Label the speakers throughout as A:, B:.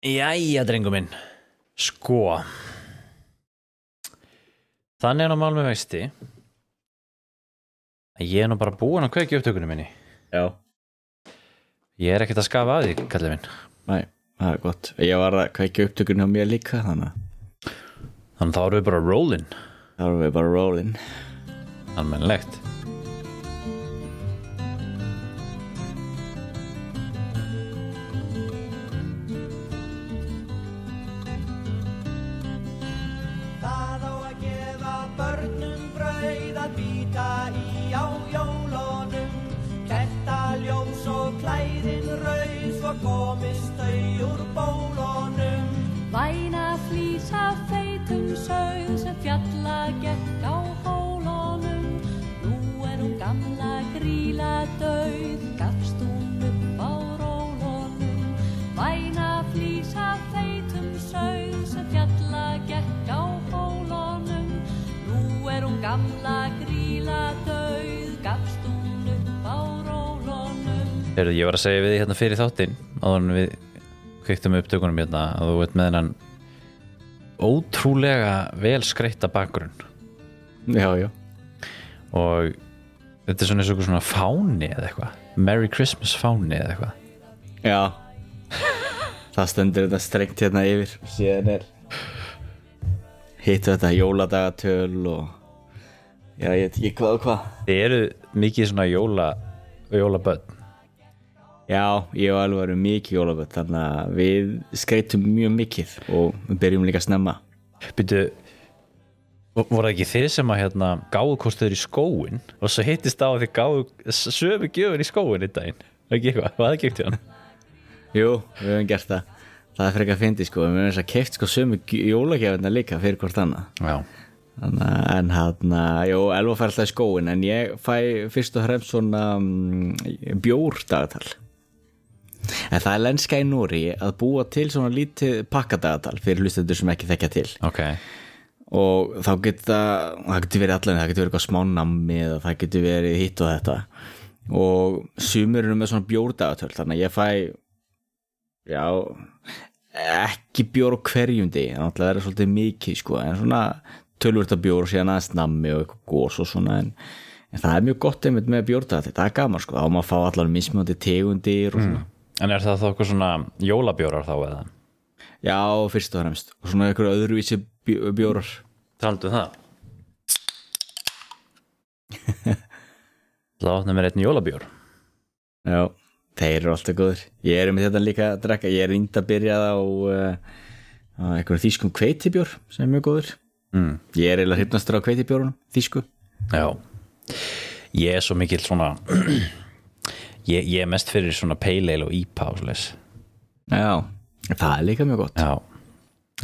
A: Jæja, drengur minn. Sko. Þannig er nú mál með vexti. Að Ég er nú bara búin að kveiki upptökunum minni.
B: Já,
A: Ég er ekkert að skafa að því, kallið minn.
B: Næ, það er gott. Ég var að kveikja upptökun hjá mér líka þannig að
A: Þannig þá erum við bara rollin.
B: Þá erum við bara rollin.
A: Almennilegt Heyrðu, ég var að segja við því hérna fyrir þáttinn áður en við kveiktum upptökunum hérna að þú veit með hennan ótrúlega vel skreitta bakgrunn.
B: Já, já.
A: Og þetta er svona eins og svona fáni eða eitthvað. Merry Christmas fáni eða eitthvað.
B: Já. Það stendur þetta strengt hérna yfir. Síðan er hittu þetta jóladagatöl og já, ég veit ekki hvað og hvað.
A: Þið eru mikið svona jóla jólaböld
B: Já, ég og alveg erum mikið jólaböld þannig að við skreitum mjög mikið og við byrjum líka að snemma
A: Býtu voru það ekki þeir sem að hérna gáðu kostuður í skóin og svo hittist á að þið gáðu sömu gjöfin í skóin í daginn. Ekki eitthvað, hvað það gekk til hann
B: Jú, við höfum gert það. Það er frekar að fyndi sko, við höfum þess að keift sko sömu jólagjafina líka fyrir hvort annað.
A: Já,
B: en hann, jú, Elva fær alltaf í skóin en ég fæ fyrst og fremst svona um, bjórdagatal en það er lenska í Núri að búa til svona lítið pakkadagatal fyrir hlustendur sem ekki þekkja til.
A: Ok.
B: Og þá geta það getur verið allan, það getur verið eitthvað smánammi eða það getur verið hitt og þetta. Og sumur eru með svona bjórdagatöl þannig að ég fæ já ekki bjór á hverjum degi. Þannig að það er svolítið mikið sko en svona tölvörta bjór og síðan aðeins nammi og eitthvað gós og svona en, en það er mjög gott einmitt með bjórdagatöl það er gaman sko, þá má maður fá allar mismjöndi tegundir og svona
A: En er það þá eitthvað svona jólabjórar þá eða?
B: já, fyrst og fremst. Og svona eitthvað öðruvísi bjó- bjórar.
A: Taldu um það. Það átna mér einn jólabjór?
B: Já, þeir eru alltaf góður Ég er með þetta líka að drekka. Ég er índa að byrja á, uh, á einhverjum þýskum kveitibjór sem er mjög góður.
A: Mm.
B: Ég er eiginlega hrifnastur á kveitibjórunum, þýsku.
A: Já. Ég er svo mikill svona ég, ég er mest fyrir svona pale ale og IPA og svoleiðis.
B: Já, það er líka mjög gott.
A: Já.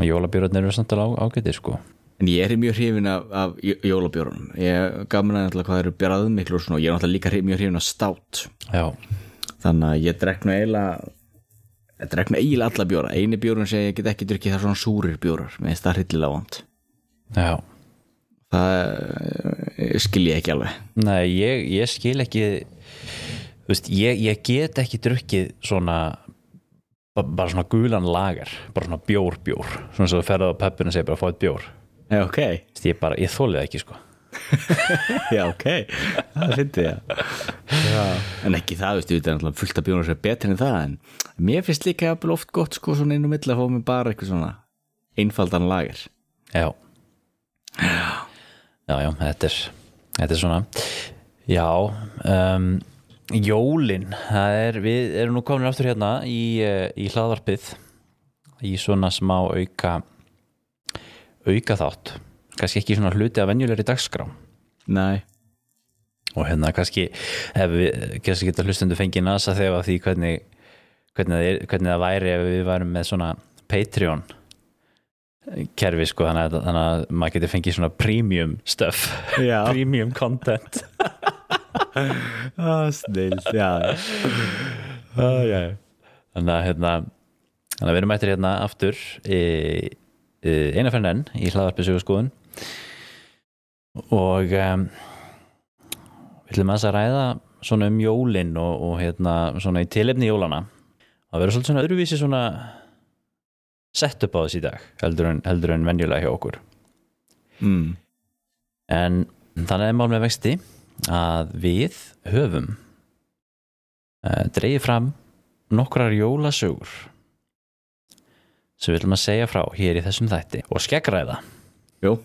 A: Jólabjórarnir eru samt alveg ágætið sko.
B: En ég er mjög hrifin af, af jó- jólabjórunum. Ég gaman að náttúrulega hvað eru bjarað miklu og Ég er náttúrulega líka mjög hrifin af stát
A: Já.
B: Þannig að ég drekk nú eiginlega Ég drekk nú eiginlega alla bjóra. Einu bjórun sem ég get ekki drukkið það er svona súrir bjórar. Með það hryllilega vant
A: Já.
B: Það eh, skil ég ekki alveg.
A: Nei, ég, ég skil ekki veist, ég, ég get ekki drukkið svona ba- bara svona gulan lagar bara svona bjór bjór. Svona svo þú ferðu á peppinu og segir bara fá eitt bjór.
B: Já, ok.
A: Þú veist, ég bara, ég þólið ekki sko.
B: Já, ok, það finnst ég. En ekki það, veistu, þetta er náttúrulega fullt af bjónur sem er betri en það en mér finnst líka oft gott sko svona inn á milli að fá mig bara eitthvað svona einfaldan lager.
A: Já. Já, já, þetta er þetta er svona. Já um, Jólin það er, við erum nú komin aftur hérna í, eh, í hlaðvarpið í svona smá auka auka þátt. Kannski ekki svona hluti að venjulegri dagskrá.
B: Nei,
A: og hérna kannski ef við kannski geta hlustundu fengið nasa þegar því hvernig hvernig er, hvernig það væri ef við værum með svona Patreon kerfi sko þannig að, þannig að maður geti fengið svona premium stuff. Premium content
B: ah, snill, já.
A: Ah, já. þannig að hérna þannig að við erum mættir hérna aftur e, e, eina fyrir enn í hlaðarpið sögurskoðun og um, við ætlum aðeins að ræða svona um jólin og, og hérna svona í tilefni jólana að vera svolítið svona öðruvísi svona sett upp á þess í dag heldur en, heldur en venjulega hjá okkur.
B: Mm.
A: en þannig er mál með vexti að við höfum uh, dreigið fram nokkrar jólasögur sem við viljum að segja frá hér í þessum þætti og skeggræða
B: Jú,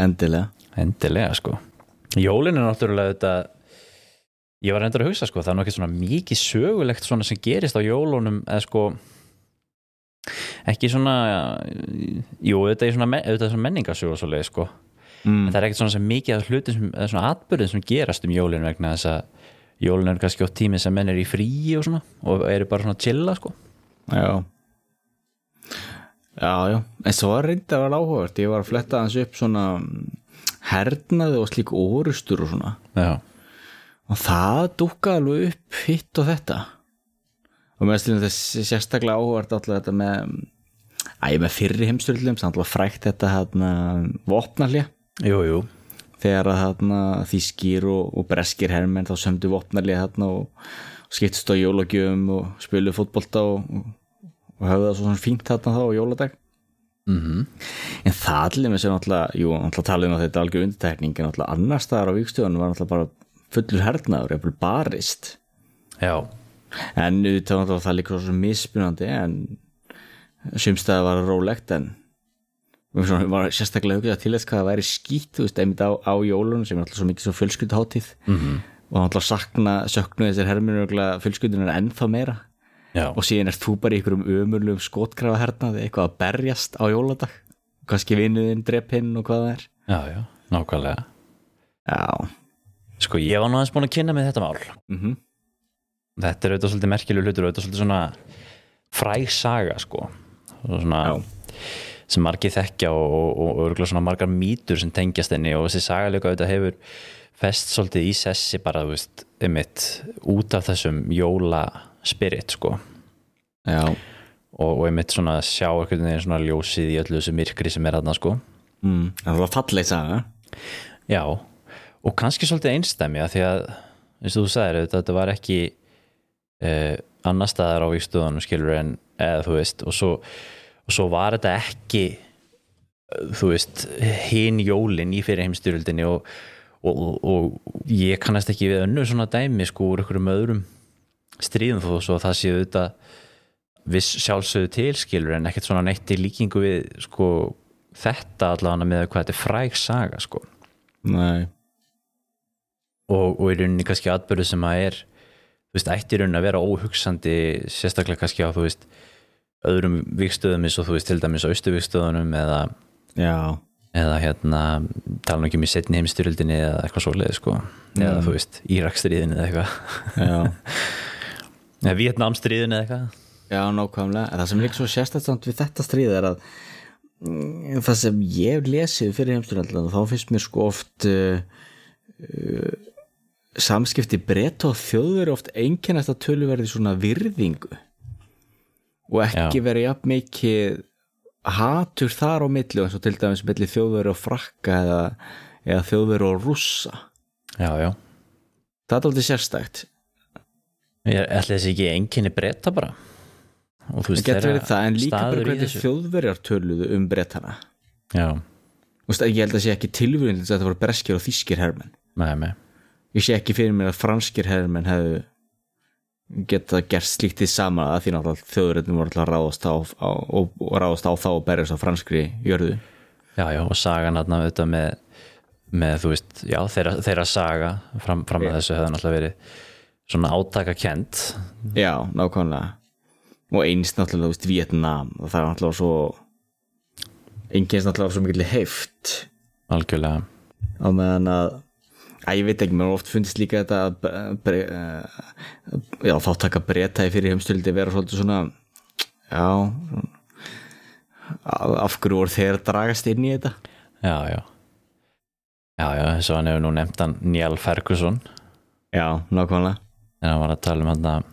B: endilega.
A: Endilega sko. Jólin er náttúrulega þetta ég var reyndur að hugsa sko það er nú ekki svona mikið sögulegt svona sem gerist á jólunum eða sko ekki svona jú, er auðvitað er svona menningasög og svo leið sko
B: mm.
A: það er ekkert svona sem mikið af hlutin sem, eða svona atbyrðin sem gerast um jólin vegna þess að jólin er kannski á tími sem menn er í fríi og svona og eru bara svona að chilla sko.
B: Já. Já, já, en svo var reyndi að vera áhugavert. Ég var að fletta hans upp svona mm, hernaði og slík orustur og svona.
A: Já,
B: og það dúkkaði alveg upp hitt og þetta. Og með slíðum þessi sérstaklega áhugavert alltaf þetta með æ, með fyrri heimstyrlum, samt alltaf frækt þetta hérna vopnarlja
A: jú, jú.
B: Þegar að hérna þýskir og, og breskir hermenn þá sömdu vopnarlja hérna og, og skiptist á jólagjöfum og spilu fótbolta og, og, höfðu það svo svona fínt hérna þá á jóladag.
A: Mm
B: en það allir með sér náttúrulega jú, náttúrulega talið um að þetta er algjör undirtekning en náttúrulega annar staðar á vikstöðunum var náttúrulega bara fullur hernaður, jafnvel barist.
A: Já,
B: en náttúrulega það líka svo misspunandi en sumstæði var rólegt en við svona, var sérstaklega hugið að til þess hvað það væri skýtt þú veist, einmitt á, á jólunum sem er náttúrulega svo mikið svo fjölskylduháttíð
A: Mhm.
B: -hmm. og náttúrulega sakna, söknu þessir herminu fjölskyldunar ennþá meira.
A: Já,
B: og síðan er þú bara í einhverjum ömurlegum skotgrafa hernaði, eitthvað að berjast á jóladag. Kannski vinnuðinn, dreppinn og hvað það er.
A: Já, já, nákvæmlega.
B: Já,
A: sko ég var nú aðeins búin að kynna með þetta mál.
B: Mhm.
A: Þetta er auðvitað svolítið merkilegu hlutur auðvitað svolítið svona fræg saga sko. Svona
B: Já.
A: Sem margir þekkja og, og, og örgulega svona margar mýtur sem tengjast henni og þessi saga líka auðvitað hefur fest svolítið í sessi bara þú veist, einmitt út af þessum jóla spirit sko.
B: Já,
A: og, og einmitt svona sjá einhvern veginn svona ljósið í öllu þessu myrkri sem er þarna sko.
B: Mm. það var falleg saga.
A: Já, og kannski svolítið einstæmi að því að, eins og þú sagðir þetta, þetta var ekki uh, annar staðar á víkstöðunum skilur en eða þú veist og svo, og svo var þetta ekki eh, þú veist hinn jólin í fyrir heimstyrjöldinni og, og, og, og ég kannast ekki við önnu svona dæmi sko úr einhverjum öðrum stríðum þó svo að það séu þetta viss sjálfsögðu til skilur en ekkert svona neitt í líkingu við sko þetta allavega með hvað þetta er fræg saga sko.
B: Nei,
A: og, og í rauninni kannski atbyrðu sem að er þú veist, ætti í rauninni að vera óhugsandi sérstaklega kannski á, þú veist öðrum vikstöðum eins og þú veist til dæmis á austuvikstöðunum eða, eða hérna tala nú ekki um í setni heimstyrjöldinni eða eitthvað svoleiði sko. Eða þú veist, Írakstríðin eða eitthvað. Eða Vietnamstríðin eða eitthvað.
B: Já, nákvæmlega, það sem líka svo sérstætt við þetta stríð er að mm, það sem ég lesið fyrir heimstyrjallan þá finnst mér sko oft uh, uh, samskipti breyta og þjóðveri oft einkennast að töluverði svona virðingu og ekki
A: Já.
B: verið jafn mikið hatur þar á milli eins og til dæmis milli þjóðveri og frakka eða, eða þjóðveri og rússa.
A: Já, já,
B: það er aldrei sérstætt
A: ég ætla þessi ekki enginni breyta bara? Og þú
B: það
A: veist, þeirra
B: það en líka bara hvernig þjóðverjar töluðu um breytana
A: já,
B: Þú veist, ég held að sé ekki tilvíðin til þess að þetta voru breskir og þýskir hermenn.
A: Með, með
B: ég sé ekki fyrir mér að franskir hermenn hefðu geta gert slíkt því sama að því náttúrulega þjóðurinn voru alltaf ráðast á, á og, og ráðast á þá og berjast á franskri jörðu.
A: Já, já, og sagan þarna auðvitað með, með þú veist, já, þeirra, þeirra saga fram, fram að þessu hefði náttúrulega verið svona átaka kent
B: já, nákvæmlega. Og eins náttúrulega, þú veist, Vietnam og það er náttúrulega svo engins náttúrulega svo mikil heift.
A: Algjörlega,
B: á meðan að að ég veit ekki, mér har oft fundist líka þetta að bre- eh, já, þá taka breyta í fyrir heimstöldi vera svolítið svona já af hverju voru þeir að dragast inn í þetta?
A: Já, já. Já, já, eins og hann hefur nú nefnt hann Níal Ferguson.
B: Já, nákvæmlega.
A: En hann var að tala um hann að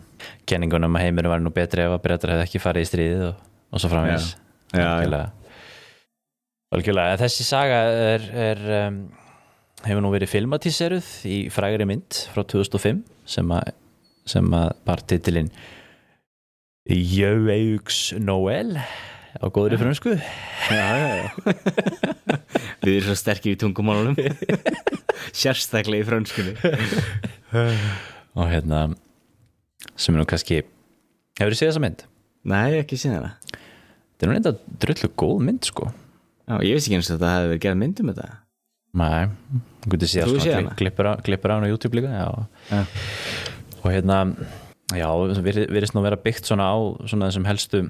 A: kenningunum að heiminu var nú betri ef að breytar hefði ekki farið í stríðið og, og svo framvegis.
B: Já. Já, já.
A: algjörlega. Þessi saga er, er um, hefur nú verið filmatíseruð í frægri mynd frá 2005 sem að, sem að bar titilinn Jöauks Noel á góðri frönsku.
B: Já, já, já. við erum svo sterkir í tungumálunum. Sérstaklega í frönskunni.
A: Og hérna sem er nú kannski hefur þið séð þessa mynd?
B: nei, ekki síðan það
A: þetta er nú reynda drullu góð mynd sko.
B: Já, ég veist ekki eins og þetta hefði verið gerð mynd um þetta.
A: Nei, þú getur
B: Þú
A: svona klippur á, hann á YouTube líka. Já. og hérna já, við virðist nú vera byggt svona á svona þessum helstu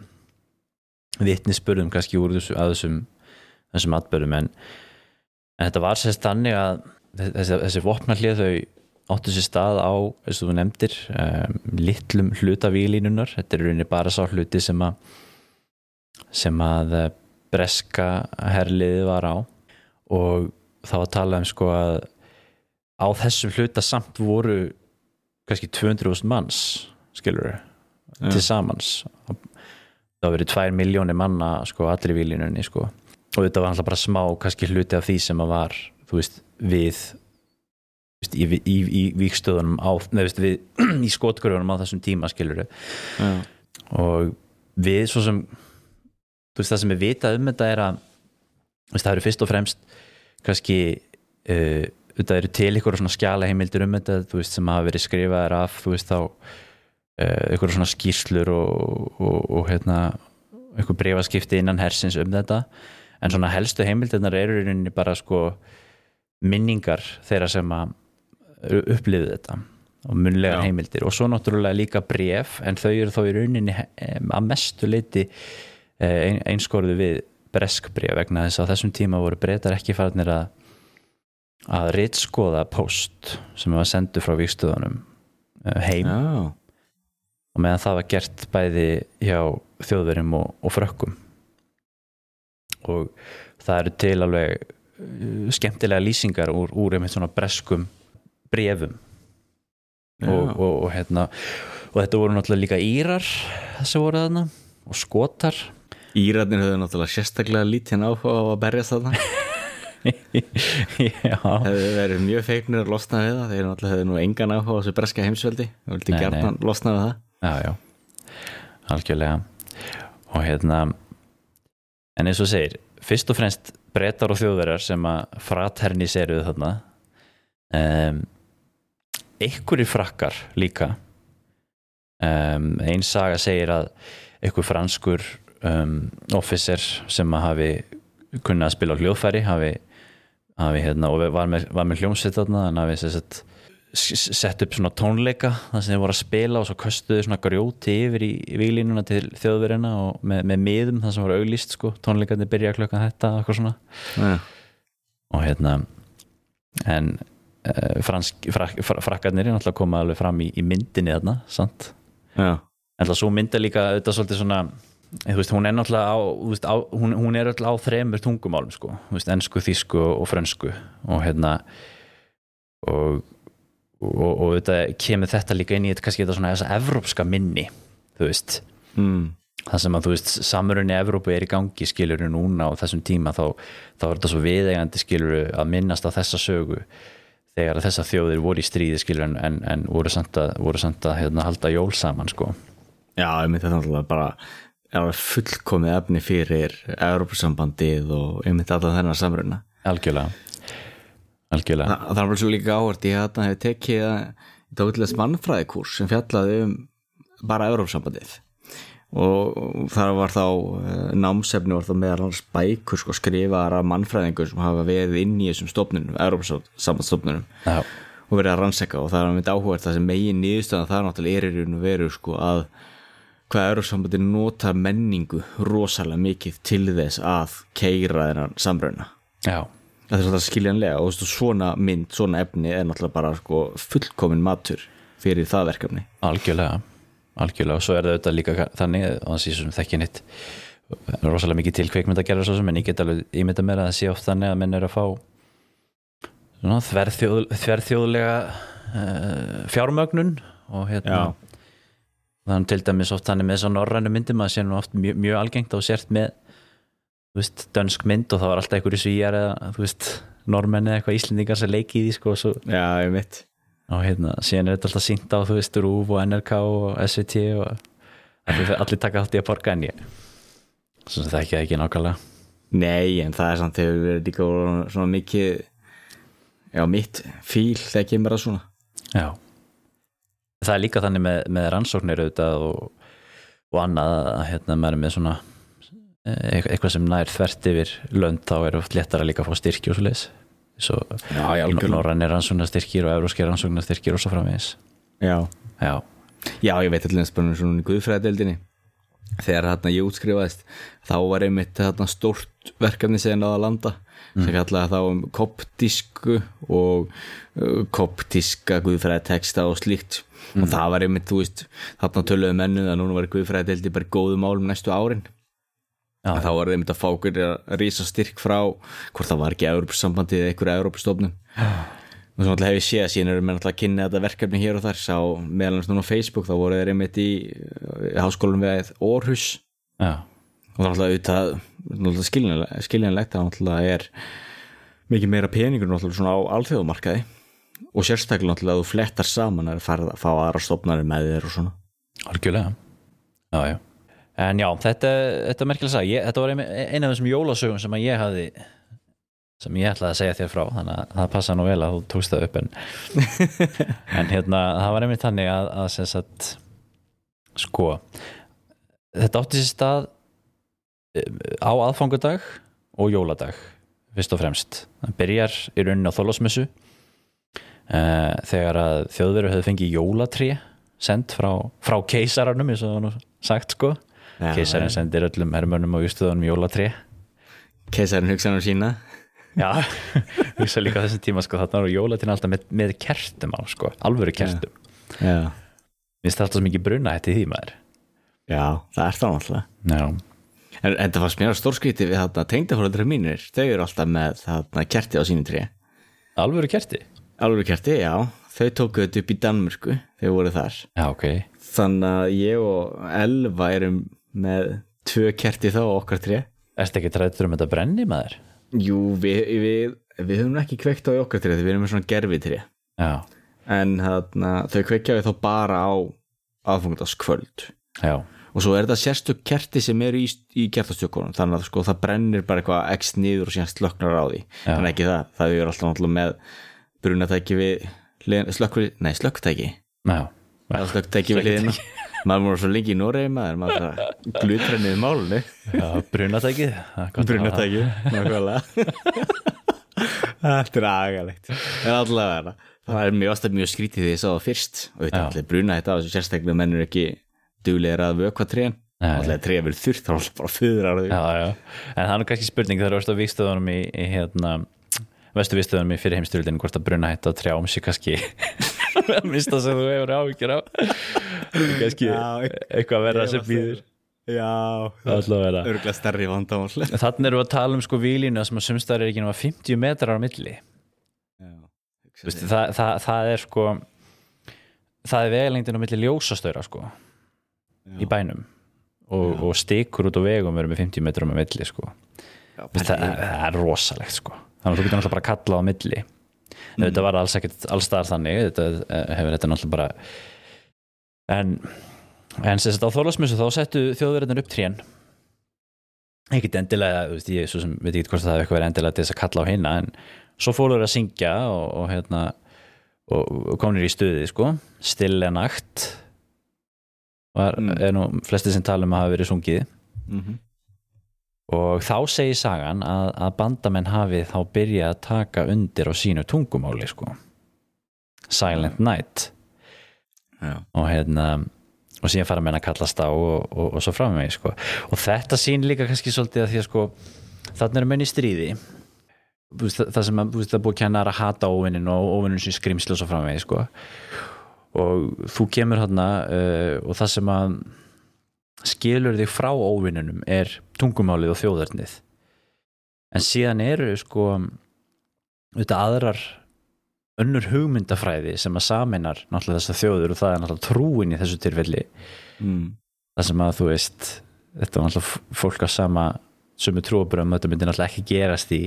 A: vitnisspörðum kannski úr þessu, að þessum þessum atbörðum en, en þetta var sérst þannig að þessi, þessi vopnarlið þau áttu sér stað á, eins og þú nefndir um, litlum hluta víglínunar þetta er rauninni bara sá hluti sem að sem að eh, breska herliðið var á og þá að tala um sko að á þessum hluta samt voru kannski 200.000 manns skilur
B: Já.
A: til samans. Það verið 2 miljónir manna sko allir í vílinunni sko. Og þetta var alltaf bara smá kannski hluti af því sem að var þú veist við veist, í, í, í víkstöðunum á, neð, veist, við, í skotgröfunum á þessum tíma skilur
B: já,
A: og við svo sem þú veist það sem er vitað um þetta er að það eru fyrst og fremst kannski uh, þetta eru til ykkur svona skjala heimildir um þetta þú veist sem hafa verið skrifaðar af þú veist þá uh, ykkur svona skýrslur og, og, og hérna ykkur brefaskipti innan hersins um þetta en svona helstu heimildirnar eru í rauninni bara sko minningar þeirra sem að upplifðu þetta og munlegar
B: Já.
A: heimildir og svo náttúrulega líka bref en þau eru þó í rauninni að mestu leiti ein, einskorðu við breskbref vegna þess að þessum tíma voru breytar ekki farnir að að ritskoða post sem var sendur frá vikstöðunum heim.
B: Já,
A: og meðan það var gert bæði hjá þjóðverjum og, og frökkum. Og það eru til alveg uh, skemmtilega lýsingar úr, úr einmitt svona breskum brefum og, og, og hérna og þetta voru náttúrulega líka írar þessi voru þarna og skotar
B: Írarnir höfðu náttúrulega sérstaklega lítinn áhuga á að berjast þarna. Hefðu verið mjög feiknir að losna við það. Þeir náttúrulega hefðu nú engan áhuga á þessu breska heimsveldi. Og vildi gjarnan losna við það.
A: Já, já. Algjörlega. Og hérna en eins og segir, fyrst og fremst brettar og þjóðverjar sem að fraterniseruðu þarna um, einhverjir frakkar líka. Um, ein saga segir að einhver franskur um, officer sem hafi kunnað að spila á hljóðfæri hafi, hafi hérna, og var með, var með hljómsveit þarna en hafi sem sagt, s- sett upp svona tónleika þar sem þeir voru að spila og svo köstuðu svona grjóti yfir í výlínuna til þjóðverina og með, með miðum það sem voru auglýst sko, tónleikarnir byrja klukkan þetta eitthvað svona.
B: Já,
A: og hérna en uh, fransk, frak, frak, frakkarnir er náttúrulega koma alveg fram í, í myndinni þarna, sant?
B: já,
A: en það svo mynda líka auðvitað svolítið svona þú veist, hún er náttúrulega á, veist, á hún, hún er alltaf á þremur tungumálum sko, veist, ensku, þýsku og frönsku. Og hérna og og, og auðvitað kemur þetta líka inn í þetta kannski þetta svona þessa evrópska minni þú veist,
B: mm.
A: það sem að þú veist samurinn í Evrópu er í gangi skilur núna á þessum tíma þá, þá er þetta svo viðeigandi skilur að minnast á þessa sögu. Þegar þessa þjóðir voru í stríði skilur en, en, en voru samt að, voru samt að hérna, halda jól saman sko.
B: Já einmitt þetta er náttúrulega bara fullkomið efni fyrir Európusambandið og einmitt allan þennan samruna.
A: Algjörlega. Algjörlega.
B: Þa, það var svo líka áhört ég að hef tekið í tóklega mannfræðikurs sem fjallaði um bara Európsambandið og þar var þá eh, námsefni var þá meðal annars bækur sko skrifaðar af mannfræðingur sem hafa verið inn í þessum stofnunum, Európsambandstofnunum
A: Já,
B: og verið að rannseka og það er mitt áhugað það sem megin nýðustöðan það náttúrulega er í raun og veru sko að hvað Európsambandið nota menningu rosalega mikið til þess að keira þennan samruna?
A: Já,
B: Það er svolítið skiljanlega og svona mynd, svona efni er náttúrulega bara sko, fullkomin matur fyrir það verkefni.
A: algjörlega. Algjörlega. Og svo er auðvitað líka þannig og það sé sem þekki nýtt rosalega mikið til kveikmynd að gera svo sem en ég get alveg ímynda mér að það sé oft þannig að menn er að fá svona þverþjóð, þverþjóðlega uh, fjármögnun og hérna þannig til dæmis oft þannig með þess að norrænu myndum að sé nú oft mjög, mjög algengt og sért með þú veist, dönsk mynd og það var alltaf einhverju svíjar eða þú veist, normenni eða eitthvað íslendingar sem leiki í því sko og svo
B: Já, ég mitt.
A: og hérna, síðan er þetta alltaf sínt á þú veist, RÚV og NRK og SVT og allir, allir taka allt í að borga en ég sem það ekki ekki nákvæmlega.
B: Nei, en það er samt þegar við erum líka svona mikið já, mitt fíl þegar kemur að svona.
A: Já Það er líka þannig með, með rannsóknir auðvitað og, og annað að hérna maður er með svona eh, eitthvað sem nær þvert yfir lönd þá er oft líka að fá styrki og svo leis svo
B: algjörlega.
A: norrænir rannsóknarstyrkir og euróskir rannsóknarstyrkir og svo framvegis.
B: Já,
A: Já,
B: já ég veit allir bara um svona í guðfræðadeildinni þegar þarna ég útskrifaðist þá var einmitt þarna stórt verkefni sem náða að landa sem fjallaði þá um koptísku og uh, koptíska guðfræðateksta og slíkt og það var einmitt, þú veist, þarna töluðu mennu að núna var guðfræðadeildi bara í góðum málum næstu árin.
A: Já.
B: að þá var einmitt að fá að rísa styrk frá hvort það var ekki Európsambandið eða einhverja Európstofnum og svo náttúrulega hef ég séð að síðan eru með náttúrulega að kynna þetta verkefni hér og þar. Sá meðal hans núna á Facebook þá voru þeir einmitt í, háskólum við Orhus
A: já,
B: og það er auðvitað náttúrulega skiljanlegt, skiljanlegt að náttúrulega er mikið meira peningur náttúrulega svona á alþjóðumarkaði og sérstaklega náttúrulega að þú flettar saman að fara að fá aðra stofnari með þér og svona.
A: Algjörlega. Já, já. En já, þetta, þetta er merkilega sag ég, Þetta var ein- eina af þessum jólasögum sem að ég hafði sem ég ætlaði að segja þér frá þannig að það passa nú vel að þú tókst það upp en, en hérna það var einmitt þannig að, að sagt sko þetta átti sér stað um, á aðfangadag og jóladag fyrst og fremst. Það byrjar í rauninni á þólasmessu uh, þegar að þjóðveru hefði fengið jólatrí send frá, frá keisaranum eins og það var nú sagt sko.
B: Já,
A: keisarinn sendir öllum hermönnum og justöðunum jólatrí
B: keisarinn hugsanum sína.
A: Já, hugsa líka á þessum tíma sko, þarna eru jólatíðin alltaf með, með kertum á sko, alvöru kertum.
B: Já,
A: Mér finnst það alltaf svo mikið bruna í því maður?
B: Já það er það náttúrulega
A: Já,
B: en, en það var smjara stórskríti við þarna tengdafólöldra mínir þau eru alltaf með þarna kerti á sínu trí
A: alvöru kerti
B: alveg kerti, já, þau tóku þetta upp í Danmörku þau voru þar.
A: Já, ok,
B: þannig að ég og Elva erum með tvö kerti þá okkar trí
A: ertu ekki trættur um þetta brenni maður?
B: Jú, við, við, við höfum ekki kveikt á okkar tré því við erum með svona gerfitri
A: Já,
B: en þarna, þau kveikja við þá bara á aðfungdaskvöld
A: já,
B: og svo er þetta sérstök kerti sem eru í, í kertastjökunum þannig að sko, það brennir bara eitthvað x niður og síðan slöknar á því.
A: Já.
B: þannig ekki það, það er alltaf náttúrulega með brunatæki við eða slökktæki við hliðina. Maður voru svo lengi í Noregi maður maður málunni
A: það gott að hafa.
B: Brunatæki nákvæmlega. Þetta er agalegt. En allavega það er mjög ástæð mjög skrítið því ég sá það fyrst. Og þetta er allir bruna þetta og sérstaklega mennur ekki duglegir að vökva trén. Allir trén verið þurrt þá er alltaf bara
A: já, en það er kannski spurning þegar þú ert á vikstöðunum í hérna vestu vikstöðunum í fyrir heimstyrildinu hvort að bruna hætta á trjám sé kannski að mista sem þú hefur áhyggjur á kannski
B: Já,
A: eitthvað verða sem býður
B: já. Örgulega stærri vandamál.
A: Þannig erum við að tala um sko výlínu sem að sumstæður er ekki nema 50 metrar á milli. Vistu, það, það, það er sko það er vegalengdin á milli ljósastöra sko í bænum. Og, og stikur út á vegum eru með 50 metrum á milli sko. Vistu, það, það er rosalegt sko þannig að þú getur náttúrulega bara að kalla á milli mm. þetta var alls ekkert allstaðar þannig þetta eh, hefur þetta náttúrulega bara en en sem sagt á þólasmissu þá settu þjóðverðin upp trén ekkert endilega, veist, ég sem veit ekki hvort það hefur eitthvað verið endilega til þess að kalla á hinna en svo fólur að syngja og, og hérna og, og komnir í stuði, sko stille nakt var,
B: Mm.
A: er nú flesti sem tala um að hafa verið sungið
B: Mhm.
A: Og þá segir sagan að, að bandamenn hafi þá byrjað að taka undir á sínu tungumáli, sko. Silent Night.
B: Já,
A: og hérna og síðan fara menn að kallast á og, og, og svo fram með mig sko. og þetta sín líka kannski svolítið að því að sko þannig eru menn í stríði. Það sem að, það búið að kenna að hata óvinnin og óvinnin sem skrimslu og svo fram með sko. og þú kemur þarna uh, og það sem að skilur þig frá óvinnunum er tungumálið og þjóðarnið en síðan eru sko auðvitað aðrar önnur hugmyndafræði sem að saminar náttúrulega þessar þjóður og það er náttúrulega trúin í þessu tilfelli.
B: Mm.
A: það sem að þú veist þetta var náttúrulega fólk á sama sumu trúabröðum, þetta myndi náttúrulega ekki gerast í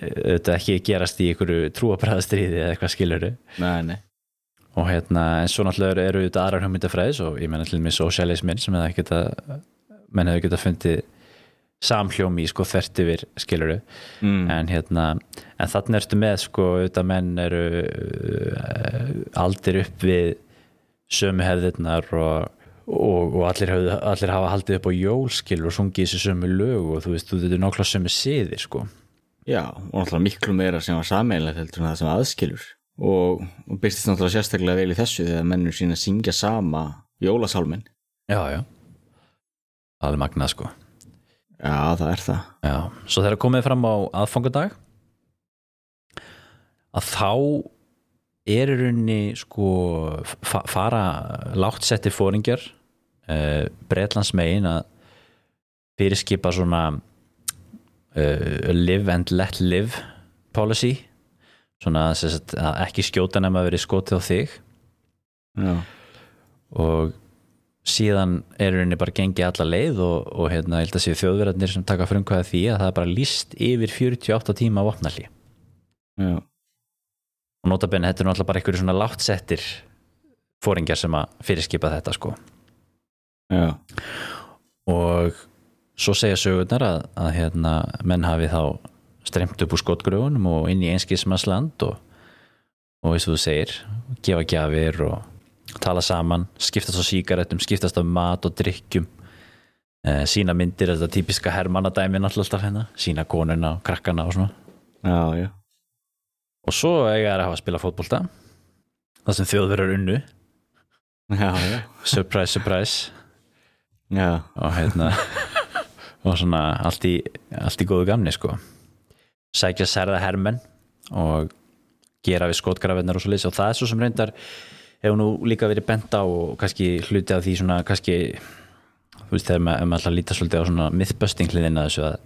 A: þetta ekki gerast í einhverju trúabræðastriði eða eitthvað skiluru
B: nei, nei
A: og hérna, en svo náttúrulega eru þetta aðrar hugmyndafræðis og ég menna til mig sosialismin sem hefði geta menn hefði geta fundið samhljómi sko þvert yfir skiluru mm. en hérna en þannig ertu með sko auðvitað menn eru uh, aldir upp við sömu hefðirnar og, og, og allir, höfðu, allir hafa haldið upp á jólskilur og sungið þessu sömu lög og þú veist, þú er nokkla sömu siðir sko.
B: Já, og náttúrulega miklu meira sem var sameinlega heldur en það sem aðskilur og, og byrstist náttúrulega sérstaklega vel í þessu þegar mennur sína syngja sama jólasálmin
A: Já, já. Alveg magnað sko.
B: Já, það er það.
A: Já, svo þegar komið fram á aðfangadag að þá er í rauninni sko fa fara látt setti fóringjar uh, Bretlands megin að fyrirskipa svona uh, live and let live policy svona sagt, að ekki skjóta nema að veri skotið á þig.
B: Já,
A: og síðan er rauninni bara gengið alla leið og, og hérna, ég held að séu þjóðverðarnir sem taka frumkvæða því að það er bara líst yfir 48 tíma vopnalli.
B: Já,
A: og notabenni þetta er náttúrulega bara einhverju svona láttsettir fóringjar sem að fyrirskipa þetta sko.
B: Já.
A: Og svo segja sögurnar að, að hérna, menn hafi þá streymt upp úr skotgröfunum og inn í einskismasland og, og eins og þú segir gefa gjafir og tala saman, skiptast á sígarettum skiptast á mat og drikkjum eh, sína myndir, þetta típiska hermannadæmi náttúrulega alltaf hérna, sína konuna og krakkana og svona.
B: Já, já,
A: og svo eiga þær að hafa að spila fótbolta það sem þjóðverður unnu.
B: Já,
A: surprise, surprise. Og hérna og svona allt í, allt í góðu gamni sko sækja særða hermenn og gera við skotgrafinnar og svo og það er svo sem reyndar hefur nú líka verið bent á og kannski hluti af því svona kannski þú veist þegar maður, maður alltaf líta svolítið á svona mythbusting hliðina þessu að,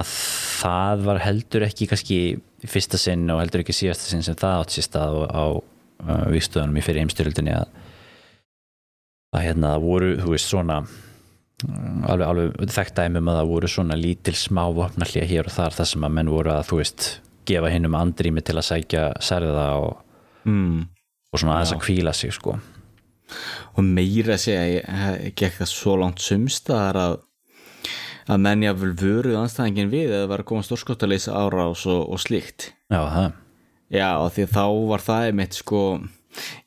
A: að það var heldur ekki kannski fyrsta sinn og heldur ekki síðasta sinn sem það átt sér stað á, á uh, vikstöðunum í fyrir heimstyrjöldinni að að hérna voru, þú veist, svona alveg, alveg þekkt dæmum að það voru svona lítil smá vopnallía hér og þar þar sem að menn voru að, þú veist, gefa hinn um andrými til að sækja særða og,
B: Mm.
A: og svona aðeins að kvíla sig, sko.
B: og meira að segja ég, gekk það svo langt sumstaðar að að menn jáfnvel vöruð anstæðingin við eða var að koma stórskottaleysa árás og, og slíkt
A: Já, það,
B: já og því þá var það einmitt sko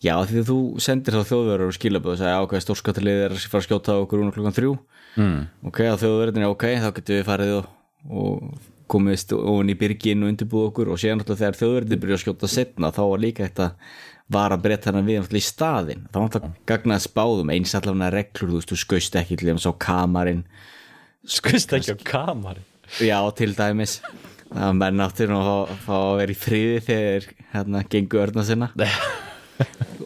B: já því að þú sendir þá þjóðverður og skilaböð og segja ok, stórskottalið er að fara að skjóta á okkur úr klukkan þrjú.
A: Mm,
B: ok, á þjóðverðinni ok, þá getum við farið og, og komist ofan í byrgin og undirbúið okkur og síðan náttúrulega þegar þjóðverðinni byrja að skjóta setna þá var líka þetta var að breyta hann við náttúrulega í staðinn. Þá náttúrulega gagnaði spáðum eins allavega reglur, þú veist, þú skaust ekki til þeim sá kamarinn.
A: Skust ekki á kamari.
B: Já, til dæmis. Að menn áttir nú að að vera í friði þegar hérna gengu örna sinna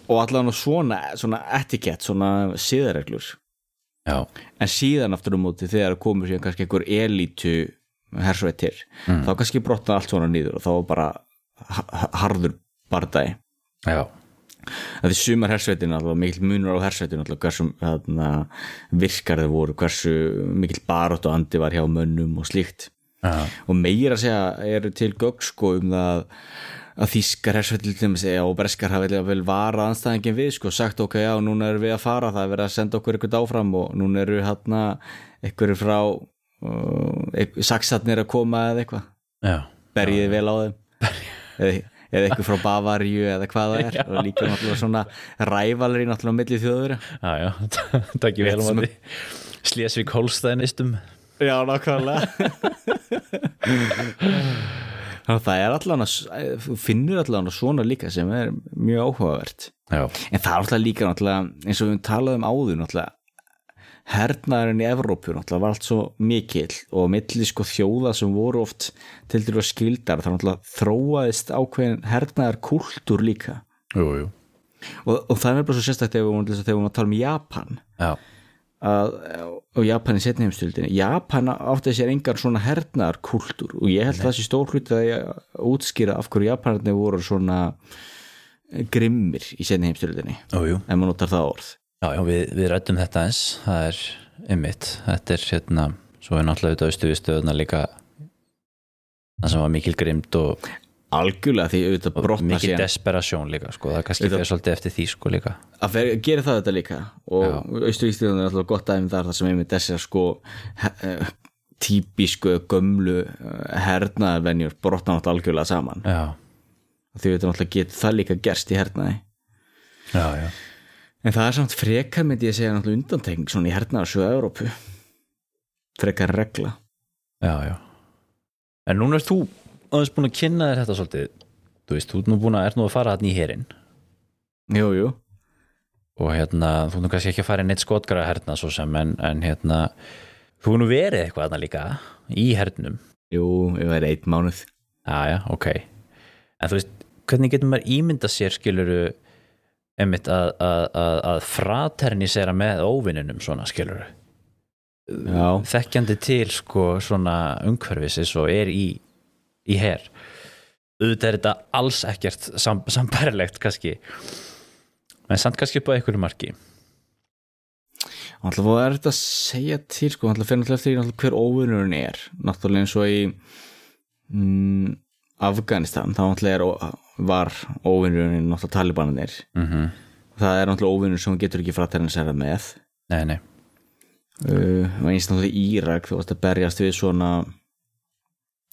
B: og allavega svona, svona etikett, svona síðareglur
A: Já,
B: en síðan aftur um móti þegar komur síðan kannski einhver elítu hersveitir, þá kannski brotna allt svona nýður og þá bara ha- harður bardagi.
A: Já,
B: að því sumar hersveitin alltaf mikil munur á hersveitin alltaf hversu hérna, virkar þau voru, hversu mikil barótt og andi var hjá mönnum og slíkt.
A: Já,
B: og meira að segja eru til gögn sko um það að þýskar hersveitil til dæmis eða og breskar hafa vel- vel vara anstæðingin við sko sagt ok, já, núna erum við að fara það er verið að senda okkur eitthvað áfram og núna eru hérna eitthvað frá uh, saksatnir að koma eða eitthvað.
A: Já,
B: berjið vel á þeim. Eða, eða eitthvað frá Bavaríu eða hvað það er. Og líka náttúrulega svona rævalri náttúrulega á milli þjóður
A: já, já, það ekki vel um að því. Slésvík Holstæðinistum.
B: Já, nákvæmlega það er allan að þú finnur allan að svona líka sem er mjög áhugavert.
A: Já,
B: en það er alltaf líka náttúrulega eins og við talaðum áður náttúrulega hernaðurinn í Evrópu náttúrulega var allt svo mikill og milli sko þjóða sem voru oft til dæru að skildar það náttúrulega þróaðist ákveðin hernaðar kultúr líka.
A: Jú, jú.
B: og, og það er bara svo vorum þegar við vorum að tala um Japan.
A: Já,
B: að, og Japan í setni heimstöldinni Japan átti sér engar svona hernaðar kultúr og ég held það sé stór hluti að útskýra af hverju Japanarnir voru svona grimmir í setni heimstöldinni ef maður notar það orð.
A: Já, já, við, við rættum þetta eins, það er ymmit, þetta er hérna, svo er náttúrulega auðvitað austu við stöðuna líka það sem var mikil grimd og,
B: algjörlega því auðvitað brotna
A: mikil
B: síðan.
A: desperasjón líka, sko, það kannski
B: Auðvitað-
A: fyrir svolítið eftir því, sko, líka.
B: að fer, gera það þetta líka. Og austu ístíðan er alltaf gott aðeins þar þar sem einmitt þessi sko eh, típisku gömlu hernaðvenjur brotna nátt algjörlega saman.
A: Já,
B: því við náttúrulega getur það líka gerst í hernaði.
A: Já, já.
B: En það er samt frekar myndi ég segja náttúrulega undantekning svona í hernaðarsögu Evrópu. Frekar regla.
A: Já, já. En núna ert þú aðeins búin að kynna þér þetta svolítið. Þú veist, þú ert nú búin að, ert nú að fara þarna í herinn.
B: Jú, jú,
A: og hérna, þú ert nú kannski ekki að fara í neitt skotgara herna svo sem, en, en hérna þú er nú verið eitthvað þarna líka í hernum,
B: jú, ég væri eitt mánuð.
A: Já, ok. En þú veist, hvernig getur maður ímynda sér skiluru einmitt að, að, að, að fraternisera með óvinnunum svona skiluru
B: já,
A: þekkjandi til sko svona umhverfisis og er í í her. Auðvitað er þetta alls ekkert sam, sambærilegt kannski en samt kannski upp á einhverju marki.
B: Alltaf er þetta að segja til sko, alltaf fyrir alltaf eftir hver óvinnurinn er. Náttúrulega eins og í mm, Afganistan þá er, ó- var óvinnurinn náttúrulega talibananir
A: mm -hmm.
B: það er náttúrulega óvinnur sem getur ekki fraternisera með.
A: Nei, nei,
B: uh, og eins náttúrulega í Írak þú varst að berjast við svona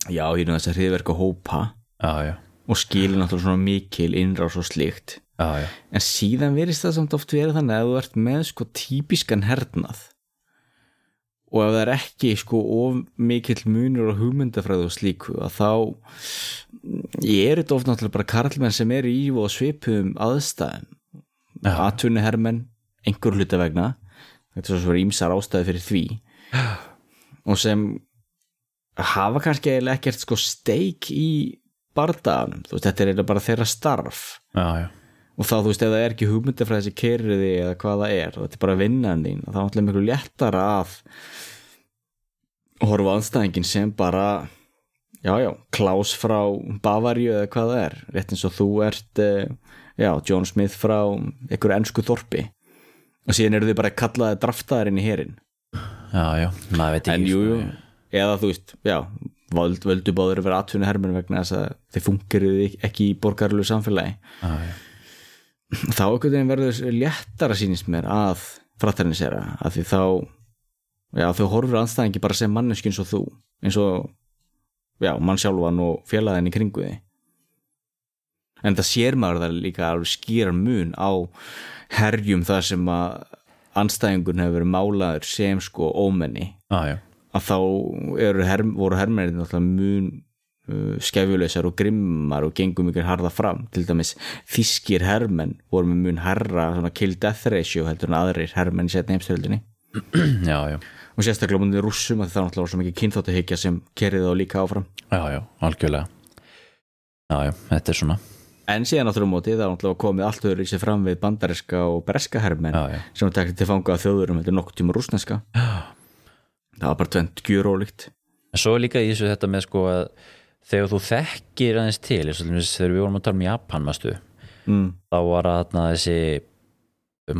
B: já, hérna þess að hriðverka hópa.
A: Já, já,
B: og skilur náttúrulega svona mikil innrás og slíkt
A: já,
B: en síðan verist það samt oft verið þannig að þú ert með sko típiskan hernað og ef það er ekki sko of mikill munur og hugmyndafræðu og slíku að þá ég er þetta oft náttúrulega bara karlmenn sem eru í og svipum aðstæðum.
A: Já.
B: atvinni hermenn einhver hluta vegna. Þetta er svo svo ímsar ástæði fyrir því. Og sem hafa kannski eiginlega ekkert sko steik í bardaganum, þú veist, þetta er eiginlega bara þeirra starf.
A: Já, já,
B: og þá þú veist ef það er ekki hugmyndafræði sem kerir þig eða hvað það er þetta er bara vinnan þín þá er alltaf miklu léttara að horfa anstæðingin sem bara já já, Klaus frá Bavaríu eða hvað það er. Rétt eins og þú ert eh, já, John Smith frá einhverju ennsku þorpi. Og síðan eru þið bara kallaði draftaðar inn í herin
A: já, já maður veit
B: en
A: ekki
B: jú,
A: sko,
B: jú, eða þú veist já, völd, völdu báður að vera atvinni hermenn vegna þess að þeir fungeruðu ekki í borgarlu samfélagi.
A: Já,
B: þá einhvern veginn verður léttara sýnist mér að fraternisera að því þá já, þau horfur anstæðingi bara sem manneski eins og þú eins og já, mann sjálfan og félagin í kringu því en það sér maður það líka alveg skýrar mun á herjum þar sem að anstæðingun hefur verið málaður sem sko ómenni.
A: Já,
B: að þá herm, voru hermennir náttúrulega mun uh, skefjuleysar og grimmar og gengum ykkur harða fram. Til dæmis þískir hermenn voru með mun herra svona kill death ratio heldur en aðrir hermenn í setna heimstöldinni
A: já, já,
B: og sérstaklega mútið rússum að það náttúrulega var svo mikið kynþáttahyggja sem kerið þá líka áfram.
A: Já, já, algjörlega. Já, já, þetta er svona.
B: En síðan náttúrulega á móti það náttúrulega komið allt öðru í sig fram við bandariska og breska hermenn
A: já, já,
B: sem teknið til fanga af þjóðurum heldur nokkuð tíma rússneska það var bara tvent gjur ólíkt
A: en svo líka í þessu þetta með sko að þegar þú þekkir aðeins til þegar við vorum að tala um Japan mastu,
B: mm.
A: þá var að þarna þessi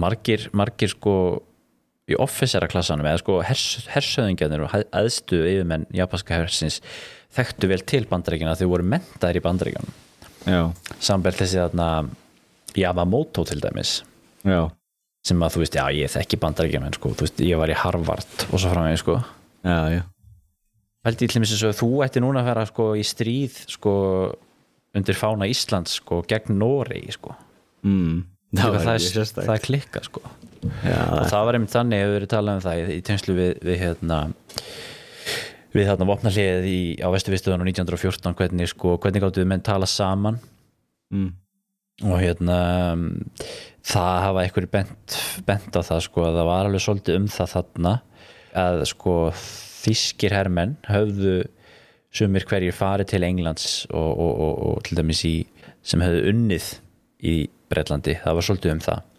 A: margir, margir sko í offisera klassanum eða sko hers, hersöðingjarnir og aðstu yfirmenn japanska hersins þekktu vel til bandaríkjana þau voru mentaðir í bandaríkjanum
B: já,
A: samberð þessi þarna Yamamoto til dæmis.
B: Já,
A: sem að þú veist, já ég þekki bandaríkjaman sko, þú veist, ég var í Harvard og svo framvegis sko.
B: Já, já.
A: Pældi í til þess að þú ætti núna að vera sko í stríð sko undir fána Íslands sko gegn Noregi sko.
B: Mm.
A: það,
B: það,
A: er, það er klikka sko.
B: Já,
A: og það var einmitt þannig hefur verið talað um það í, tengslu við, við hérna við þarna vopnarliðið á Vesturvistuðan 1914 hvernig sko, hvernig gáttu við menn tala saman?
B: Mm.
A: og hérna það hafa einhverju bent, bent á það sko að það var alveg svolítið um það þarna að sko þýskir hermenn höfðu sumir hverjir farið til Englands og, og, og, og til dæmis í sem höfðu unnið í Bretlandi, það var svolítið um það.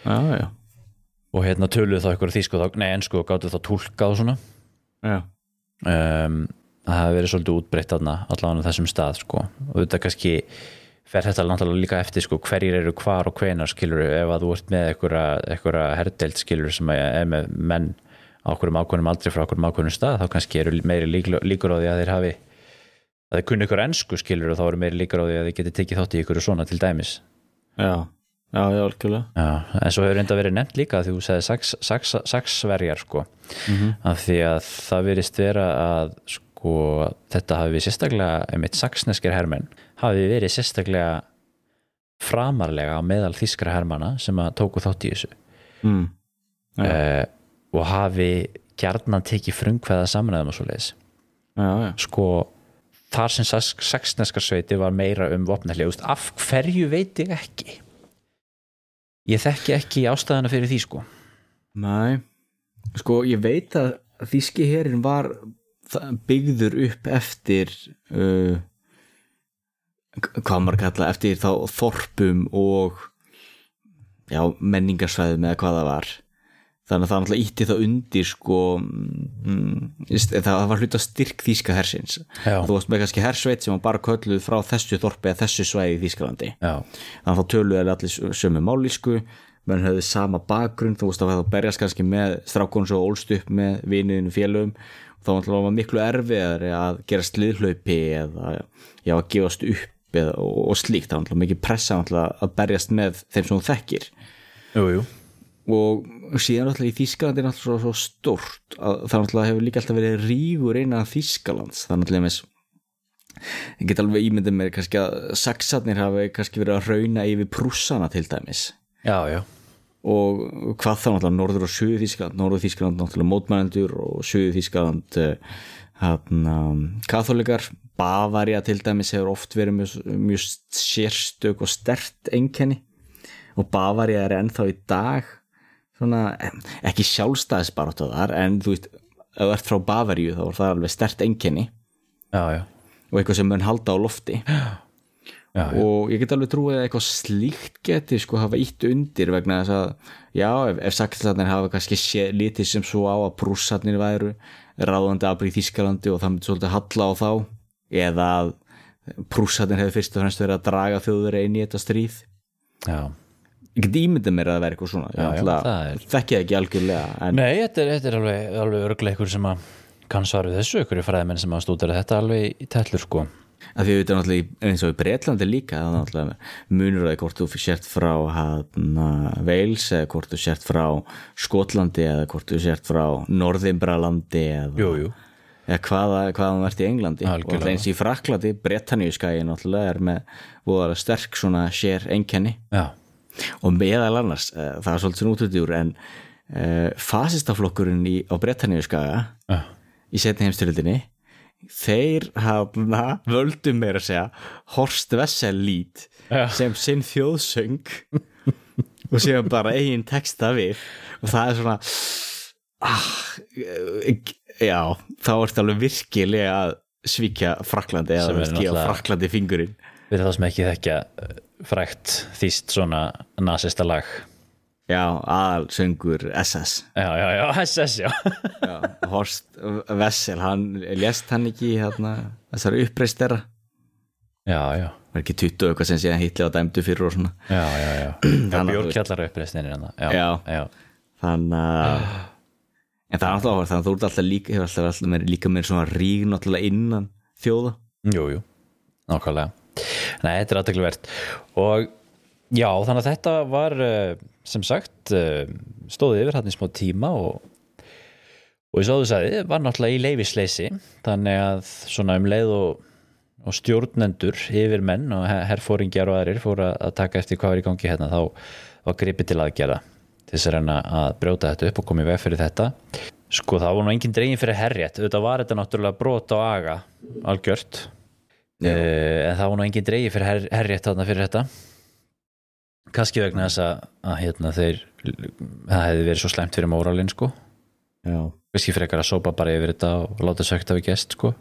B: Já, já,
A: og hérna töluðu þá einhverju þýsku og þá, nei ensku og gáttu þá túlkað og svona.
B: Já.
A: um, það hafi verið svolítið útbreytt allavega á þessum stað sko. Og þetta kannski fer þetta náttúrulega líka eftir sko hverjir eru hvar og hvenar skilur ef að þú ert með einhverja, herdelt skilur sem er með menn á okkurum ákveðnum aldrei frá okkurum ákveðnum stað þá kannski eru meiri líkur, á því að þeir hafi að þeir kunni ykkur ensku skilur og þá eru meiri líkur á því að þeir geti tekið þátt í ykkur svona til dæmis.
B: Já. já, já, algjörlega.
A: Já, en svo hefur reynda verið nefnt líka því þú segði sax, sax, saxverjar sko af því að það verist vera að sko þetta hafi sérstaklega einmitt saxneskir hermenn hafi verið sérstaklega framarlega á meðal þýskra hermanna sem að tóku þátt í þessu.
B: Mm. Já.
A: uh, og hafi gjarnan tekið frumkvæða samræðum og svo leiðis
B: já, já,
A: sko þar sem sax, saxneskar sveiti var meira um vopnalli af hverju veit ég ekki? Ég þekki ekki ástæðana fyrir því sko.
B: Næ sko, ég veit að þýski herin var byggður upp eftir uh, hvað maður kalla eftir þá þorpum og já, menningarsvæðum eða hvað það var. Þannig að það náttúrulega ítti það undir sko mm, veist, það var hluta styrk þýska hersins.
A: Já.
B: þú varst með kannski hersveit sem var bara kölluð frá þessu þorpi eða þessu svæði í Þýskalandi. Þannig að þá töluðu þeir allir sömu málísku menn höfðu sama bakgrunn þú veist að það berjast kannski með strákon svo ólst upp með viniðinu félögum. Þá var miklu erfiðar að gera sliðhlaupi eða já, að gefast upp eða, og, og slíkt það náttúrulega mikið pressa að berjast með þeim sem þú þekkir.
A: Jú, jú.
B: Og síðan náttúrulega í Þýskalandi er náttúrulega svo, svo stórt að það náttúrulega hefur líka alltaf verið rígur innan Þýskalands. Það er náttúrulega með ég get alveg ímyndið mér kannski að saksarnir hafi kannski verið að rauna yfir prússana til dæmis.
A: Já, já,
B: og hvað þá náttúrulega norður og söðu Þýskaland norður Þýskaland náttúrulega mótmænendur og söðu Þýskaland hérna katholikar Bavaria til dæmis hefur oft verið mjög, mjög sérstök og stert einkenni. Og Bavaria er ennþá í dag svona, ekki þar en þú veist, ef þú ert frá Bavaríu þá er það alveg stert einkenni.
A: Já, já,
B: og eitthvað sem mun halda á lofti.
A: Já, já.
B: og ég get alveg trúið að eitthvað slíkt geti sko hafa ítt undir vegna þess að já, ef, ef saksarnir hafa kannski sé, litið sem svo á að prússarnir væru ráðandi afbrið í Þískalandi og það myndi svolítið halla á þá eða að prússarnir hefur fyrst og fremst verið að draga þjóður inn í þetta stríð.
A: Já.
B: ég get ímyndið mér að það veri eitthvað svona.
A: Já, já,
B: Ég náttúrulega
A: er-
B: þekki það ekki algjörlega en
A: Nei, þetta er, þetta er alveg, alveg örglega ykkur sem að kann svara við þessu ykkur fræðmenn sem að stúdera. Þetta alveg í tællur sko.
B: Að því auðvitað náttúrulega í- eins og í Breitlandi líka það er náttúrulega munur að hvort þú sért frá hana, Wales eða hvort þú sért frá Skotlandi eða hvort þú sért frá Norðimbralandi eða,
A: Jú, jú,
B: eða hvaða, hvaða þú ert í Englandi.
A: Algjörlega.
B: og eins í Fraklandi, Bretaníuskæði náttúrulega er með voðalega sterk svona sér einkenni.
A: Já,
B: og meðal annars, uh, það er svolítið útutjúr en uh, fasistaflokkurinn í, á Bretaníuskaga
A: já,
B: í setni heimstyrildinni þeir hafna völdum meira að segja Horst Wessel lít
A: Já.
B: sem sinn þjóðsöng og séum bara eigin texta við. Og það er svona ah, já þá ertu alveg virkilega að svíkja Fraklandi eða gefa
A: náttúrulega-
B: Fraklandi fingurinn.
A: Við það sem ekki þekkja eh, frægt þýst svona nasista lag.
B: Já, aðal söngur SS
A: Já, já, já, SS, já.
B: Já, Horst Wessel hann lést hann ekki hérna, þessari uppreist þeirra.
A: Já, já,
B: var ekki 20 og eitthvað sem síðan hitlega dæmdu fyrir og svona.
A: Já, já, já.
B: að þú
A: Bjórkjallar uppreistinir hann Já,
B: Já.
A: já,
B: þannig að en það er alltaf áhverð þannig að þú ert alltaf líka hefur alltaf, alltaf meir, líka meir svona rík náttúrulega innan þjóða.
A: Jú, jú Nákvæmlega. Nei, þetta er aðtekluvert og já, þannig að þetta var eh, sem sagt eh, stóði yfir hann í smá tíma og og eins og þú sagði, var náttúrulega í leifisleysi þannig að svona um leið og, og stjórnendur yfir menn og her- herfóringjar og aðrir fóru að taka eftir hvað var í gangi hérna þá var gripið til aðgerða til þess að reyna að brjóta þetta upp og koma í veg fyrir þetta. Sko það var nú engin dregin fyrir herrétt auðvitað var þetta náttúrulega brot á aga algjört. Uh, en það var nú engin dregin fyrir her, herrétt þarna fyrir þetta. Kannski vegna þess að, að hérna, þeir það hefði verið svo slæmt fyrir móralinn sko.
B: Já,
A: kannski frekar að sópa bara yfir þetta og láta sögt af í gest sko.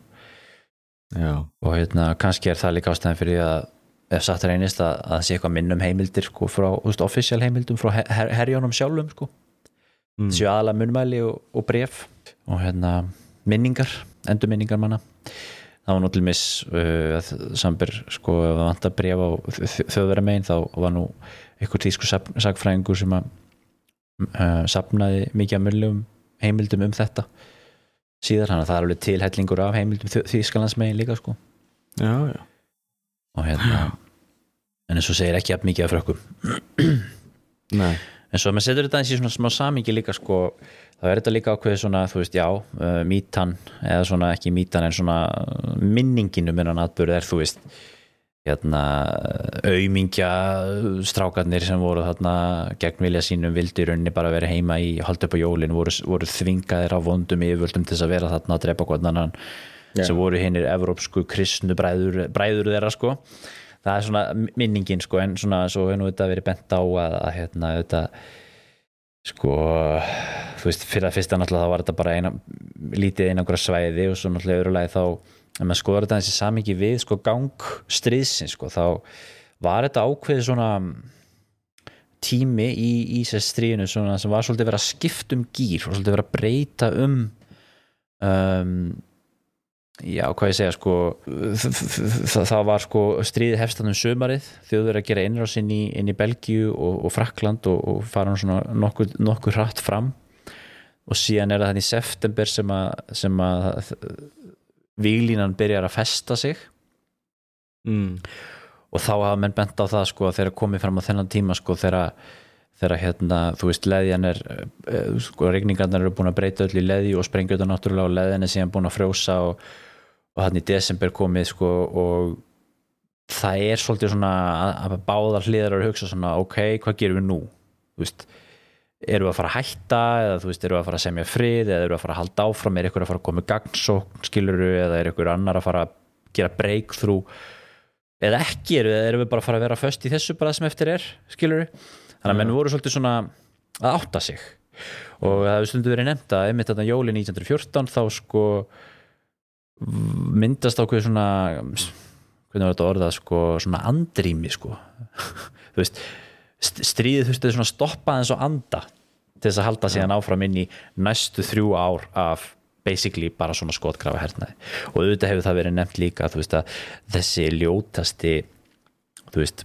B: Já,
A: og hérna kannski er það líka ástæðan fyrir að ef satt reynist að, að það sé eitthvað minnum heimildir sko frá, þú veist, official heimildum frá her, her, herjónum sjálfum sko mm. séu aðalega munnmæli og, og bref og hérna minningar endurminningar manna það var nú til mis uh, samber sko ef það vantar bref á þjóðverða megin þá var nú einhver tísku sagfræðingur sem að uh, sapnaði mikið af munnlegum heimildum um þetta síðar hann að það er alveg tilhellingur af heimildum Þýskalands megin líka sko
B: já, já.
A: Og hérna en eins og segir ekki að mikið af frökkum.
B: Nei,
A: en svo ef maður setur þetta eins í svona smá samingi líka sko, þá er þetta líka ákveðið svona þú veist, já, uh, mítan eða svona ekki mítan en svona minningin um hennan atbyrð er þú veist hérna aumingja strákarnir sem voru þarna gegn vilja sínum vildi í rauninni bara vera heima í haldi upp á jólin, voru, voru þvingaðir á vondum yfirvöldum til þess að vera þarna að drepa hvern annan
B: Já.
A: sem voru hinnir evrópsku kristnu bræður, bræður þeirra sko það er svona minningin sko en svona svo hefur nú þetta verið bent á að, að hérna þetta sko þú veist fyrir að fyrsta náttúrulega þá var þetta bara eina, lítið einangra svæði og svo náttúrulega öðrulegi þá ef maður skoðar þetta þessi samingi við sko gang stríðsins sko þá var þetta ákveðið svona tími í, í sér stríðinu svona sem var svolítið verið að skipta um gýr og svolítið verið að breyta um um já, hvað ég segja sko það, það var sko stríði hefstan um sömarið þjóður að gera innráð inn í, inn í Belgíu og, og Frakland og, og fara hann svona nokkur, nokkur hratt fram. Og síðan er það þannig september sem að, sem að výlínan byrjar að festa sig.
B: Mm.
A: og þá hafa menn bent á það sko þegar komið fram á þennan tíma sko þegar þegar hérna, þú veist, leðjan er eh, sko, regningarnar eru búin að breyta öll í leði og sprengja þetta náttúrulega og leðjan er síðan búin að frjósa og, og hann í desember komið sko og það er svolítið svona að, að báðar hliðar að hugsa svona, ok, hvað gerum við nú? Veist, erum við að fara að hætta eða veist, erum við að fara að semja frið eða erum við að fara að halda áfram, er ykkur að fara að koma gagnsókn, skiluru, eða er ykkur annar að fara að gera breakthrough? Eða ekki, erum við, erum við bara að fara að vera föst í þessu bara sem eftir er, skiluru þannig að menn voru svolítið svona að átta sig. Og það hefur stundu verið nefnt að einmitt þetta jóli 1914 þá sko myndast ákveð svona hvernig var þetta orðað sko svona andrými sko. Þú veist st- stríðið þurfti svona að stoppa eins og anda til þess að halda síðan áfram inn í næstu þrjú ár af basically bara svona skotgrafa hernaði og auðvitað hefur það verið nefnt líka þú veist að þessi ljótasti þú veist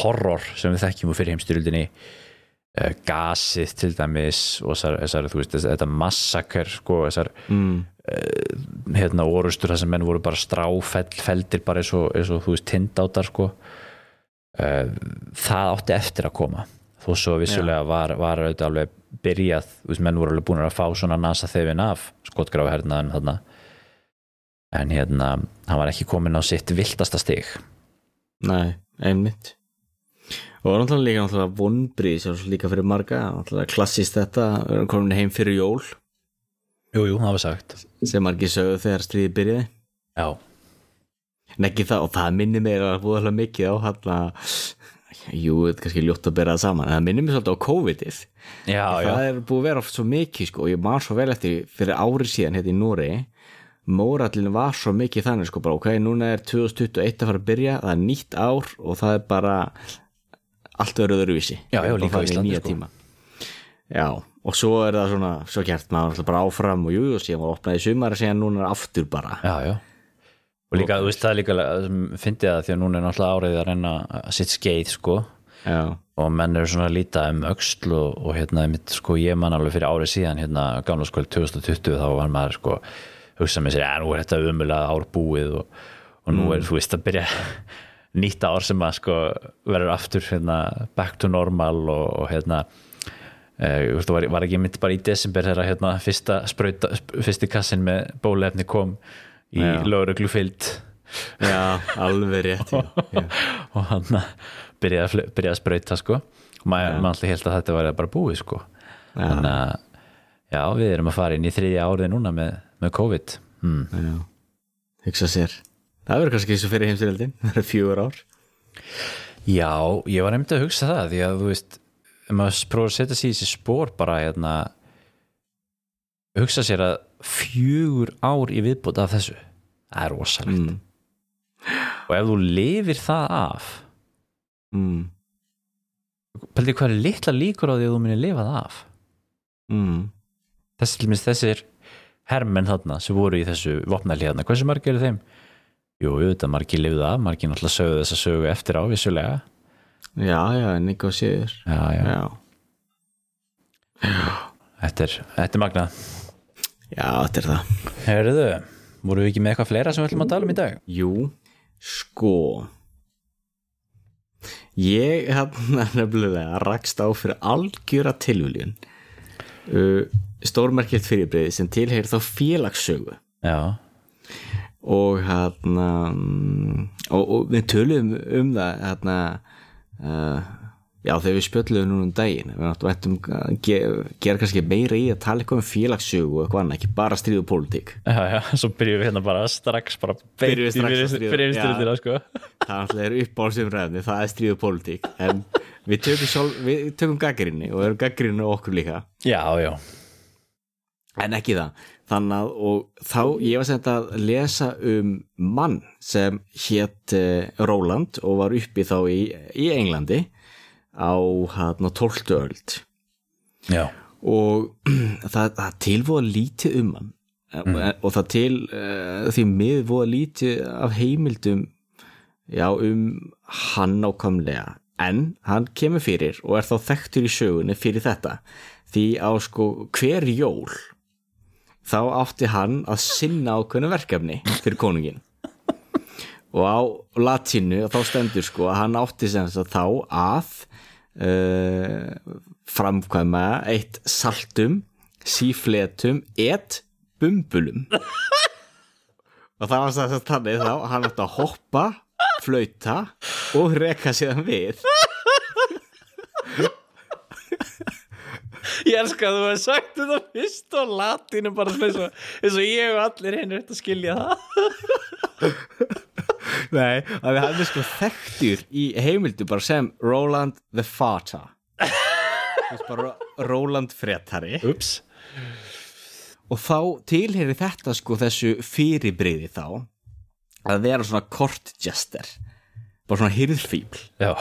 A: horror sem við þekkjum úr fyrir heimstyrjöldinni uh, gasið til dæmis og þessar, þú veist, þetta massakar sko, þessar
B: Mm.
A: Hérna orustur þar sem menn voru bara stráfeldir bara eins og, eins og þú veist tindáttar sko. Uh, það átti eftir að koma. Þó svo vissulega var, var auðvitað alveg byrjað, þú veist, menn voru alveg búin að fá svona nasa þefin af skotgráfa hernaðan þarna. En hérna, hann var ekki komin á sitt viltasta stig.
B: Nei, einmitt. Og náttúrulega líka náttúrulega er líka fyrir marga, náttúrulega klassist þetta komin heim fyrir jól
A: Jú, jú, það var sagt.
B: Sem margir sögðu þegar stríði byrjaði.
A: Já,
B: en ekki það, og það minnir mér að búið alveg mikið á hann að jú, þetta er kannski ljótt að bera það saman en það minnir mér svolítið á COVID-ið.
A: Já, já.
B: það er búið að vera oft svo mikið sko, og ég man svo vel eftir fyrir árið síðan hérna í Nóri mórallin var svo mikið þannig sko, bara, ok, núna er 2021 að fara að byrja það er nýtt ár og það er bara allt öðru öðruvísi.
A: Já, já, líka
B: í
A: Íslandi, sko.
B: tíma. já, og svo er það svona svo kjært maður bara áfram og jú, og síðan var opnað í sumar og síðan núna er aftur bara.
A: Já, já. Og líka, þú veist, það líka sem fyndi það því að núna er náttúrulega árið að reyna að sitt skeið, sko.
B: Já,
A: og menn eru svona að líta um öxl og, og hérna, mitt, sko, ég man alveg fyrir árið síðan hérna, gamla skóli 2020 þá var maður, sko, hugsa með sér ja, nú er þetta umulega ár búið og, og nú er, þú veist, að byrja nýtt ár sem að, sko, verður aftur, hérna, back to normal og, og hérna Uh, veist, var, var ekki mynd bara í desember þegar hérna, fyrsta sprauta, sp- fyrsti kassin með bólefni kom í
B: Já.
A: lögreglufylgd
B: já, alveg rétt
A: og hann byrjaði, að byrjaði að sprauta sko. Og maður alltaf held að þetta var bara búið sko.
B: Já.
A: þannig að já, við erum að fara inn í þriðja árið núna með, með COVID.
B: Já, hugsa sér. Það verður kannski eins og fyrir heimstyrjöldin Það er fjögur ár.
A: Já, ég var nefndi að hugsa það því að þú veist, ef maður prófur að setja sig í þessi spór bara hérna hugsa sér að fjögur ár í viðbót af þessu það er rosalegt
B: mm.
A: og ef þú lifir það af
B: Mm.
A: pældi hvað er litla líkur á því að þú munir lifa það af
B: Mm.
A: þessi, þessir hermenn þarna sem voru í þessu vopnæli hérna, hversu margir eru þeim? Jú, auðvitað margir lifið af, margir náttúrulega sögðu þessa sögu eftir á, vissulega
B: Já, já, á síður
A: já, já,
B: Já,
A: Þetta, er, þetta er magnað.
B: Já, þetta er það.
A: Herðu, voru við ekki með eitthvað fleira sem við ætlum að tala um í dag?
B: Jú, sko. Ég hérna nefnilega rakst á fyrir algjöra tilviljun uh, stórmerkilt fyrirbreyði sem tilheyr þá félagssögu.
A: Já,
B: og hérna mm, og, og við töluðum um það hérna uh, já þegar við spjöldluðum núna um daginn við náttúrulega ættum að ge, gera kannski meira í að tala eitthvað um félagssögu og eitthvað annað, ekki bara stríðu pólitík.
A: Já, já, svo byrjum við hérna bara strax bara
B: Byrjum við strax að stríða.
A: sko.
B: Það er alltaf uppáhaldsumræðni, það er stríðu pólitík en við tökum, sjálf, við tökum gaggrinni og erum gaggrinni okkur líka.
A: Já, já,
B: en ekki það þannig að og þá ég var sent að lesa um mann sem hétt uh, Róland og var uppi þá í, í Englandi á hérna 12. öld.
A: Já,
B: og það, það tilvoða lítið um hann. Mm. og það til uh, því mið voða lítið af heimildum já um hann ákamlega en hann kemur fyrir og er þá þekktur í sögunni fyrir þetta. Því á sko hver jól þá átti hann að sinna ákveðnu verkefni fyrir konungin og á latínu þá stendur sko að hann átti sem sagt þá að uh, framkvæma eitt saltum sífletum et bumbulum. Og það var sem sagt þannig þá hann átti að hoppa flauta og reka síðan við
A: ég elska að þú hefði sagt þetta fyrst og latinu bara svona eins og, ég og allir hinn er að skilja það.
B: Nei, að hann er sko þekktur í heimildu bara sem Roland the Fata Roland Fretari
A: ups,
B: og þá tilheyri þetta sko þessu fyrirbreyði þá að vera svona kortjester bara svona hyrðfíbl
A: já,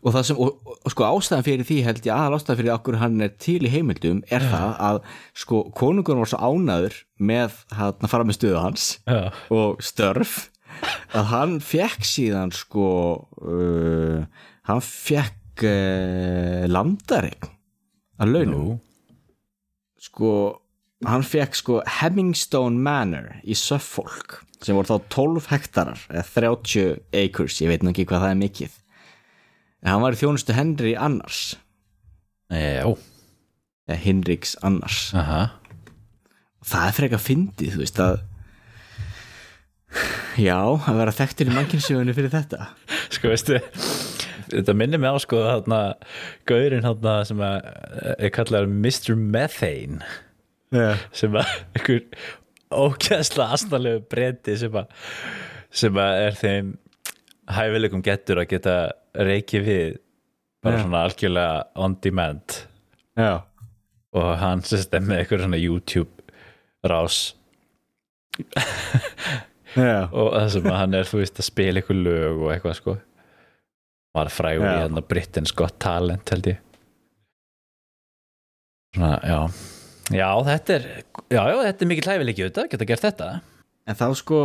B: og það sem, og, og, sko ástæðan fyrir því held ég aðal ástæðan fyrir okkur hann er til í heimildum er það að sko konungur var svo ánaður með að fara með stöðu hans
A: já,
B: og störf að hann fekk síðan sko uh, hann fekk uh, landaregn að launum.
A: Nú.
B: Sko hann fekk sko Hemmingstone Manor í Suffolk sem voru þá 12 hektarar eða 30 acres, ég veit nú ekki hvað það er mikið en hann var í þjónustu Henry Annars.
A: Já,
B: eða Hinriks Annars.
A: Aha.
B: Það er frekar fyndið, þú veist að já, að vera þekktir í mannkynsjöfunni fyrir þetta.
A: Sko veistu þetta minnir mig á sko þarna gaurinn þarna sem að er kallar Mr. Methane.
B: Yeah.
A: sem að einhver ógæðslega astanlegu breyti sem að sem að er þeim hæfileikum getur að geta reiki við bara
B: Já.
A: svona algjörlega on demand.
B: Já,
A: og hann sérst er með eitthvað svona YouTube rás.
B: Já,
A: og það sem að hann er þú veist að spila eitthvað lög og eitthvað sko. Var frægur í hérna Britain's Got Talent held ég. Svona, já. Já, þetta er, þetta er mikið hlæfileiki auðvitað, geta gert þetta.
B: En þá sko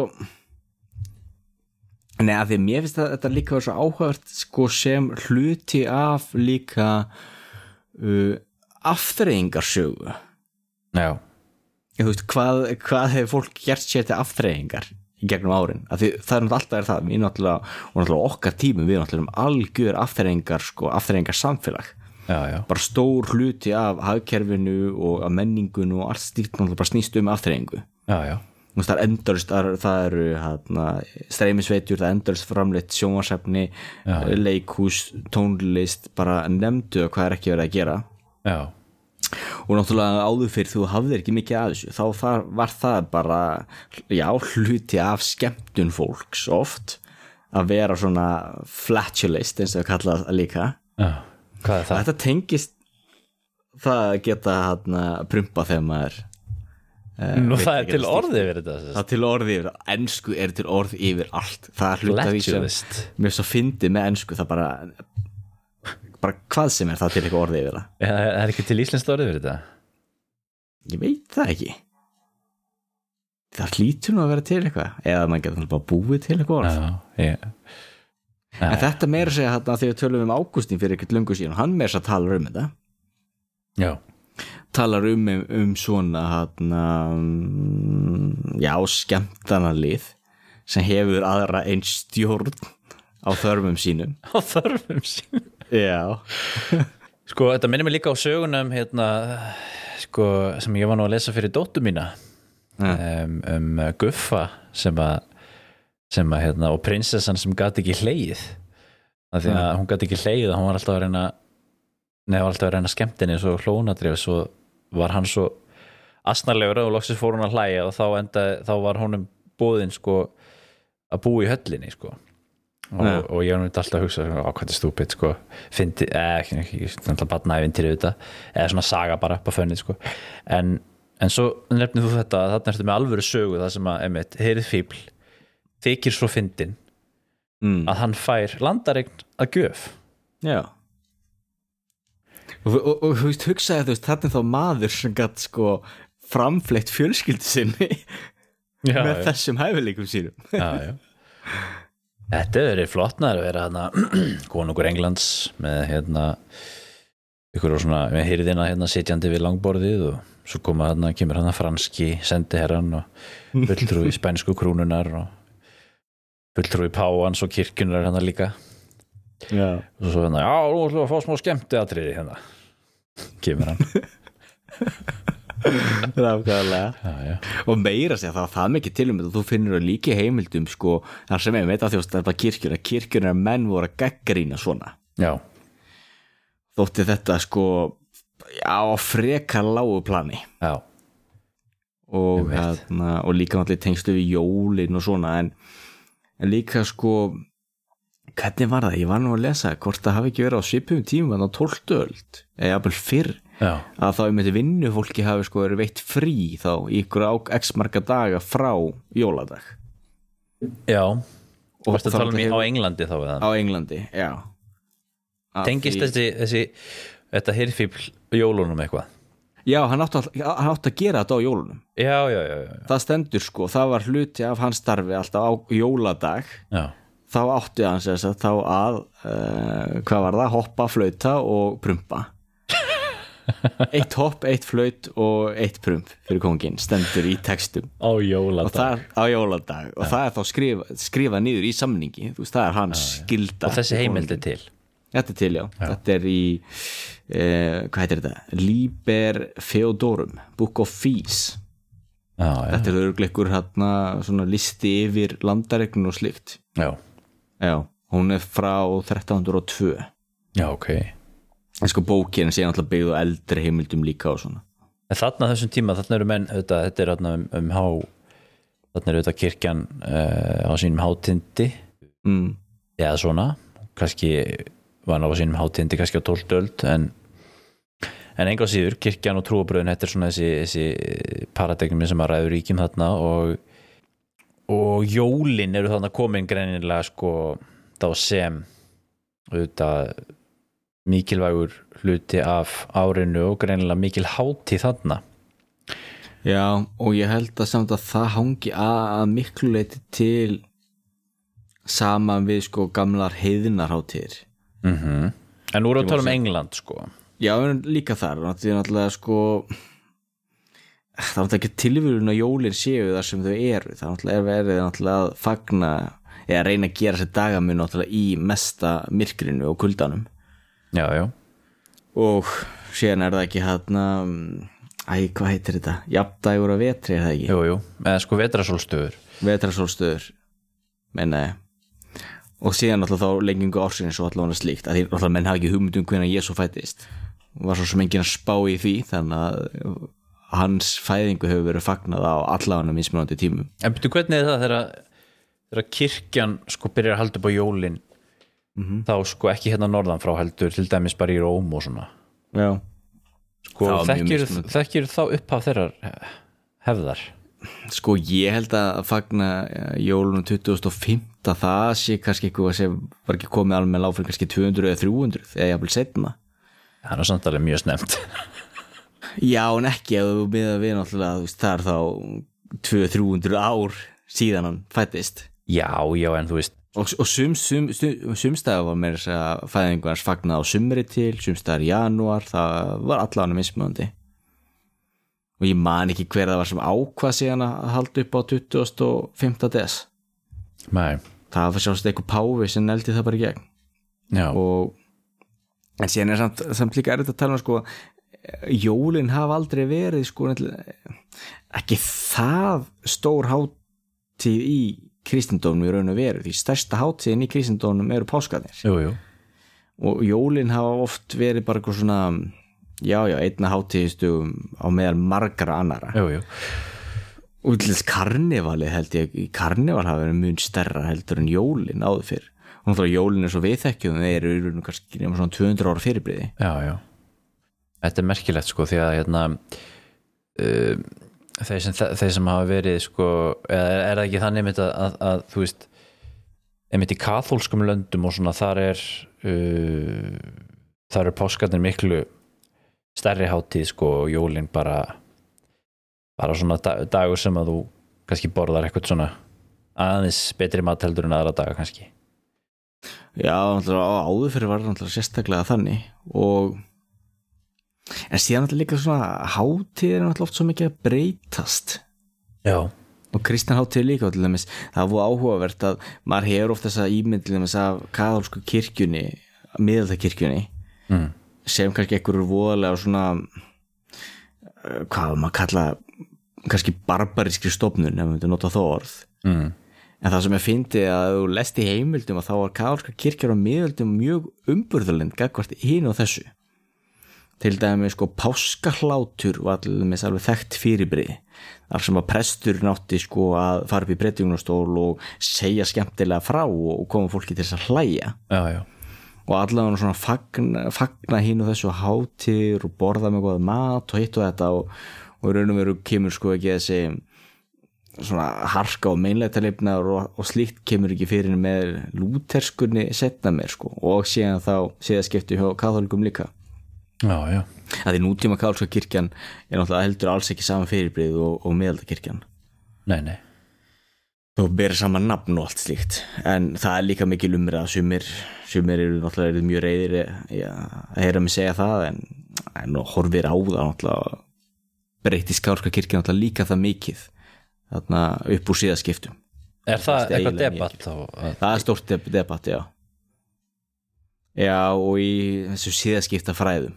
B: Nei, að því mér finnst að þetta líka var svo áhört sko sem hluti af líka uh, afþreyingarsögu.
A: Já,
B: þú veist, hvað, hvað hefur fólk gert sér til afþreyingar í gegnum árin? Af því það er náttúrulega alltaf er það náttúrulega, og náttúrulega okkar tímum við náttúrulega um algjör afþreyingar sko, afþreyingar samfélag
A: já, já,
B: bara stór hluti af hagkerfinu og af menningun og allt stíkt náttúrulega bara snýst um afþreyingu.
A: Já, já
B: það er endurist, það eru, það hérna, streymisveitjur, það er endurist framleitt sjónvarsefni,
A: Já.
B: leikhús tónlist, bara nefndu hvað er ekki verið að gera
A: já,
B: og náttúrulega áður fyrir þú hafðir ekki mikið að þessu, þá þar, var það bara, já, hluti af skemmtun fólks oft að vera svona flatulist eins og við kalla það líka
A: já hvað er það?
B: þetta tengist það að geta hérna prumpa þegar maður
A: Nú
B: veit
A: það er til
B: að
A: orðið yfir þetta
B: það er til orði yfir, ennsku er til orð yfir allt, það er hluta því sem mér svo fyndið með ennsku, það bara bara hvað sem er það til eitthvað orði yfir það.
A: Það er ekki til íslenskt orðið yfir þetta?
B: Ég veit það ekki. Það hlýtur nú að vera til eitthvað eða maður getur bara búið til eitthvað orð.
A: Já, ég
B: en þetta meira segja hérna þegar við tölum um Ágústín fyrir ekkert lungu síðan, hann meira að tala um þetta.
A: Já,
B: talar um, um svona hérna, mm, já, skemmtana lið sem hefur aðra einn stjórn á þörfum sínum.
A: Á þörfum sín
B: Já.
A: Sko, þetta minnir mig líka á sögunum hérna, sko, sem ég var nú að lesa fyrir dóttu mína. Um, um Guffa sem að sem að, hérna, og prinsessan sem gati ekki hleið af því að hún gati ekki hleið og hún var alltaf að reyna neða var alltaf að reyna skemmtinni svo hlónadrif svo var hann svo asnarlegur og loksins fór hún að hlæja og þá, enda, þá var honum búðin sko að búa í höllinni sko. Og,
B: Ja.
A: og ég var nú alltaf að hugsa á hvað þetta er stúpid sko. Fyndi, eða ekki, ekki, ekki alltaf batnaði til auðvitað eða svona saga bara upp á fönnið sko. En, en svo nefnir þú þetta að þarna ertu með alvöru sögu það sem að, emitt, heyrið fíbl þykir svo fyndin
B: mm.
A: að hann fær landaregn að gjöf.
B: Já og, þú veist, hugsaði þú veist, þetta er þá maður sem gætt sko framfleitt fjölskyldu sinni
A: já,
B: með
A: já,
B: þessum hæfileikum sínum.
A: Já. Þetta er verið flottnar að vera hérna konungur Englands með hérna ykkur og svona með hýrðina hérna sitjandi við langborðið og svo koma hérna, kemur hérna franski sendiherran og fulltrúi spænsku krúnunar og fulltrúi páans og kirkjunar hérna líka. Og svo hérna, já, nú ætlum við að fá smá skemmti atriði hérna kemur hann. Já.
B: og meira sér það það mikið til um þetta þú finnur það líki heimildum sko þar sem ég veit að þjóst þetta kirkjur að kirkjur er menn voru að gaggrína svona.
A: Já,
B: þótti þetta sko á frekar lágu plani.
A: Já,
B: og, hérna, og líka náttúrulega tengstu við jólin og svona en, en líka sko hvernig var það, ég var nú að lesa hvort það hafi ekki verið á svipum tíma á 12 öld, eða jafnvel fyrr
A: já,
B: að þá einmitt vinnufólki hafi sko verið veitt frí þá í ykkur á x marga daga frá jóladag.
A: Já.
B: og
A: Varstu að tala um í- á
B: hefur-
A: Englandi þá við
B: á Englandi, já. Að
A: tengist
B: því-
A: þessi, þessi þetta hirfíbl jólunum eitthvað?
B: Já, hann átti, að, hann átti að gera þetta á jólunum.
A: Já, já, já, já,
B: það stendur sko, það var hluti af hans starfi alltaf á jóladag.
A: Já.
B: Þá átti hann sér að þá að uh, hvað var það, hoppa, flauta og prumpa. Eitt hopp, eitt flaut og eitt prump fyrir kongin, stendur í textum.
A: Á
B: og
A: jóladag
B: það er á jóladag. Og það er þá skrifa, skrifa niður í samningi. Þú veist, það er hans skilda
A: og þessi heimild er til.
B: Þetta er til, já. Þetta er í, eh, hvað heitir þetta? Liber Feodorum, Book of Fees.
A: já, já,
B: Þetta er örgleikur hérna svona listi yfir landaregnum og slikt.
A: já,
B: Já, hún er frá 1302.
A: já, ok
B: En sko bókin sé náttúrulega byggðu eldri heimildum líka og svona.
A: en þarna þessum tíma, þarna eru menn auðvitað, þetta er þarna um, um há þarna er auðvitað kirkjan uh, á sínum hátindi
B: Mm.
A: eða svona, kannski var hann á sínum hátindi kannski á 12 öld en en enga síður, kirkjan og trúabröðin þetta er svona þessi, þessi paradigmi sem að ræður ríkjum þarna og og jólin eru þarna komin greinilega sko þá sem auðvitað mikilvægur hluti af árinu og greinilega mikil hátíð þarna.
B: Já, og ég held að samt að það hangi að, að miklu leiti til saman við sko gamlar heiðinarháttíðir.
A: mm en nú erum við að tala um England sko.
B: Já, en líka þar, það er náttúrulega sko það er náttúrulega ekki tilvíðun að jólin séu þar sem þau eru, það er náttúrulega verið náttúrulega að fagna eða reyna að gera sér dagamun náttúrulega í mesta myrkrinu og kuldanum.
A: Já, já,
B: og síðan er það ekki hérna æ, hvað heitir þetta? Jafndægur að vetri er það ekki?
A: jú, jú. Eða sko vetrasólstöður
B: Vetrasólstöður menna ég. Og síðan náttúrulega þá lengingu ársins og allavega slíkt. Að því náttúrulega menn hafa ekki hugmyndum hvernig Jésu fættist var svo sem enginn að spá í því þannig að hans fæðingu hefur verið fagnað á allavega mismunandi tímum.
A: En betur hvernig er það þegar kirkjan sko byrjar að halda upp á jólin? Þá sko ekki hérna norðan frá heldur til dæmis bara í Róm og svona.
B: Já,
A: sko þekkir, þekkir þá upp af þeirrar hefðar?
B: Sko ég held að fagna eh, jólunum 2005 það sé kannski eitthvað sem var ekki komið með láfri kannski 200 eða 300 eða jafnvel setna
A: það er samt alveg mjög snemt
B: Já, en ekki ef þú miða við náttúrulega þú veist, það er þá 200-300 ár síðan hann fættist
A: já, já, en þú veist.
B: Og, og sum, sum, sum, sumstæða var þess að fæðingu hans fagnað á sumri til sumstæðar í janúar, það var allan mismunandi. Og ég man ekki hver það var sem ákvað síðan að halda upp á 25. des.
A: Nei,
B: það var sjálfst eitthvað páfi sem neldi það bara í gegn.
A: Já,
B: og en síðan er samt, samt líka erfitt að tala um sko jólin hafa aldrei verið sko ekki það stór hátíð í kristindónum í raun og veru því stærsta hátíðin í kristindónum eru páskarnir.
A: Jú, jú.
B: Og jólin hafa oft verið bara eitthvað svona já já, einna hátíðistugum á meðal margara annara
A: jú,
B: og til þess karnevali held ég karneval hafa verið mun stærra heldur en jólin áður fyrr. Og náttúrulega jólin er svo viðþekkjum þeir eru kannski nema svona 200 ára fyrirbriði
A: já, já þetta er merkilegt sko því að hérna uh, þeir, sem, þeir sem hafa verið sko, er, er það ekki þannig að, að, að þú veist einmitt í kathólskum löndum og svona þar er uh, þar eru páskarnir miklu stærri hátíð sko og jólin bara bara svona dag, dagur sem að þú kannski borðar eitthvað svona aðeins betri mat heldur en aðra daga kannski.
B: Já, áður fyrir var náttúrulega sérstaklega þannig og en síðan náttúrulega líka svona hátíð er náttúrulega oft svo mikið að breytast
A: já,
B: og kristan hátíð líka til dæmis það var áhugavert að maður hefur oft þessa ímynd til dæmis af kaðálsku kirkjunni miðaldakirkjunni
A: mm.
B: sem kannski einhverjur voðalega svona eh, hvað maður að kalla kannski barbarískri stofnun ef við myndum nota þó orð
A: Mm.
B: En það sem ég fyndi að þú lest í heimildum að þá var katholska kirkjar á miðöldum mjög umburðurlind gagvart hín og þessu. Til dæmi sko páskahlátur var alveg þekkt fyrirbrið. Þar sem að prestur nátti sko að fara upp í breytingunastól og segja skemmtilega frá og koma fólki til þess að hlæja.
A: já, já,
B: Og allavega svona fagna, fagna hín og þessu hátir og borða með góða mat og hitt og þetta og, og raun og veru kemur sko ekki þessi svona harka og meinleitarleifnar og, og slíkt kemur ekki fyrir með lúterskunni setna mér sko og síðan þá síðan skipti hjá katholikum líka
A: já, já.
B: að því nútíma katholska kirkjan er náttúrulega heldur alls ekki saman fyrirbrið og, og meðaldakirkjan
A: nei, nei.
B: Og bera saman nafn og allt slíkt. En það er líka mikil umræða. Sumir, sumir eru náttúrulega eru mjög reyðir ja, að heyra mig segja það en, en horfir á það náttúrulega. Breytist katholska kirkjan náttúrulega líka það mikið þarna upp úr síðaskiptum?
A: Er það eitthvað debatt
B: það er stórt deb debatt, já. Já og í þessu síðaskipta fræðum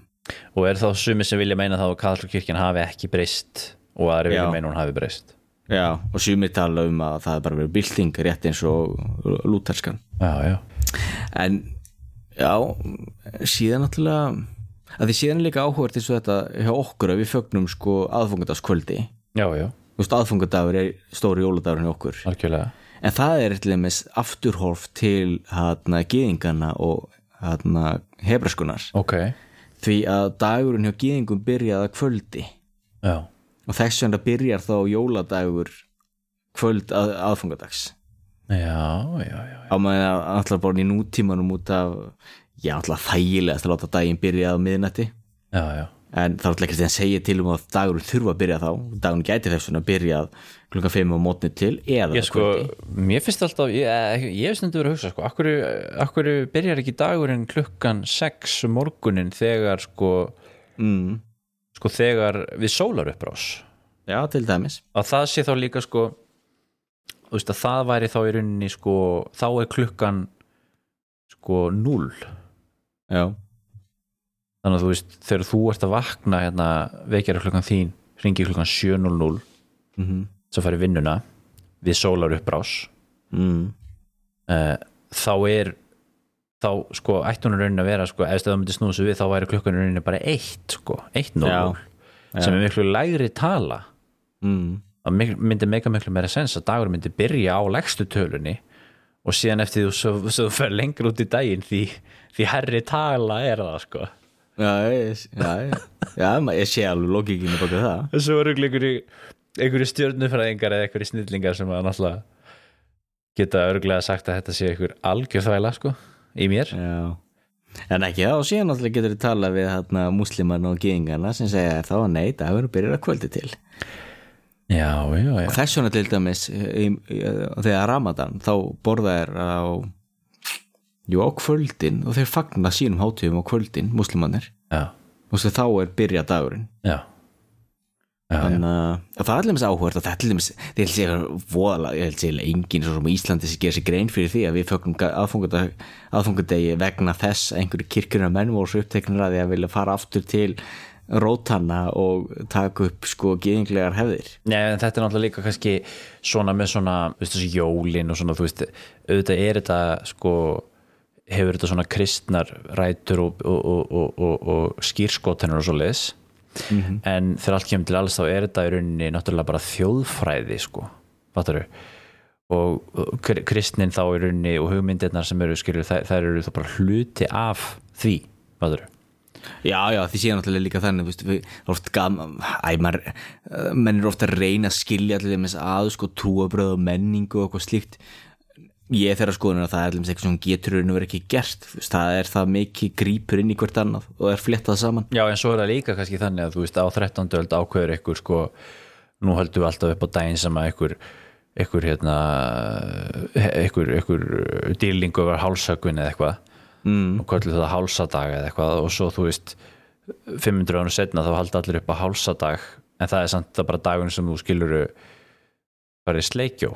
A: Og er þá sumi sem vilja meina þá að Katholska kirkjan hafi ekki breyst og aðri vilja meina hún hafi breyst.
B: Já, og sumir tala um að það er bara verið bylting rétt eins og lúterskan.
A: Já, já,
B: en já, síðan náttúrulega að því síðan líka áhugað eins og þetta hjá okkur að við fögnum sko aðfungardagskvöldi
A: já, já,
B: þú veist aðfungadagur er stóri jóladagur hjá okkur.
A: Algjörlega.
B: En það er til dæmis afturhorf til hérna gýðingana og hérna hebraskunar
A: Ok,
B: því að dagurinn hjá gýðingum byrjaði að kvöldi.
A: Já,
B: og þess vegna byrjar þá jóladagur kvöld að, aðfungadags
A: já, já, já,
B: á maður að alltaf bara í nútímanum út af já alltaf þægilegast að láta daginn byrja á miðnætti.
A: Já, já.
B: En það er alltaf ekki að segja til um að dagurinn þurfa að byrja þá. Dagurinn gæti þess að byrja klukka 5 á mótni til eða
A: Ég sko, mér finnst alltaf ég, ég, ég hef stundu verið að hugsa sko, akkur, akkur byrjar ekki dagurinn klukkan 6 um morgunin þegar sko,
B: mm,
A: sko þegar við sólar upprás
B: já til dæmis.
A: Að það sé þá líka sko veist að það væri þá í rauninni sko þá er klukkan sko 0
B: já,
A: þannig að þú veist þegar þú ert að vakna hérna vekjara klukkan þín ringi klukkan 7.00
B: mm
A: svo færi vinnuna við sólar upprás
B: mm,
A: uh, þá er þá sko í rauninni að vera sko ef það myndi snúða sig við þá væri klukkan í rauninni bara 1 sko, 1.00
B: Já,
A: sem er miklu lægri tala.
B: Mm,
A: það myndi meika miklu meira sens að dagur myndi byrja á legstu tölunni og síðan eftir þú svo, svo fer lengur út í daginn því, því herri tala er það sko
B: já, ég, já, já, ég sé alveg logikinu baka það.
A: Þessu voru einhverju, stjörnufræðingar eða einhverju snillingar sem að náttúrulega geta örglega sagt að þetta sé einhver algjörþvæla sko í mér.
B: Já. En ekki það og síðan náttúrulega getur við talað við hérna músliman og gýðingarna sem segja þá að nei, dagur byrjar að kvöldi til.
A: Já, já, já,
B: og þess vegna til dæmis í, í, þegar Ramadan þá borða er á jú á kvöldin og þeir fagna sínum hátíðum á kvöldin, muslimannir
A: já,
B: og þá er byrja dagurinn.
A: Já.
B: þannig að það er allir með áhverð það er allir voðalega, ég held sér enginn svo sem á Íslandi sem gerir sér grein fyrir því að við fögnum aðfungardegi vegna þess að einhverju kirkjurna menn voru svo uppteknir að því að vilja fara aftur til rótanna og taka upp sko geðinglegar hefðir.
A: Nei, en þetta er náttúrulega líka kannski svona með svona, þú veist þessi jólin og svona, þú veist, auðvitað er þetta sko, hefur þetta svona kristnar rætur og, og, og, og, og, og skýrskotanur og svo leis en þegar allt kemur til alls þá er þetta í rauninni náttúrulega bara þjóðfræði sko, fattar og og kr- kristnin þá í rauninni og hugmyndirnar sem eru skilur, þær, þær eru þá bara hluti af því, fattar
B: Já, já, því séu náttúrulega líka þannig við oft gaman æ, maður, eh, menn eru ofta að reyna að skilja allir með að sko trúabröð og menningu og eitthvað slíkt ég er þeirra skoðun að það er allir eitthvað sem getur raun og verið ekki gert það er það mikið grípur inn í hvert annað og er fléttað saman
A: Já, en svo er það líka kannski þannig að þú veist á 13. öld ákveður ykkur sko nú höldum við alltaf upp á daginn sem að ykkur ykkur hérna ykkur, ykkur dýrlingu var hálsökun eða eitthvað mm. og kvöldu það hálsadag eða eitthvað og svo þú veist 500 ánum setna þá haldi allir upp á hálsadag en það er samt það bara dagun sem þú skiluru í sleikjó.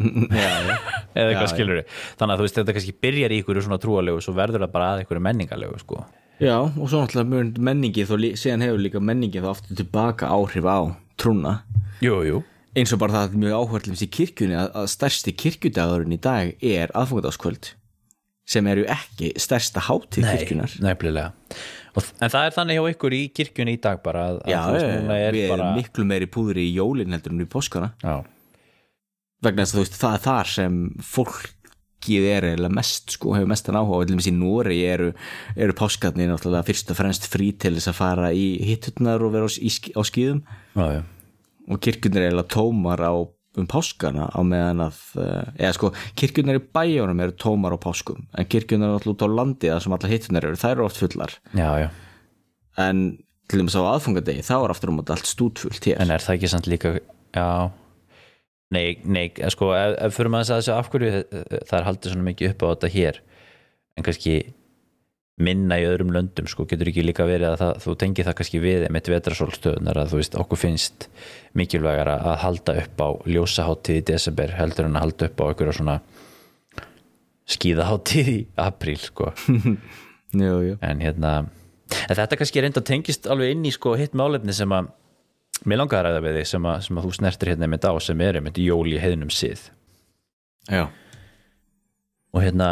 A: eða eitthvað
B: Já,
A: skiluru þannig að þú veist þetta kannski byrjar í ykkur svona trúalegu svo verður það bara að ykkur menningalegu sko.
B: Já, og svo náttúrulega menningi þó síðan hefur líka menningi þá aftur tilbaka áhrif á trúna.
A: Jú, jú.
B: Eins og bara það er mjög áhverðlum í kirkjunni að, að stærsti kirkjudagurinn í dag er aðfungardagskvöld sem eru ekki stærsta hátíð kirkjunar
A: nefnilega. Og, en það er þannig hjá ykkur í kirkjunni í dag bara að,
B: Já,
A: að
B: við erum
A: bara
B: miklu meiri púður í jólin heldur en í
A: já,
B: vegna þess að þú veist, það er þar sem fólkið er eiginlega mest sko, hefur mestan áhuga og allir í Nóri eru, eru páskarnir náttúrulega fyrst og fremst frí til þess að fara í hittutnar og vera á, í, á skýðum
A: já, já.
B: og kirkjunir er eiginlega tómar á um páskana á meðan að eh, eða sko, kirkjunir í bæjónum eru tómar á páskum en kirkjunir náttúrulega út á landi þar sem allar hittunar eru, þær eru oft fullar
A: já, já.
B: en til dæmis á aðfungadegi þá er aftur um allt stútfullt hér
A: en er það ekki samt líka já nei, nei, eh, sko, ef, ef fyrir maður að þessu af hverju eh, það er haldið svona mikið upp á þetta hér en kannski minna í öðrum löndum, sko, getur ekki líka verið að það, þú tengir það kannski við með vetrasólstöðunar að þú veist, okkur finnst mikilvægara að halda upp á ljósaháttíð í desember heldur en að halda upp á einhverja svona skíðaháttíð í apríl, sko
B: jú, jú.
A: en hérna en þetta kannski reynda tengist alveg inn í sko hitt málefni sem að mér langar að ræða við þig sem að, sem að þú snertir hérna með á sem er einmitt jól í heiðnum sið.
B: Já,
A: og hérna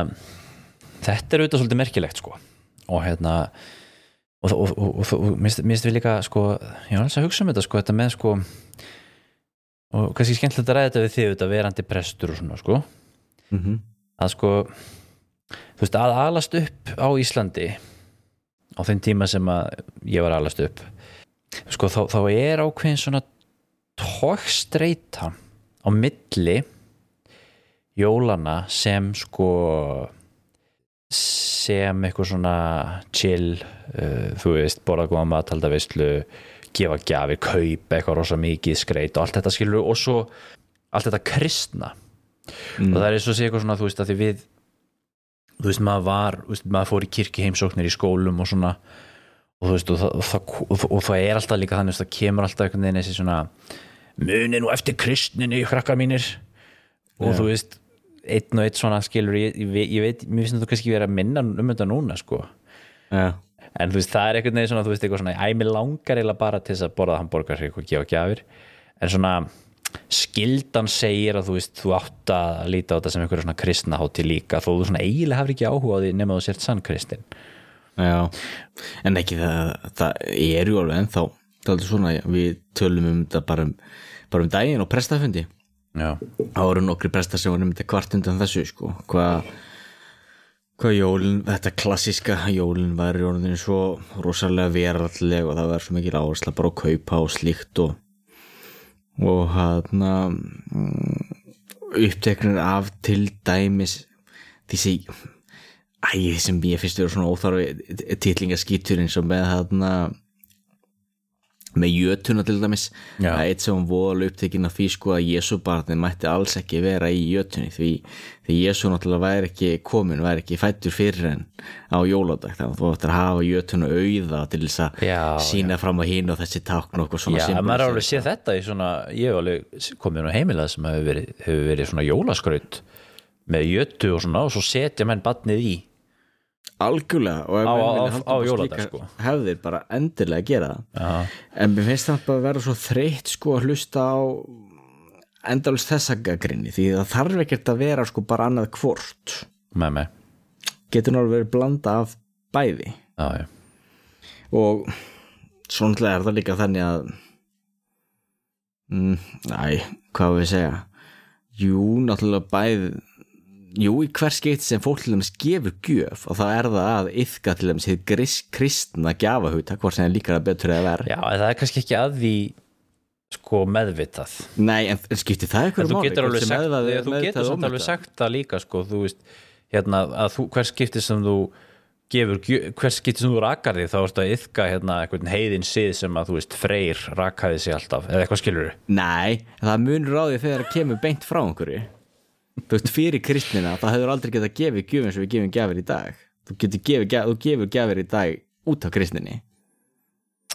A: þetta er auðvitað svolítið merkilegt sko. Og hérna og, og, og, og, minnst við líka sko ég var alveg að hugsa um þetta sko þetta með sko og kannski skemmtilegt að ræða þetta við þig auðvitað verandi prestur og svona sko.
B: Mm
A: að sko þú veist að alast upp á Íslandi á þeim tíma sem að ég var alast upp sko þá, þá er ákveðin svona tókstreita á milli jólana sem sko sem eitthvað svona chill uh, þú veist, borða góða mat halda veistlu, gefa gjafir kaupa eitthvað rosa mikið skreit og allt þetta skilur og svo allt þetta kristna. Og það er eins og sé eitthvað svona þú veist að því við þú veist maður var, veist, maður fór í kirkji heimsóknir í skólum og svona og þú veist og og það, og og það er alltaf líka þannig að það kemur alltaf einhvern veginn þessi svona muni nú eftir kristninni krakkar mínir. Og þú veist einn og einn svona skilur ég, ég, veit- mér finnst þetta kannski vera að minna um þetta núna sko.
B: Já,
A: en þú veist það er einhvern veginn svona þú veist eitthvað svona, æ, mér langar eiginlega bara til þess að borða hambúrgar og gefa gjafir. En svona skildan segir að þú veist þú átt að líta á þetta sem einhverja svona kristna hátti líka þó þú svona eiginlega hafur ekki áhuga á því
B: já. En ekki það, það er ju alveg ennþá það er aldrei svona, við tölum um þetta bara um, bara um daginn og prestafundi.
A: Já,
B: það voru nokkri prestar sem voru um þetta kvart undan þessu sko, hvað hvað jólin, þetta klassiska jólin var í orðinu svo rosalega veralleg og það var svo mikil áhersla bara að kaupa og slíkt og og hann uppteknir af til dæmis þessi æ, sem ég finnst vera svona óþarfi titlingaskítur eins og með hann með jötuna til dæmis.
A: Já.
B: það er eitt sem hún voðalega upptekinn af því sko að Jésu barnið mætti alls ekki vera í jötunni því, því Jésu náttúrulega væri ekki komin, væri ekki fættur fyrir en á jóladag. Þannig að þú ættir að hafa jötuna auða til þess að
A: Já,
B: sína fram á hinn og þessi tákn og svona
A: Já, maður er alveg séð þetta í svona ég hef alveg komið nú heimilað sem hefur verið, hefur verið svona jólaskraut með jötu og svona og svo setja menn badnið í
B: algjörlega og ef upp
A: jóladag,
B: slíkar
A: sko.
B: hefðir bara endilega að gera það.
A: Já,
B: en mér finnst það bara að vera svo þreytt sko að hlusta á endalist þessa gaggrinni því það þarf ekkert að vera sko bara annað hvort.
A: Með mig
B: getur náttúrulega verið blanda af bæði.
A: Já, já,
B: og svo náttúrulega er það líka þannig að mm, næ, hvað við segja? Jú, náttúrulega bæði jú, í hver skeitt sem fólk til dæmis gefur gjöf og þá er það að yfka til dæmis gris, kristna gjafahut hvort sem er líka betur eða verð
A: já, en það er kannski ekki að því sko meðvitað.
B: Nei, en, en skiptir það eitthvað
A: þú
B: máli?
A: getur alveg sagt,
B: meðvað-
A: þú getur alveg sagt það líka sko, þú veist, hérna að þú, hvers skipti sem þú gefur, hvers skipti sem þú rakar þig þá ertu að yfka hérna einhvern heiðin sið sem að þú veist, freyr rakaði sig alltaf eða eitthvað skilur
B: Nei, það munur á því þegar það kemur beint frá einhverju Þú veist, fyrir kristnina það hefur aldrei getað gefið gjöf eins og við gefum gjafir í dag. Þú, þú gefur gjafir í dag út af kristninni.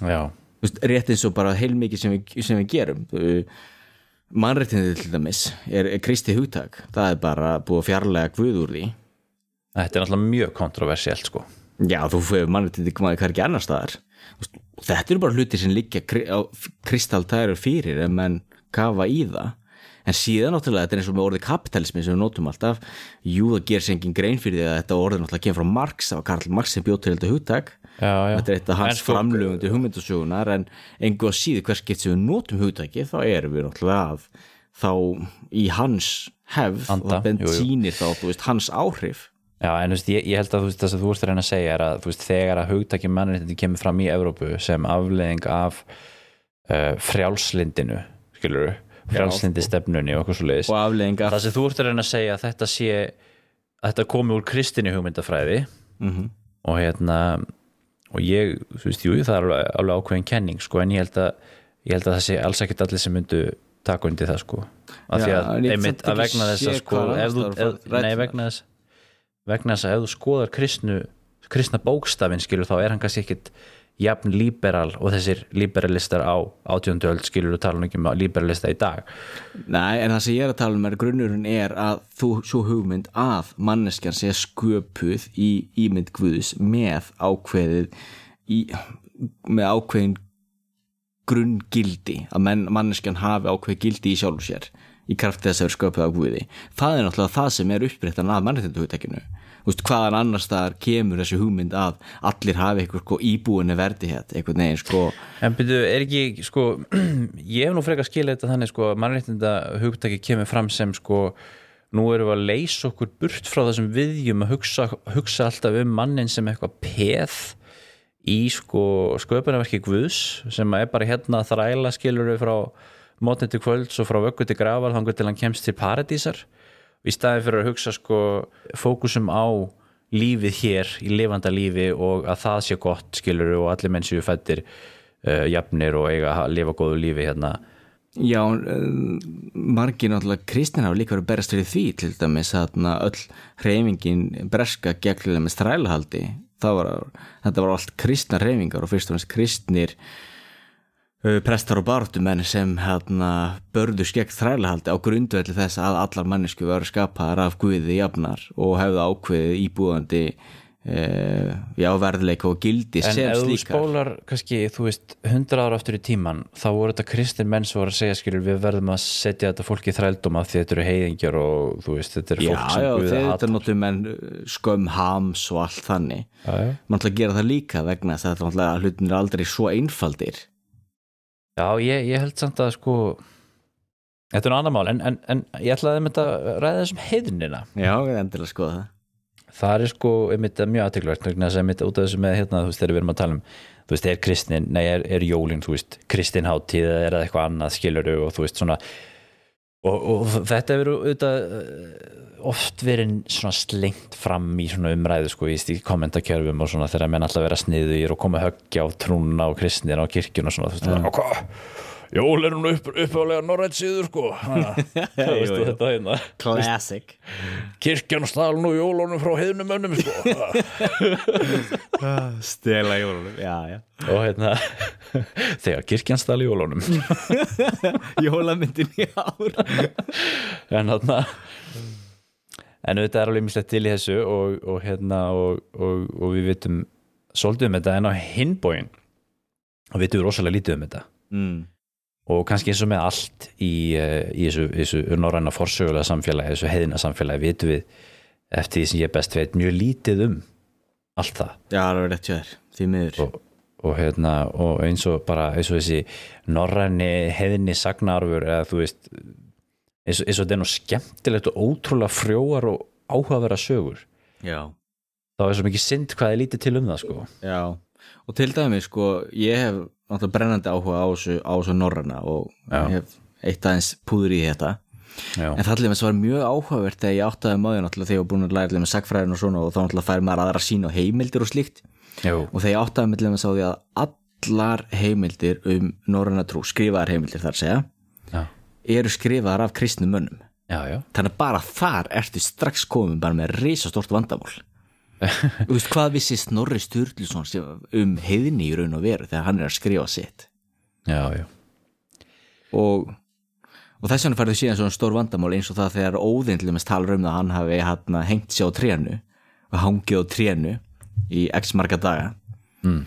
A: Já,
B: Þú veist, rétt eins og bara heilmikið sem sem við gerum. Mannréttindi til dæmis er, er kristi hugtak. Það er bara búið að fjarlæga guð úr því.
A: Þetta er náttúrulega mjög kontroversielt sko.
B: Já, þú fyrir mannréttindi hvað er ekki annar staðar. Þetta eru bara hluti sem á kristaltæru fyrir en menn kafa í það en síðan náttúrulega þetta er eins og með orðið kapitalismi sem við notum alltaf. Jú, það ger sér engin grein fyrir því að þetta orðið náttúrulega kemur frá Marx, það var Karl Marx sem bjóð til þetta
A: já.
B: þetta er eitt af hans
A: sko-
B: framlögum til hugmyndasögunar en engu að síðu hvers sem við notum hugtaki þá erum við náttúrulega að þá í hans hefð
A: Anda,
B: og það sýnir þá, veist, hans áhrif.
A: Já, en þú veist, ég, ég held að það sem þú ert að reyna að segja er að veist, þegar að hugtaki mannréttindi kemur fram í Evrópu sem afleðing af uh, frjálslindinu skilur frjálslindi stefnunni og okkur svo leiðis
B: og afleðinga
A: það sem þú ert að reyna að segja að þetta sé að þetta komi úr kristinni hugmyndafræði
B: Mhm.
A: og hérna og ég, þú veist, jú, það er alveg, alveg ákveðin kenning, sko, en ég held að ég held að það sé alls ekkert allir sem myndu taka undir það, sko. Af því að, einmitt, að vegna þess að, sko, ef þú, nei, vegna þess vegna þess að ef þú skoðar kristnu kristna bókstafinn, skilur, þá er hann kannski ekkit jafn liberal og þessir liberalistar á átjöndu öld skilur og tala nú ekki um liberalista í dag.
B: Nei, en það sem ég er að tala um er grunnurinn er að þú svo hugmynd að manneskjan sé sköpuð í ímynd Guðs með ákveðið í, með ákveðin grunngildi að menn, manneskjan hafi ákveðið gildi í sjálfu sér í krafti þess að vera sköpuð af Guði. Það er náttúrulega það sem er uppbreyttan að mannréttindahugtekinu Þú veist, hvaðan annars staðar kemur þessi hugmynd að allir hafi eitthvað sko íbúinu verdi hér eitthvað neginn sko.
A: En byrju, er ekki, sko, ég hef nú frekar skilja þetta þannig, sko, mannréttinda hugtaki kemur fram sem, sko, nú erum við að leysa okkur burt frá þessum viðjum að hugsa, hugsa alltaf um mannin sem eitthvað peð í, sko, sköpunarverki Guðs sem er bara hérna þræla skilur við frá mótni til kvölds og frá vöggu til grafar þangur til hann kemst til paradísar í staði fyrir að hugsa, sko, fókusum á lífið hér í lifanda lífi og að það sé gott skilur og allir menn séu fættir uh, jafnir og eiga að lifa góðu lífi hérna.
B: Já, um, margir náttúrulega kristin hafa líka verið berast fyrir því til dæmis að öll hreyfingin breska strælahaldi það var, þetta var allt kristna hreyfingar og fyrst og fremst kristnir prestar og bartumenn sem hérna börðu skegg þrælahaldi á grundvelli þess að allar mannesku varu skapaðar af guði jafnar og hefðu ákveðið íbúðandi uh, já, verðleika og gildi
A: en
B: sem
A: ef þú
B: slíkar.
A: spólar kannski, þú veist, hundra ára aftur í tíman þá voru þetta kristin menn sem voru að segja skilur við verðum að setja þetta fólk í þrældum af því þetta eru heiðingjar og þú veist, þetta eru
B: Já,
A: fólk sem
B: já,
A: Guði
B: þetta
A: hatar
B: er náttúrulega menn uh, skömm hams og allt þannig.
A: Já, já.
B: mann ætla að gera það líka vegna þess að þetta hlutin er aldrei svo einfaldir
A: Já, ég, ég held samt að sko Þetta er nú annar mál, en, en, en ég ætlaði að mynda að ræða þessum heiðnina.
B: Já, ég endilega skoða það.
A: Það er sko einmitt mjög aðteglvært vegna þess að einmitt út af þessu með hérna, þú veist, þegar við erum að tala um þú veist, er kristin, nei, er, er jólin þú veist, kristin hátíð eða er það eitthvað annað skiluru og þú veist, svona og, og þetta hefur auðvitað eh, oft verið svona slengt fram í svona umræðu sko í kommentarkjörfum og svona þegar menn alltaf vera sniðugir og koma höggja á trúna og kristina og kirkjuna og svona þú veist, mm. og hvað Jól er hún upp, uppálega norrætt síður sko. Þetta hérna?
B: Classic.
A: Kirkjan stál nú jólunum frá heiðnum önnum sko.
B: Stela jólunum, já, já.
A: Og hérna þegar kirkjan stál jólunum.
B: Jólamyndin í ár.
A: En þarna en auðvitað er alveg mislegt til í þessu og, og hérna og, og, og við vitum svolítið um þetta en á hinbóin og vitum við rosalega lítið um þetta.
B: Mm.
A: Og kannski eins og með allt í, eh, í þessu, þessu norræna forsögulega samfélagi, þessu heiðina samfélagi vitum við eftir því sem ég best veit mjög lítið um allt það.
B: Já, það er rétt þér, því miður.
A: Og, og, hérna, og eins og bara eins og þessi norræni heiðinni sagnarfur eða þú veist eins og, eins og þetta er nú skemmtilegt og ótrúlega frjóar og áhugaverða sögur.
B: Já,
A: þá er svo mikið synd hvað er lítið til um það sko.
B: Já Og til dæmi, sko, ég hef náttúrulega brennandi áhuga á þessu, á þessu norræna og
A: Já.
B: ég hef eitt aðeins púður í þetta.
A: Já,
B: En það allir var mjög áhugavert þegar ég áttaði maður náttúrulega þegar ég var búin að læra með sagfræðin og svona og þá náttúrulega fær maður aðra sín og heimildir og slíkt.
A: Jú,
B: og þegar ég áttaði með allir með sá því að allar heimildir um norræna trú, skrifaðar heimildir þar að segja
A: já,
B: eru skrifaðar af kristnum mönnum.
A: Já, já.
B: þannig að bara þar ertu strax komin bara með risastort vandamál Þú veist hvað vissi Snorri Sturluson um heiðni í raun og veru þegar hann er að skrifa sitt
A: já, já.
B: og, og þess vegna færðu síðan svona stór vandamál eins og það þegar óðinn til þess talar um það að hann hafi hann, hengt sér á trénu og hangið á trénu í x marga daga mm.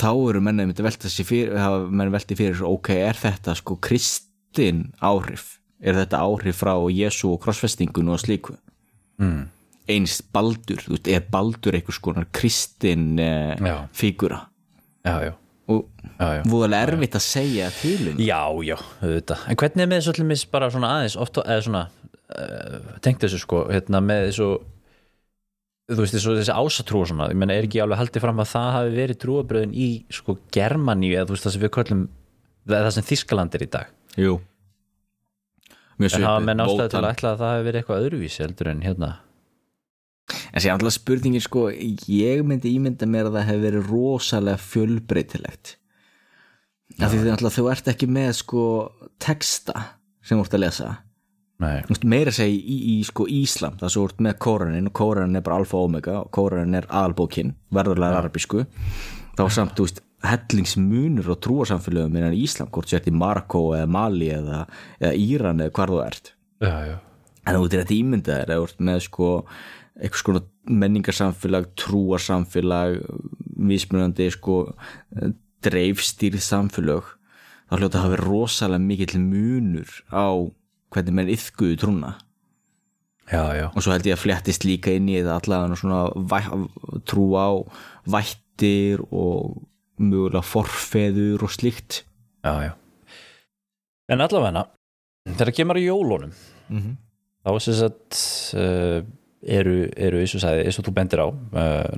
B: þá eru menni myndi velta sér fyrir, hafa menni velti fyrir ok, er þetta sko kristin áhrif er þetta áhrif frá Jésu og krossfestingun og slíku mm. Eins baldur, þú veist, er baldur einhvers konar kristin eh,
A: Já.
B: fígura
A: já, já.
B: og
A: Já, já.
B: voðalega erfitt að segja til um
A: Já, já, auðvitað. En hvernig er með þessu allir bara svona aðeins oft, eða svona uh, tengt þessu sko, hérna með þessu þú veist þessu, þessi ásatrú og svona, ég menna er ekki alveg haldið fram að það hafi verið trúabröðin í sko Germaníu eða þú veist það sem við köllum það sem Þískaland er í dag?
B: Jú. Mjög
A: en hafa
B: svipið,
A: menn ástæði til að ætla að það hafi verið eitthvað öðruvísi heldur en hérna
B: En sér alltaf spurningin sko Ég myndi ímynda mér að það hefur verið rosalega fjölbreytilegt. Af því því alltaf þú ert ekki með sko texta sem þú ert að lesa.
A: Nei,
B: Þú veist, meira segja í, í sko Íslam það svo ert með Kóranin og Kóranin er bara alfa og omega og Kóranin er aðalbókin verðurlega arabísku þá samt, þú veist, hellingsmunur og trúarsamfélögum innan Íslam hvort sér í Marokko eða Mali eða, eða Íran eða hvar þú ert.
A: Já, já,
B: en þú ert þetta ímyndaðir þú ert með sko eitthvað sko menningarsamfélag, trúarsamfélag vísmunandi sko dreifstýrð samfélag þá hljóta að hafa rosalega mikill munur á hvernig menn yfguðu trúna
A: já, já,
B: og svo held ég að fléttist líka inn í þetta allavega svona trú á vættir og mögulega forfeður og slíkt
A: já. En allavega þegar kemur í jólunum
B: Mhm.
A: þá er sem sagt uh, eru, eru eins og sagði, eins og þú bendir á uh,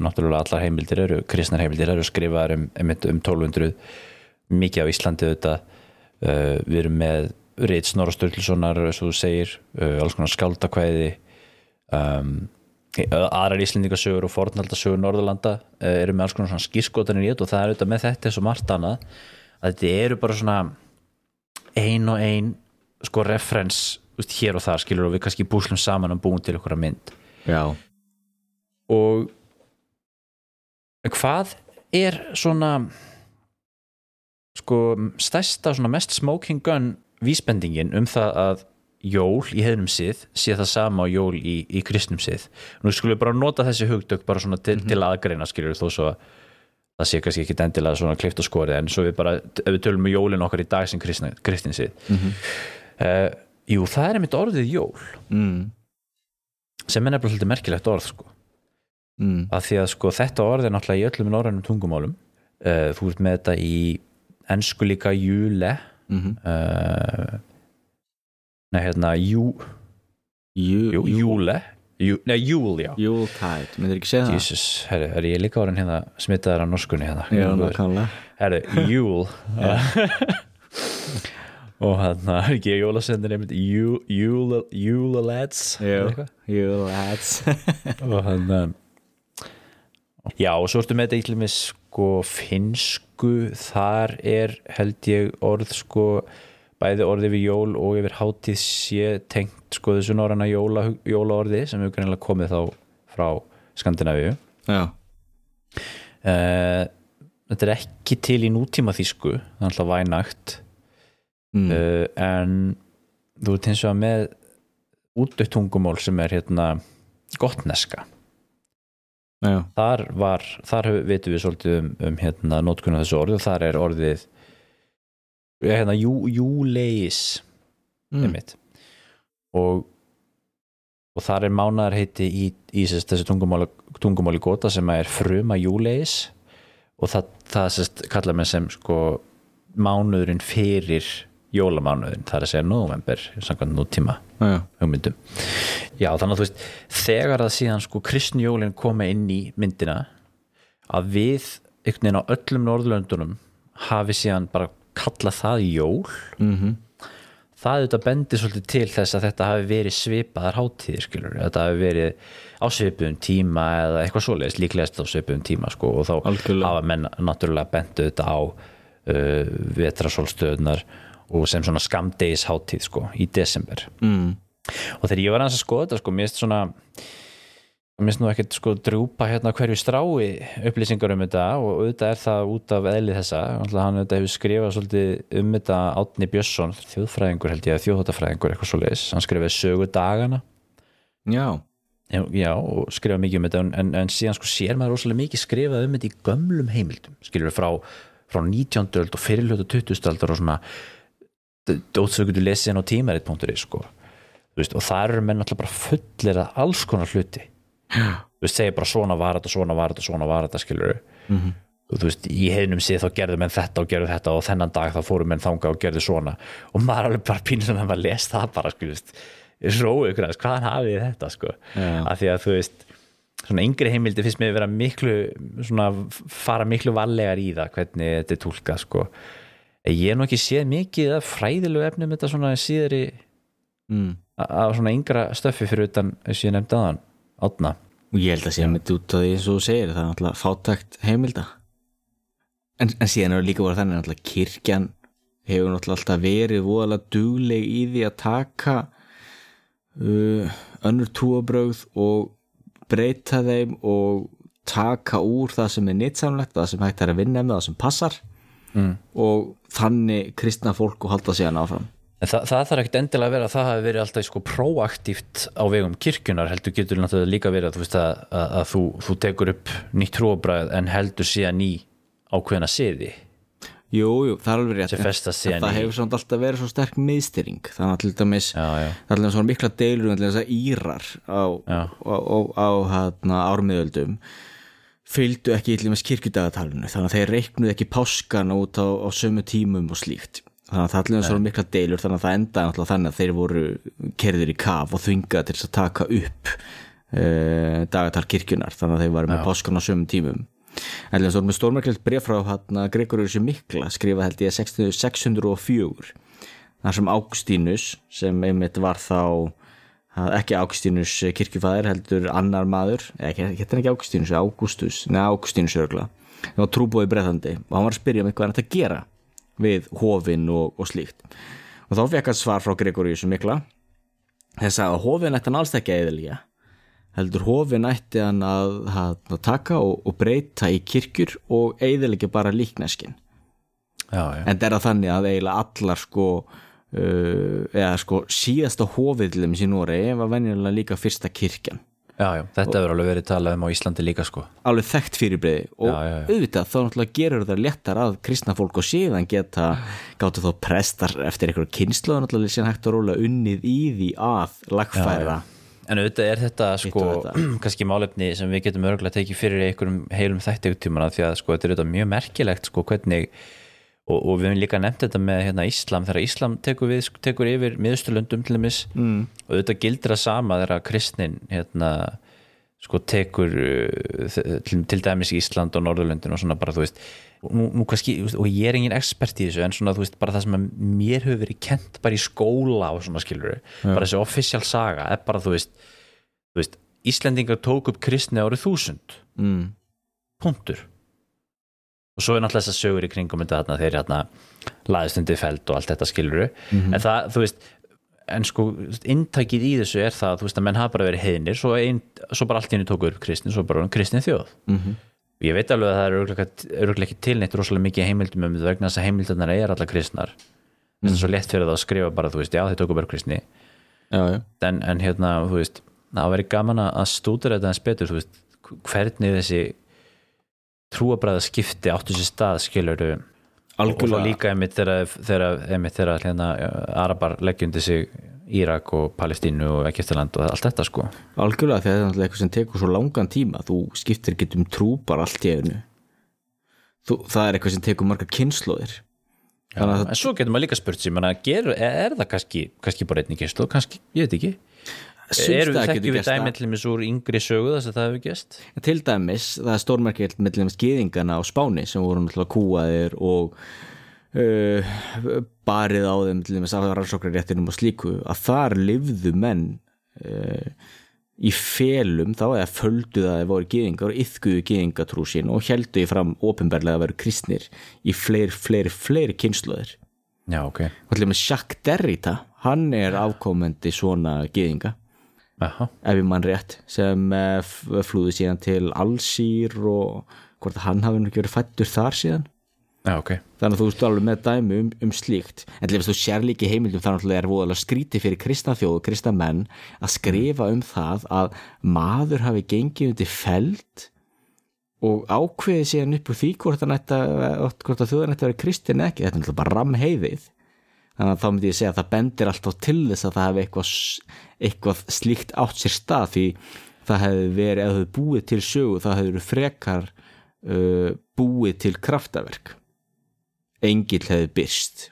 A: náttúrulega allar heimildir eru kristnar heimildir eru skrifaðar um, einmitt um 1200 mikið á Íslandi auðvitað. Uh, við erum með Reit Snorra Sturlusonar eins og þú segir, uh, alls konar skaldakvæði um, aðrar Íslendingasögur og fornaldasögur Norðurlanda uh, eru með alls konar svona skýrskotanir í þetta og það er auðvitað með þetta eins og margt annað að þetta eru bara svona ein og ein sko referens hér og þar skilur og við kannski búslum saman og búum til ykkur mynd
B: já,
A: og hvað er svona sko stærsta svona mest smoking gun vísbendingin um það að jól í hefnum sið sé það sama á jól í, í kristnum sið nú skulum við bara nota þessi hugdögg bara svona til, til aðgreina skilur þó svo að það sé kannski ekki endilega svona klift og skorið en svo við bara, ef við tölum um jólin okkar í dag sem kristin, kristin sið uh, jú, það er einmitt orðið jól.
B: Mm,
A: sem er nefnilega svolítið merkilegt orð sko.
B: Mm,
A: að því að sko þetta orð er náttúrulega í öllum norrænum tungumálum. Uh, þú ert með þetta í ensku líka júle.
B: Mhm.
A: Uh, nei hérna jú,
B: Jú,
A: jú, júle. Jú, nei júl já
B: Júltæd, myndir ekki segja það?
A: Er ég líka orðin hérna smitaðar á norskunni hérna? Herri, júl og hann er ekki jólasendin einmitt Júl- Júla- Júlalads eða eitthvað.
B: jú, that's
A: og hann já og svo ertu með þetta ítlum með sko finsku þar er held ég orð sko bæði orði við jól og yfir hátíð sé tengt sko þessu norræna jóla, jólaorði sem hefur greinlega komið þá frá Skandinavíu.
B: Já,
A: uh, þetta er ekki til í nútíma þýsku það er alltaf vænagt
B: mm.
A: uh, en þú ert hins vegar með útdött tungumál sem er hérna gottneska
B: já,
A: þar var, þar vitum við svolítið um, um hérna nótkunna þessu orði og þar er orðið hérna jú, júleis
B: mm.
A: og og þar er mánaðar heiti í, í sest, þessu tungumáli, tungumáli gota sem er fruma júleis og það, það sest, kallar með sem sko mánuðurinn fyrir jólamánuðin, það er að segja november samkvæmt nútíma hugmyndum. Já þannig að þú veist þegar að síðan sko kristnjólin koma inn í myndina að við einhvern veginn á öllum Norðurlöndunum hafi síðan bara kallað það jól
B: mhm.
A: það auðvitað bendir svolítið til þess að þetta hafi verið svipaðar hátíðir skilur þetta hafi verið á svipuðum tíma eða eitthvað svoleiðis, líklegast á svipuðum tíma sko, og þá
B: Algjörlega.
A: hafa menn náttúrulega bentu þetta á uh, vetrasólstöðunar og sem svona skamdegis hátíð sko, í desember
B: mm.
A: og þegar ég var aðeins að skoða þetta sko, mér finnst svona mér finnst nú ekkert sko drúpa hérna hverju strái upplýsingar um þetta og auðvitað er það út af eðli þessa hann auðvitað hefur skrifað svolítið um þetta Átni Björnsson, þjóðfræðingur held ég þjóðhóttafræðingur eitthvað svoleiðis, hann skrifaði sögu dagana
B: já,
A: já, og skrifaði mikið um þetta en, en, en síðan sko sér maður rosalega mikið skrifað um þetta í gömlum heimildum, skilur frá frá 19. öld og fyrirlötu 20. aldar og svona dótsökutu lesið inn á tímarit.is sko. Þú og það eru menn alltaf bara fullir að alls konar hluti. Þú veist, segir bara svona var þetta, svona var þetta, svona var þetta skilur -hmm. og þú veist, í heiðnum séð þá gerðu menn þetta og gerðu þetta og þennan dag þá fóru menn þanga og gerðu svona. Og maður er alveg bara pínlega að maður les það bara skilur, róu ykkur aðeins hvaðan hafið þetta sko?
B: Já.
A: af því að þú veist svona yngri heimildi finnst mér vera miklu svona fara miklu vallegar í það hvernig þetta er túlkað sko ég hef nú ekki séð mikið af fræðilegu efnum þetta svona síðari
B: mm.
A: af svona yngra stöffi fyrir utan þess að ég nefndi aðan átna
B: og ég held að sé mitt út á því eins og þú segir það er náttúrulega fátækt heimilda en, en síðan er líka voru þannig náttúrulega kirkjan hefur náttúrulega alltaf verið voðalega dugleg í því að taka uh, önnur trúabrögð og breyta þeim og taka úr það sem er nýtsamlegt það sem hægt er að vinna með það sem passar mm. og þannig kristna fólk og halda síðan áfram.
A: En það, það þarf ekkert endilega að vera að það hafi verið alltaf sko proaktíft á vegum kirkjunar heldur getur náttúrulega líka verið að þú veist að, að, að þú, þú tekur upp nýtt trúabræð en heldur síðan í ákveðna siði.
B: Jú, jú, það er alveg rétt. En það hefur samt alltaf verið svo sterk miðstyring þannig að til dæmis það er alveg svona mikla deilur en þess að írar á, á, á, á hérna, ármiðöldum fylgdu ekki illum með kirkjudagatalinu þannig að þeir reiknuðu ekki páskana út á, á sömu tímum og slíkt. Þannig að það alveg svona mikla deilur þannig að það endaði þannig að þeir voru kerðir í kaf og þvingað til að taka upp uh, dagatal kirkjunar þannig að þeir varu með páskana á sömu tímum. En þess að með stórmerkilegt bref frá hérna, Gregorius Mikla skrifað held ég 60 604 þar sem Águstínus sem einmitt var þá að ekki Águstínus kirkjufæðir heldur annar maður, ekki, hérna ekki Águstínus Águstus, neða Águstínus örgla það var trúbóði breyðandi og hann var að spyrja mig hvað hann ætti að gera við hofin og, og slíkt. Og þá fekk hann svar frá Gregorius Mikla. Þess að hofin ætti hann alls ekki að eðalíja heldur hofin ætti hann að, að, að taka og, og breyta í kirkjur og eðalega bara líkneskin
A: Já, já.
B: en það er það þannig að eiginlega allar sko eða sko síðasta hófiðlum í Noregi var venjulega líka fyrsta kirkjan.
A: Já, já. þetta hefur alveg verið talað um á Íslandi líka sko.
B: Alveg þekkt fyrirbreyði og
A: Já, já,
B: auðvitað þá náttúrulega gerur það léttar að kristna fólk og síðan geta gáttu þá prestar eftir einhverju kynslu náttúrulega síðan hægt að róla unnið í því að lagfæra.
A: En auðvitað er þetta sko kannski málefni sem við getum örgulega tekið fyrir einhverjum heilum þætti ykkur tímana því að sko þetta er auðvitað mjög merkilegt sko hvernig og, og við höfum líka nefnt þetta með hérna Íslam. Þegar Íslam tekur, við, tekur yfir miðsturlöndum til dæmis mm. og gildir það sama þegar kristnin hérna sko tekur uh, til, til dæmis Ísland og Norðurlöndin og svona bara þú veist nú, nú kannski, og ég er engin expert í þessu en svona veist bara það sem mér hefur verið kent bara í skóla og svona skilur bara þessi official saga er bara þú veist, þú veist Íslendingar tók upp kristni árið þúsund.
B: Mm.
A: punktur og svo er náttúrulega þess að sögur í kringum þetta þeir hérna laðist undir feld og allt þetta skilur en það, þú veist en sko, inntækið í þessu er það þú veist að menn hafa bara verið heiðnir svo, ein, svo bara allt henni tóku upp kristni, svo bara kristni þjóð.
B: Mhm.
A: ég veit alveg að það er örgulega ekki tilneitt rosalega mikið heimildum um þetta vegna þess að heimildarnar er allar kristnar. Þess að svo létt fyrir það að skrifa bara, þú veist, já þeir tóku bara kristni.
B: Já, já,
A: en, en hérna, þú veist það trúabræða skipti áttu sér stað skilur og, og
B: algjörlega
A: líka einmitt þegar, þegar, einmitt þegar hérna, Arabar leggjundi sig Írak og Palestínu og Egyptaland og allt þetta sko.
B: Algjörlega að það er eitthvað sem tekur svo langan tíma. Þú skiptir ekki um trú bara allt í einu. Þú, það er eitthvað sem tekur margar kynnslóðir
A: en svo getur maður líka spurt sér er, er það kannski, kannski bara einnig gæslu kannski, ég veit ekki
B: Sums
A: eru
B: staðar
A: við þekkjum við
B: gerst það.
A: dæmi til mér úr yngri sögu þess að það hefur gæst
B: til dæmis, það er stórmerkild mellum skýðingana á Spáni sem voru náttúrulega kúaðir og uh, barið á þeim til dæmis af rannsóknarréttinum og slíku að þar lifðu menn uh, í felum þá eða földu það að þeir voru gýðingar og yfkuðu gýðingatrú sín og heldu í fram ofinberlega að vera kristnir í fleiri, fleiri, fleiri kynsluðir
A: já, ok,
B: og til dæmis Jacques Derrida hann er afkomandi svona gýðinga
A: aha,
B: ef ég mann rétt sem uh, flúði síðan til Allsýr og hvort hann hafi nú ekki verið fættur þar síðan.
A: Já, ok.
B: Þannig að þú ert alveg með dæmi um, um slíkt. En til þess að þú sér líka í heimildum þannig að það er voðalega skríti fyrir kristna þjóð og kristna menn að skrifa um það að maður hafi gengið undir feld og ákveðið síðan upp úr því hvort, að- þjóðan ætti að vera kristin eða ekki, þetta er bara ramheiðið þannig að þá myndi ég segja að það bendir alltaf til þess að það hefði eitthvað, eitthvað slíkt átt sér stað því það hefði verið, ef þau búið til sögu það hefði verið frekar uh, búið til kraftaverk. Engil hefði byrst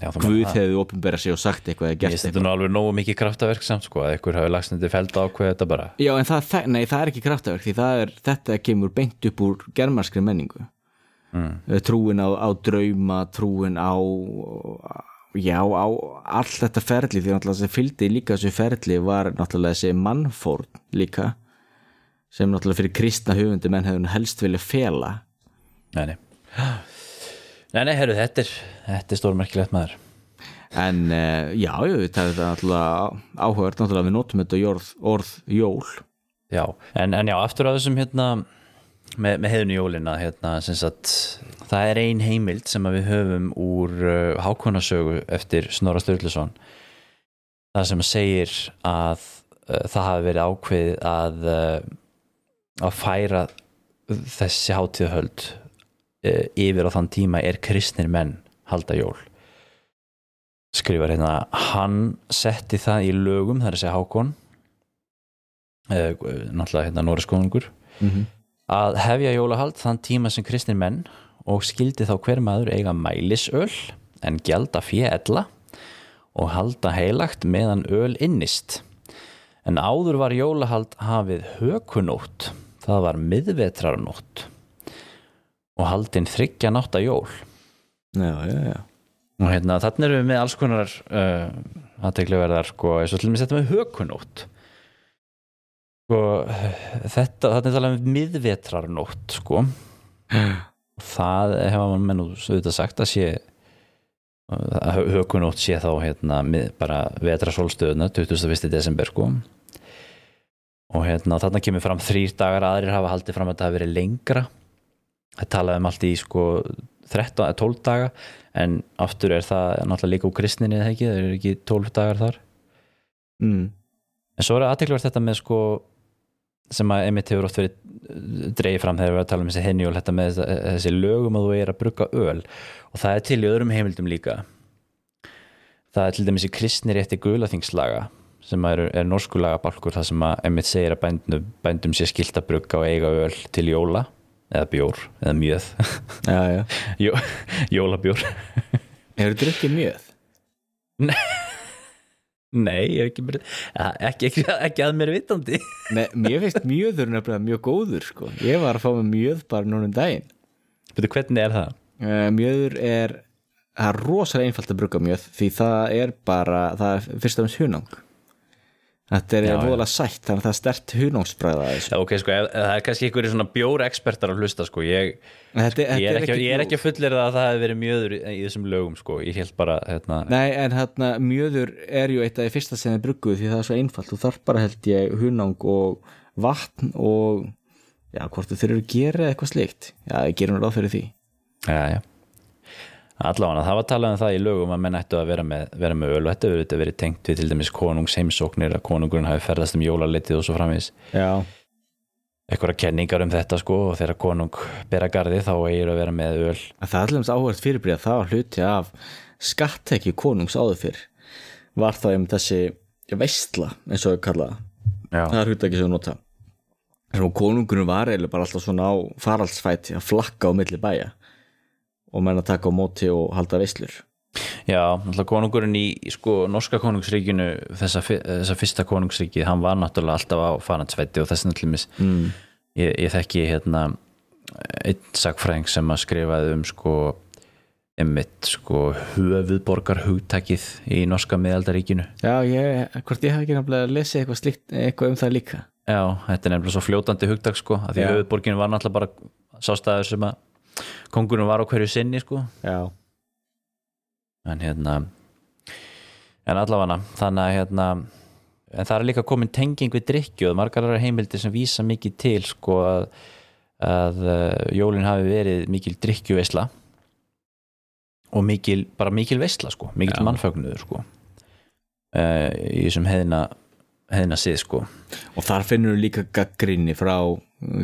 B: Guð hefði opinberað sig og sagt eitthvað
A: Ég finnst þetta nú alveg nógu mikið kraftaverk samt sko að ykkur hafi lagst undir feld ákveð þetta bara.
B: Já, en það, nei, það er ekki kraftaverk því er, þetta kemur beint upp úr germanskri menningu. Mm. trúin á, á drauma trúin á já, á allt þetta ferli því náttúrulega sem fylgdi líka þessu ferli var náttúrulega þessi mannfórn líka sem náttúrulega fyrir kristna höfundi menn hefur helst vilja fela.
A: Nei, nei. Nei, nei, herru, þetta er, þetta er stórmerkilegt maður.
B: En uh, já, já, það er náttúrulega áhugavert náttúrulega við notum þetta orð, orð jól.
A: Já, en, en já, aftur á þessum hérna með, með heiðinu jólina hérna, sagt, það er ein heimild sem að við höfum úr uh, Hákonasögu eftir Snorra Sturluson. Það sem segir að uh, það hafi verið ákveðið að uh, að færa þessi hátíðahöld uh, yfir á þann tíma er kristnir menn halda jól. Skrifar hérna hann setti það í lögum það er að segja Hákon uh, náttúrulega hérna Nóriskónungur
B: Mhm.
A: Að hefja jólahald þann tíma sem kristnir menn og skildi þá hver maður eiga mælisöl en gjalda fjella og halda heilagt meðan öl innist. En áður var jólahald hafið hökunótt það var miðvetrarnótt og haldin þryggja nátta jól.
B: Já, já, já.
A: Og hérna þarna erum við með alls konar uh, aðtegluverðar sko, eins og til dæmis þetta með hökunótt sko, þetta, þarna er talað um miðvetrarnótt sko og það hefa mann menn og auðvitað sagt að sé að hö- hökunótt sé þá hérna mið, bara vetrasólstöðuna 21. desember sko og hérna þarna kemur fram þrýr dagar aðrir hafa haldið fram að þetta hafi verið lengra það talaði um allt í sko 13 eða 12 daga en aftur er það náttúrulega líka úr kristninni eða ekki, það eru ekki 12 dagar þar
B: mm.
A: en svo er aðteklisvert þetta með sko sem að einmitt hefur oft verið dreigið fram þegar við erum að tala um þessi henjól þetta með þessi, lögum að þú er að brugga öl. Og það er til í öðrum heimildum líka. Það er til dæmis í kristni rétti gulaþingslaga sem er, er norskulega balkur það sem að einmitt segir að bændum, bændum sé skilt að brugga og eiga öl til jóla eða bjór, eða mjöð.
B: Já, já.
A: Jó, jólabjór.
B: Hefur drukkið mjöð?
A: Nei, ég hef ekki, ekki, ekki, ekki að mér vitandi
B: Nei, mér finnst mjöður nefnilega mjög góður sko. ég var að fá með mjöð bara núna um daginn
A: Betur, hvernig er það?
B: uh, mjöður er það er rosalega einfalt að brugga mjöð því það er bara, það er fyrst og fremst hunang þetta er voðalega sætt þannig að það er stert
A: Já, ok, sko, ef, það er kannski einhverjir svona bjór ekspertar að hlusta, sko, ég,
B: þetta,
A: ég er ekki, ég er ekki að fullir að það hefði verið mjöður í, í þessum lögum, sko, ég held bara, hérna,
B: Nei, en hérna mjöður er ju eitt af því fyrsta sem þið brugguð því það er svo einfalt. Þú þarf bara held ég hunang og vatn og já, hvort þú þurfur að gera eitthvað slikt já, ég gerum ráð fyrir því.
A: Já, já. Allavega, það var talað um það í lögum að menn ættu að vera með, vera með öl og þetta hefur verið tengt við til dæmis konungs heimsóknir að konungurinn hafi ferðast um jólalitið og svo framvís.
B: Já,
A: Eitthvað kenningar um þetta, sko, og þegar konung bera garði þá eigir að vera með öl.
B: að það er allir áhverð fyrirbríð það var hluti af skattekki konungs áður fyrr. Var það um þessi veistla eins og við kalla það.
A: Já,
B: það er hluti ekki sem við nota. Að konungurinn var eiginlega bara alltaf svona á faraldsfæti að flakka á milli bæja og menn að taka á móti og halda veislur.
A: Já, náttúrulega konungurinn í sko, norska konungsríkinu þessa, þessa fyrsta konungsríki, hann var náttúrulega alltaf á farandsvætti og þess náttúrulega mm. ég, ég þekki hérna einn sagfræðing sem að skrifaði um sko einmitt sko höfuðborgar hugtakið í norska miðaldaríkinu.
B: Já, ég, hvort ég hef ekki nefnilega lesið eitthvað, slíkt, eitthvað um það líka.
A: Já, þetta er nefnilega svo fljótandi hugtak sko að því höfuðborgin var náttúrulega bara sástæður sem að kongurinn var á hverju sinni sko.
B: Já,
A: en hérna en allavega þannig að hérna en það er líka komin tenging við drikju og margar aðrar heimildir sem vísa mikið til sko að, að uh, jólin hafi verið mikil drikkjuveisla og mikil, bara mikil veisla sko, mikil
B: Já.
A: mannfagnuður sko uh, í þessum heiðina heiðina sið sko.
B: Og þar finnur við líka gaggrinni frá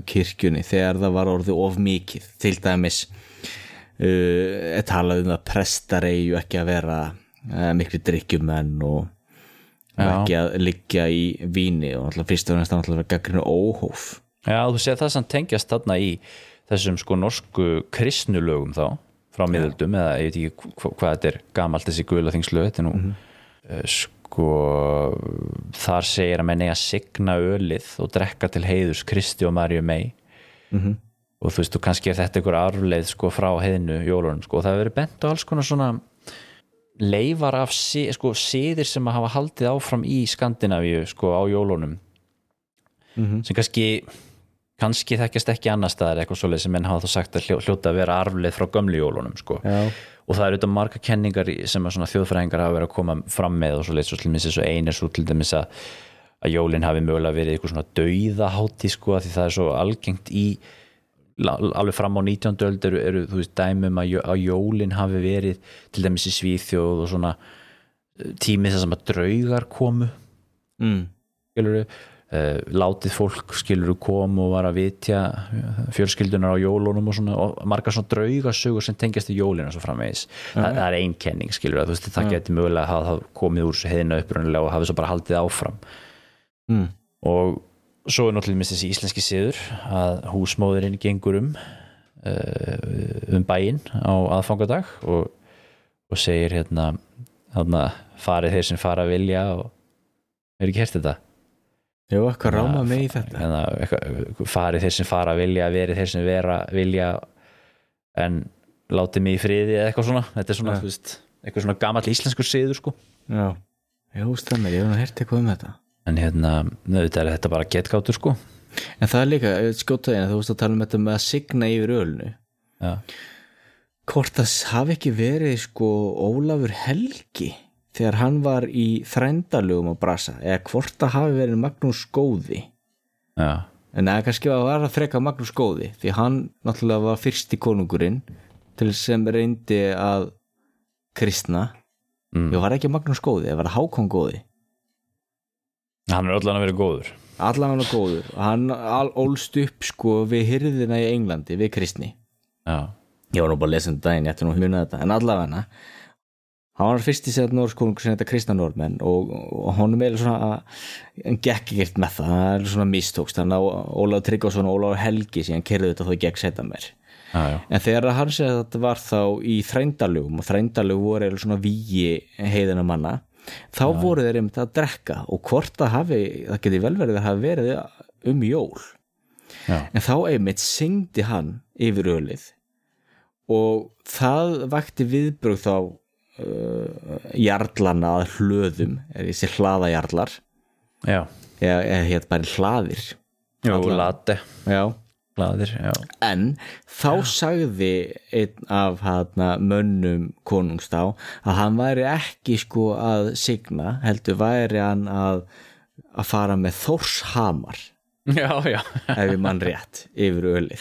B: kirkjunni þegar það var orðið of mikið. Til dæmis uh, er talað um að prestar eigu ekki að vera uh, miklu drikkjumenn og
A: Já.
B: ekki að liggja í víni og alltaf fyrst og næst að vera gaggrinni óhóf.
A: Já, þú séð það sem tengjast þarna í þessum sko norsku kristnulögum þá, frá miðöldum eða ég veit ekki hva, hvað þetta er gamalt þessi gula þingslög, þetta er nú eh, sko þar segir að menn eiga að signa ölið og drekka til heiðus Kristi og Marju mei
B: Mhm.
A: og þú veist, þú kannski er þetta einhver arfleið sko frá heiðinu jólunum sko, og það hefur verið bent á alls konar svona leifar af sko, siðir sem að hafa haldið áfram í Skandinavíu sko á jólunum. Sem kannski kannski þekkjast ekki annar staðar eitthvað svoleið sem menn hafa þá sagt að hljó- hljóta að vera arfleið frá gömlu jólunum sko. Og það eru þetta marga kenningar sem þjóðfræðingar hafa verið að koma fram með og svoleið svo til dæmis eins og ein er svo til dæmis að að jólin hafi mögulega verið eitthvað svona dauðahátti sko því það er svo algengt í alveg fram á 19. öld eru, eru þú veist dæmum að, að jólin hafi verið til dæmis í Svíþjóð og svona eh, tími þess að draugar komu
B: mm.
A: Uh, látið fólk skilur kom og var að vitja eh, fjölskyldunar á jólunum og, svona, og margar svona draugasögur sem tengjast í jólinu og svo framvegis, Þa, það er ein kenning skilur þú veist það geti mögulega að hafa það komið úr þessu heiðina upprunnilega og hafi svo bara haldið áfram.
B: Mm.
A: og svo er náttúrulega þessi íslenski siður að húsmóðurinn gengur um uh, um bæinn á aðfangadag og, og segir hérna, hérna farið þeir sem fara að vilja og er ekki hérst þetta
B: Jú, eitthvað ráma mig í þetta.
A: hérna, eitthvað, farið þeir sem fara vilja verið þeir sem vera vilja en látið mig í friði eða eitthvað svona. Þetta er svona,
B: Ja.
A: veist, eitthvað svona gamall íslenskur siður sko.
B: Já, Jú, stemmir, ég hef heyrt eitthvað um þetta.
A: En hérna, auðvitað er þetta bara getgátur sko.
B: En það er líka, skjótaðina, þú veist að tala um þetta með að signa yfir ölnu.
A: Já,
B: Hvort það hafi ekki verið sko Ólafur Helgi þegar hann var í þrændalögum á Brasa eða hvort það hafi verið Magnús Góði.
A: Já,
B: en eða kannski að var að freka Magnús Góði því hann náttúrulega var fyrsti konungurinn til sem reyndi að kristna.
A: Mm.
B: ég var ekki Magnús Góði, það var Hákon Góði?
A: Hann er allan að vera góður.
B: Allan hann var góður. Hann all, ólst upp sko við hyrðina í Englandi við kristni.
A: Já,
B: ég var nú bara að lesa um daginn, ég ætti nú að muna þetta en allavega hann var fyrst í segð norðskonungur sem þetta kristna norðmenn og, og hann er svona hann gekk ekkert með það, það er svona mistókst. Hann á Ólaf Tryggvason og Ólaf Helgi síðan kerði þetta þó gegn setja mér
A: já,
B: en þegar hann segði að þetta var þá í þrændalögum og þrændalög voru svona vígi heiðina manna þá voru þeir einmitt að drekka og hvort það hafi, það geti vel verið að hafi verið um jól.
A: Já.
B: en þá einmitt syngdi hann yfir ölið og það vakti viðbrögð þá jarlana að hlöðum er þessi hlaðajarlar.
A: Já,
B: eða, hétt bara hlaðir.
A: Jú,
B: Alla-
A: late.
B: Já.
A: Já.
B: En þá sagði einn af hana, mönnum konungs þá að hann væri ekki sko að signa, heldur væri hann að, að fara með þórshamar.
A: Já, já,
B: ef ég mann rétt yfir ölið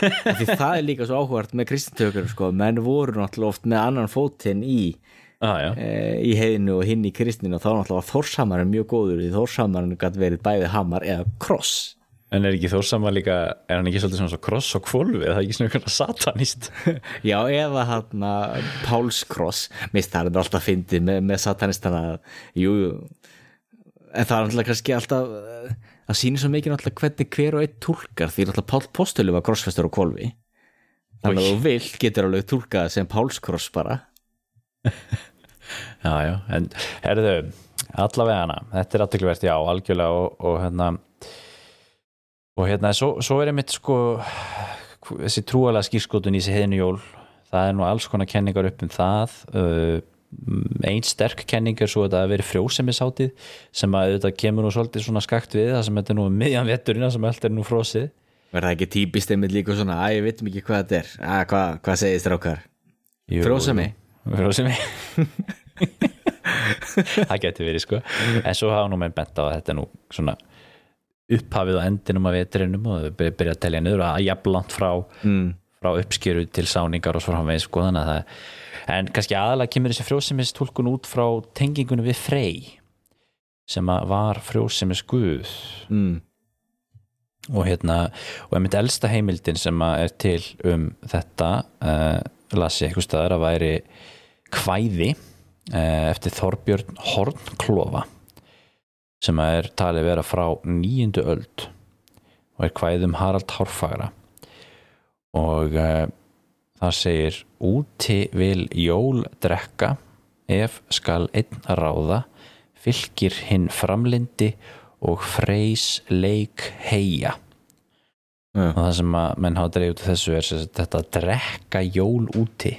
B: það er líka svo áhugart með kristintökur sko, menn voru náttúrulega oft með annan fótinn í,
A: já.
B: e, í heiðinu og hinn í kristinu og þá náttúrulega var þórshamar mjög góður því þórshamarinn gæti verið bæði hamar eða kross.
A: En er ekki Þórsama líka, er hann ekki svolítið svona svo kross og kvolfi, er það ekki svona einhverja satanist?
B: Já, eða hann Pálskross, mist það er alltaf fyndið með, með satanistana. Jú, jú. En það er alltaf kannski alltaf það sýnir svo mikið alltaf hvernig hver og einn túlkar því alltaf Pál Póstölu var krossfestur og kolvi þannig að þú vill getur alveg túlkað sem Pálskross bara.
A: Já, já, en herðu, allavega hana, þetta er aðtökluvert, já, algjörlega og, og hérna og hérna, svo, svo er einmitt sko þessi trúalega skýrskotun í þessi heiðinu jól, það er nú alls konar kenningar upp um það uh, einn sterk kenning er svo að það veri frjósemisátið sem að þetta kemur nú svolítið svona skakt við það sem þetta er nú um miðjan vetturina sem allt er nú frósið
B: verða ekki típist einmitt líka svona að ég veitum ekki hvað þetta er. Að, hvað, hvað segir strákar?
A: Jú,
B: Frjósemi?
A: Frjósemi. Það getur verið sko. En svo hafa nú menn bent á að þetta er nú svona upphafið á endinum af vetrinum og þau byrja- byrja að telja niður að jafnlant frá,
B: mm.
A: Frá uppskeru til sáningar og svo framvegis sko þannig að það en kannski aðalega kemur þessi frjósemistúlkun út frá tengingunum við Frey sem að var frjósemis guð
B: Mm.
A: og hérna og einmitt elsta heimildin sem að er til um þetta uh, las ég eitthvað staðar að væri kvæði uh, eftir Þorbjörn Hornklofa sem að er talið vera frá nýjundu öld og er kvæði um Harald Hárfagra og uh, það segir úti vil jól drekka ef skal einn ráða fylgir hinn framlindi og freys leik heia
B: Já.
A: og það sem að menn hafa af þessu er sem þetta að drekka jól úti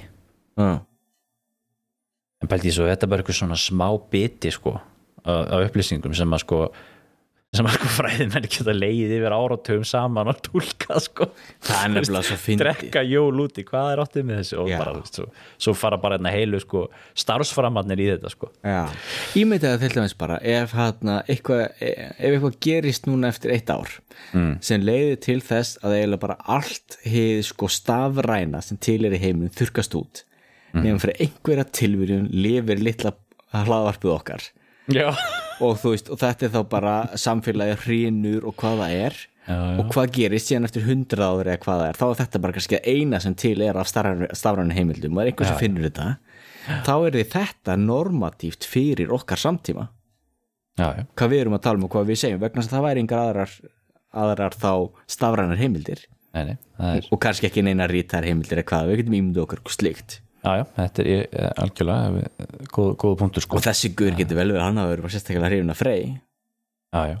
B: Já.
A: en pælti ég svo þetta er bara eitthvað svona smá biti sko á upplýsingum sem að sko sem að sko fræðin er ekki að leiði yfir áratugum saman og tólka sko.
B: Er
A: drekka jól úti, hvað er áttið með þessu? Og
B: Já.
A: bara, veist, svo, svo fara bara hérna heilu sko starfsframarnir í þetta sko.
B: Já, ímyndið að til dæmis bara ef, hana, eitthvað, ef eitthvað gerist núna eftir eitt ár mm. sem leiði til þess að eiginlega bara allt hefði sko stafræna sem til er í heiminum þurkast út. Mm. nefnum fyrir einhverja tilvíðun lifir litla hlaðvarpið okkar og þú veist, og þetta er þá bara samfélagi hrínur og hvað það er.
A: Já, já.
B: og hvað gerist síðan eftir hundrað áður eða hvað það er, þá er þetta bara kannski eina sem til er af stafrænu heimildum. Og er einhver sem finnur þetta. Þá er þetta normatíft fyrir okkar samtíma.
A: Já,
B: hvað við erum að tala um og hvað við segjum vegna það væri engar aðrar, aðrar þá stafrænar heimildir.
A: Nei, nei, er
B: og kannski ekki neina rítar heimildir eða hvað, við getum ímyndu okkur slíkt
A: já, já, þetta er eh, algjörlega eh, góð, góð punktur sko.
B: Og þessi guður getur vel verið hann að vera sérstaklega hrifin að frey.
A: Já, já.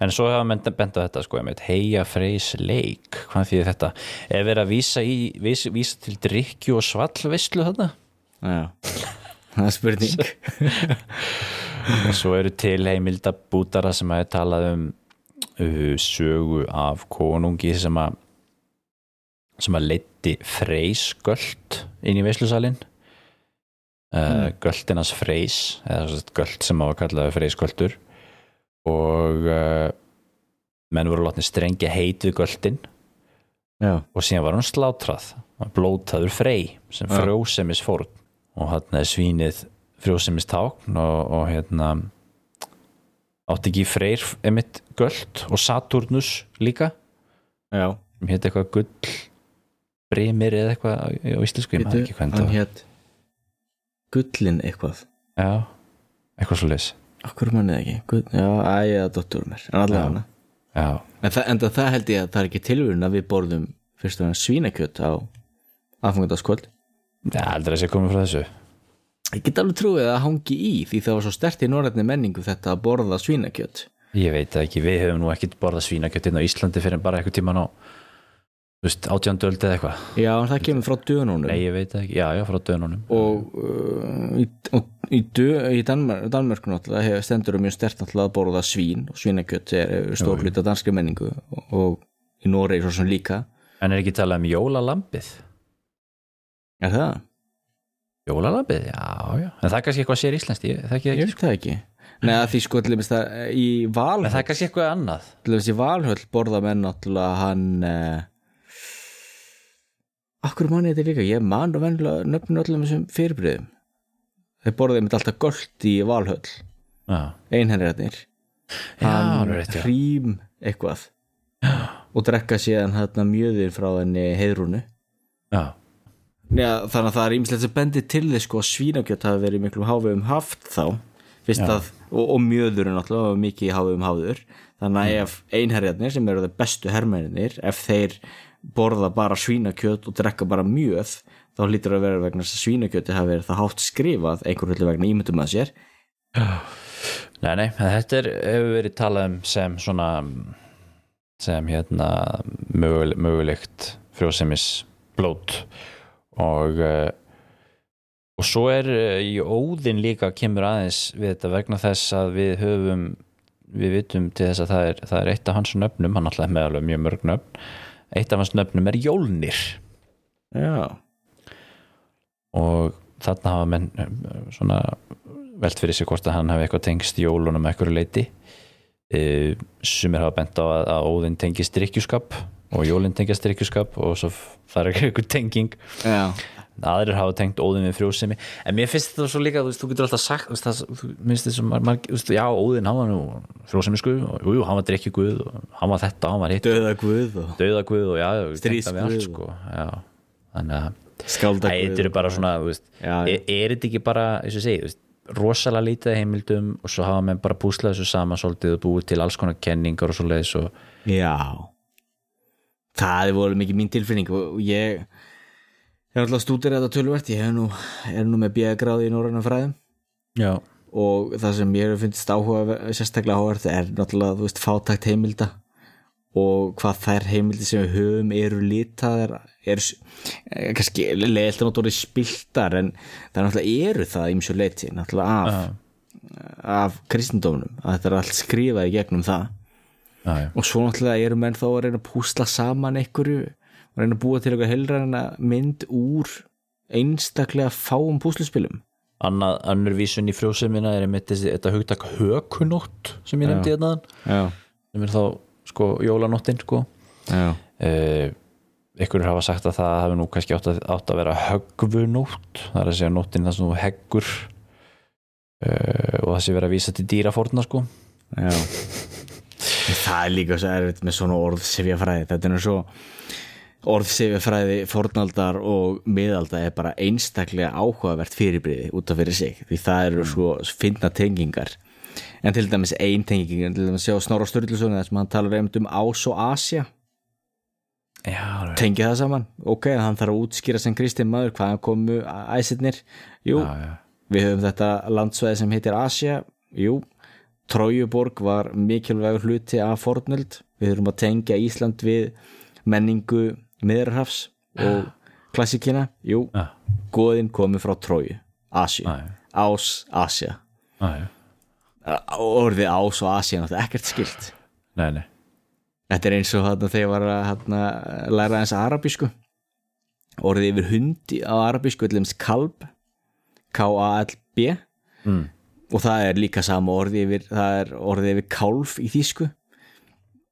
A: en svo menn bent á þetta sko, heia freys leik hvað því þetta, er verið að vísa, í, vísa, vísa til drikju og svallvislu þetta
B: já, það er spurning.
A: Og svo eru til heimilda bútara sem að talað um uh, sögu af konungi sem að sem að leiti freysgöld inn í veislusalinn. Uh, göldinans freys eða göld sem að kallaði freysgöldur. Og uh, menn voru látni strengja heit við göldin.
B: Já,
A: og síðan var hann slátrað. Blótaður frey sem frjósemis fórn og hann svínið frjósemis tákn og, og hérna átti ekki freyr emitt göld. Og Saturnus líka.
B: Já.
A: Sem hétt eitthvað gull brimir eða eitthvað á íslensku ég maður ekki hvað
B: hann hétt gullin eitthvað.
A: Já, eitthvað svo leis
B: okkur mannið ekki, Gull, já, æja dóttur mér, en allavega
A: já,
B: en, það, en það held ég að það er ekki tilvíðun að við borðum fyrst og hann svínakjöt á aðfangandaskvöld
A: það er aldrei sé komið frá þessu.
B: Ég get alveg trúið að það hangi í því það var svo stert í norrætni menningu þetta að borða svínakjöt.
A: Ég veit ekki, við höfum nú ekkert borðað svínakjöttin á Íslandi fyrir bara eitthvað tíman á þú veist, átjánduöld eða eitthvað?
B: Já, en það kemur frá dönunum.
A: Nei, ég veit ekki, já, já, frá dönunum.
B: Og uh, í, og í, dö, í Danmar, Danmörk náttúrulega hefur stendur um mjög stert náttúrulega að borða svín og svínakjöt er, stór hluta danskri menningu og, og í Noregi svo sem líka.
A: En er ekki talað um jólalambið?
B: Er það?
A: jólalambið, já, já. En það er kannski eitthvað sér íslenskt, ég þekki það
B: ég
A: ekki
B: veit það ekki. Nei, að því sko til dæmis það í
A: en
B: Valhöll
A: það er kannski eitthvað annað.
B: til dæmis í Valhöll borða menn náttúrulega hann uh, Akkur manni þetta líka? Ég man og vennilega nöfnum öllum þessum fyrirbriðum þeir borðaði mitt alltaf göld í Valhöll.
A: Já,
B: einhenriðarnir
A: alveg rétt, já.
B: hrým eitthvað og drekka síðan hérna mjöðin frá henni heiðrúnu.
A: Já,
B: Já, þannig að það er ímislegt sem bendir til þess sko að svínakjöt hafi verið miklum hávegum haft þá. Að, og, og mjöðurinn var mikið í hávegum háður. Þannig að ef einherjarnir sem eru þeir bestu hermennir ef þeir borða bara svínakjöt og drekka bara mjöð þá lítur að vera vegna að svínakjöti hafi verið það hátt skrifað einhver hluti vegna ímyndum að sér.
A: Nei, nei, þetta er, hefur verið talað um sem svona sem hérna mögul, mögulegt frjósemis blót. Og uh, og svo er uh, í óðin líka kemur aðeins við þetta vegna þess að við höfum við vitum til þess að það er, það er eitt af hans nöfnum, hann alltaf með alveg mjög mörg nöfn eitt af hans nöfnum er Jólnir.
B: Já,
A: og þarna hafa menn eh, svona velt fyrir sig hvort að hann hafi eitthvað tengst jólunum eitthvað leiti e, sumir hafa bent á að, að Óðinn tengist drikkjuskap og jólinn tengist drikkjuskap og svo það er eitthvað tenging.
B: Já,
A: aðrir hafa tengt Óðinn við frjósemi. En mér finnst þetta svo líka, þú veist, þú getur alltaf sagt það, þú minnst þessum marg, þú veist, já, Óðinn hann var nú frjósemi skuð og jú, hann var drikkjuguð og hann var þetta, hann var hitt.
B: Döða guð og
A: döðaguð og já,
B: Stríðsguð
A: allt,
B: og-
A: sko, já, þannig að
B: skálda
A: þetta bara svona, þú veist,
B: Já,
A: er, er þetta ekki bara, eins og segi, rosalega lítið heimildum og svo hafa menn bara púslað þessu saman svolítið og búið til alls konar kenningar og svo leiðis og
B: Já. Það er voru mikið mín tilfinning og og ég ég er alltaf stúdir þetta tölvert ég hef nú, er nú með bjögráði í norræna fræðum.
A: Já,
B: og það sem ég hef finnst áhuga sérstaklega áhugavert er náttúrulega þú veist fátækt heimilda og hvað þær heimildi sem við höfum eru litaðar eru s- eh, kannski leiðilt að náttúrulega spiltar en það náttúrulega eru það ímsjö leiti náttúrulega af, af kristendómnum að þetta er allt skrifað í gegnum það.
A: Já,
B: og svo náttúrulega eru menn þá að reyna að púsla saman einhverju og reyna að búa til eitthvað heilræna mynd úr einstaklega fáum púsluspilum.
A: Annað, annur vísun í frjósemina er einmitt þessi, þetta hugtak hökunótt sem ég nefndi hérna sem er þá, sko, jólanóttin, sko. Uh, ykkur hafa sagt að það hafi nú kannski átt að, átt að vera höggvunótt það er að segja nóttin það sem þú heggur uh, og það sé vera að vísa til dýrafórna, sko.
B: Já. það er líka svo erfitt með svona orðsifjafræði þetta er nú svo orðsifjafræði fornaldar og miðalda er bara einstaklega áhugavert fyrirbriði út af fyrir sig því það eru svo finna tengingar. En til dæmis ein tenging en til dæmis sjá Snorra Sturluson þar sem hann talar um Ás og Asja
A: alveg.
B: tengi það saman. Ok, hann þarf að útskýra sem Kristinn maður hvaðan komu æsirnir. Jú,
A: já, já.
B: við höfum þetta landsvæði sem heitir Asja jú, Trójuborg var mikilvægur hluti af fornöld. Við höfum að tengja Ísland við menningu miðrarhafs og klassikina jú,
A: Já.
B: goðin komu frá Tróju
A: Já, já.
B: Ás,
A: Já, já.
B: orðið Ás og Asja er náttúrulega ekkert skilt
A: Nei, nei.
B: Þetta er eins og þarna þegar ég var að þarna, læra eins arabísku orðið yfir hundi á arabísku ætlumst kalb K-A-L-B
A: Mm.
B: og það er líka sama orðið yfir það er orðið yfir kálf í þýsku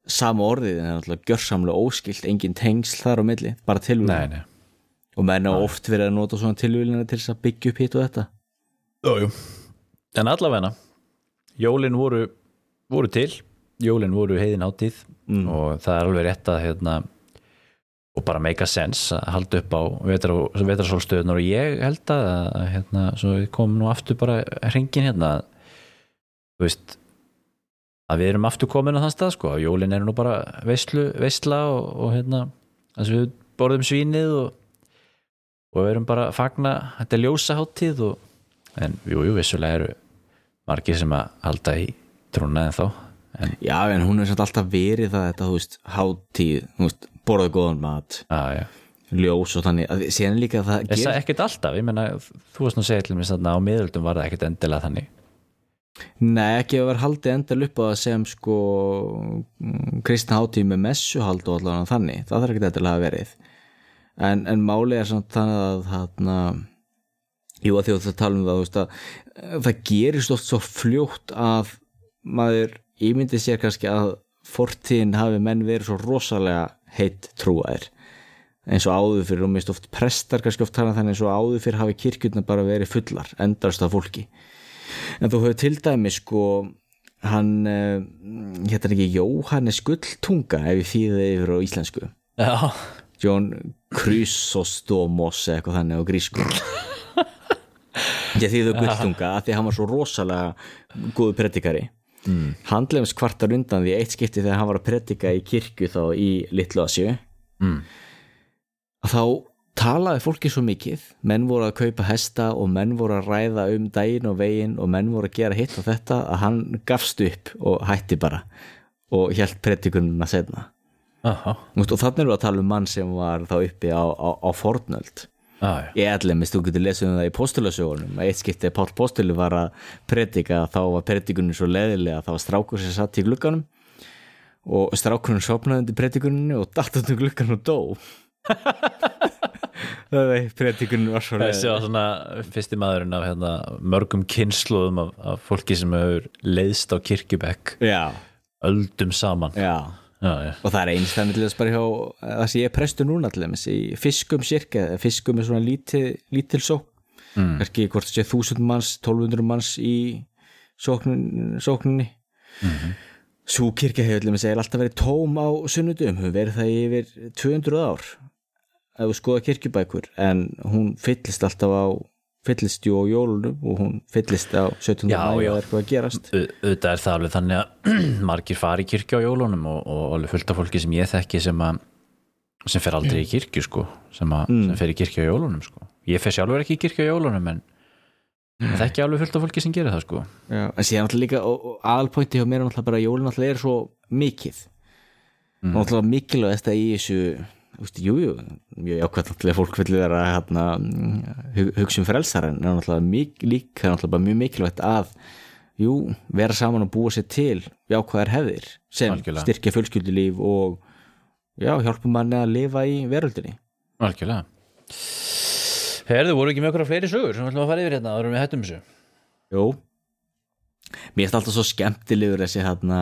B: sama orðið en það er náttúrulega gjörsamlega óskilt, engin tengsl þar á milli, bara
A: nei.
B: og menn á oft verið að nota svona tilvíðina til þess að byggja upp hitt og þetta.
A: Jú, jú. En allavegna, jólin voru, voru til, jólin voru heiðin átíð og það er alveg rétt að hérna, og bara make a sense að halda upp á vetrarsólstöðunar og ég held að, að hérna, svo við komum nú aftur bara hringin hérna. Þú veist að við erum aftur komin á þann stað sko, að jólin eru nú bara veislu, veisla og, og hérna, þess að við borðum svínið og, og við erum bara að fagna, þetta er ljósaháttíð og en jú, jú, vissulega eru margir sem að halda í trúna en þá en,
B: Já, en hún er samt alltaf verið það þetta, þú veist, hátíð, þú veist, borðað góðan mat,
A: að,
B: ljós og þannig, að síðan líka það
A: Þess að ekkert alltaf, ég meina, þú varst nú að segja til mér þarna á miðöldum var það ekkert endilega þannig
B: Nei, ekki að vera haldið endal upp á það sem sko kristna hátíð með messuhald og allavega þannig, það þarf ekki endilega að verið. En, en máli er samt þannig að þarna jú að að það tala um það veist að það gerist oft svo fljótt að maður ímyndi sér kannski að fortíðin hafi menn verið svo rosalega heitt trúaðir. Eins og áður fyrir og mist oft prestar kannski oft tala þannig eins og áður fyrir hafi kirkjurna bara verið fullar, endast af fólki en þú hefur til dæmi sko hann uh, hérna ekki Jóhannes Gulltunga ef ég þýði yfir á íslensku?
A: Já,
B: Jón Chrysostomos eitthvað þannig á grísku. Ég þýði Gulltunga að því hann var svo rosalega góðu predikari. Mm. hann glems kvartar undan því eitt skipti þegar hann var að predika í kirkju þá í Litlu Asju
A: Mm.
B: að þá talaði fólki svo mikið menn voru að kaupa hesta og menn voru að ræða um daginn og veginn og menn voru að gera hitt og þetta að hann gafst upp og hætti bara og hjælt predikununa setna
A: aha,
B: og þannig við að tala um mann sem var þá uppi á, á, á fornöld.
A: Já.
B: Ég ætlemist, þú getur lesið um það í postulasögunum að eitt skipti Páll Postuli var að predika þá var predikunin svo leðilega þá var strákur sem satt í glugganum og strákurinn sopnaði undir predikuninu og datt undir gluggan og dó það er predikunin var svo
A: Þessi var svona fyrsti maðurinn af hérna, mörgum kynsluðum af, af fólki sem hefur leiðst á kirkjubekk.
B: Já,
A: öldum saman.
B: Já.
A: Já, já.
B: og það er einstæðan til þess bara hjá það sem ég er prestur núna til þess í fiskum sirka, fiskum er svona lítil, lítil sók mm. ekki hvort það sé þúsund manns, 1200 manns í sóknin, sókninni. Mm -hmm. svo kirkja hefur að alltaf verið tóm á sunnudum, hefur verið það yfir 200 ár ef þú skoða kirkjubækur en hún fyllist alltaf á fyllist jú á jólunum og hún fyllist á 17.
A: Já,
B: mæja
A: já.
B: og er eitthvað að gerast
A: Au- auðvitað er það alveg þannig að margir fari í kirkju á jólunum og, og alveg fullt af fólki sem ég þekki sem að sem fer aldrei í kirkju sko sem, að, sem fer í kirkju á jólunum sko ég fer sjálfur ekki í kirkju á jólunum en ég þekki alveg fullt af fólki sem gerir það sko
B: Já, en síðan náttúrulega líka aðalpointi hjá mér er náttúrulega bara að jólin náttúrulega er svo mikið mm. náttúrulega mikilvægast að í þessu þú veist, jú, jú, mjög jákvæmt náttúrulega fólk vil vera hérna, hu- hugsa um frelsar en náttúrulega mik, líka náttúrulega bara mjög mikilvægt að jú, vera saman og búa sér til jákvæðar hefðir sem
A: Algjörlega.
B: styrkja fjölskyldulíf og já, hjálpa manni að lifa í veröldinni.
A: Algjörlega. Herðu, voru ekki með okkur fleiri sögur sem við ætlum að fara yfir hérna áður en við hættum þessu?
B: Jú. Mér finnst alltaf svo skemmtilegur þessi hérna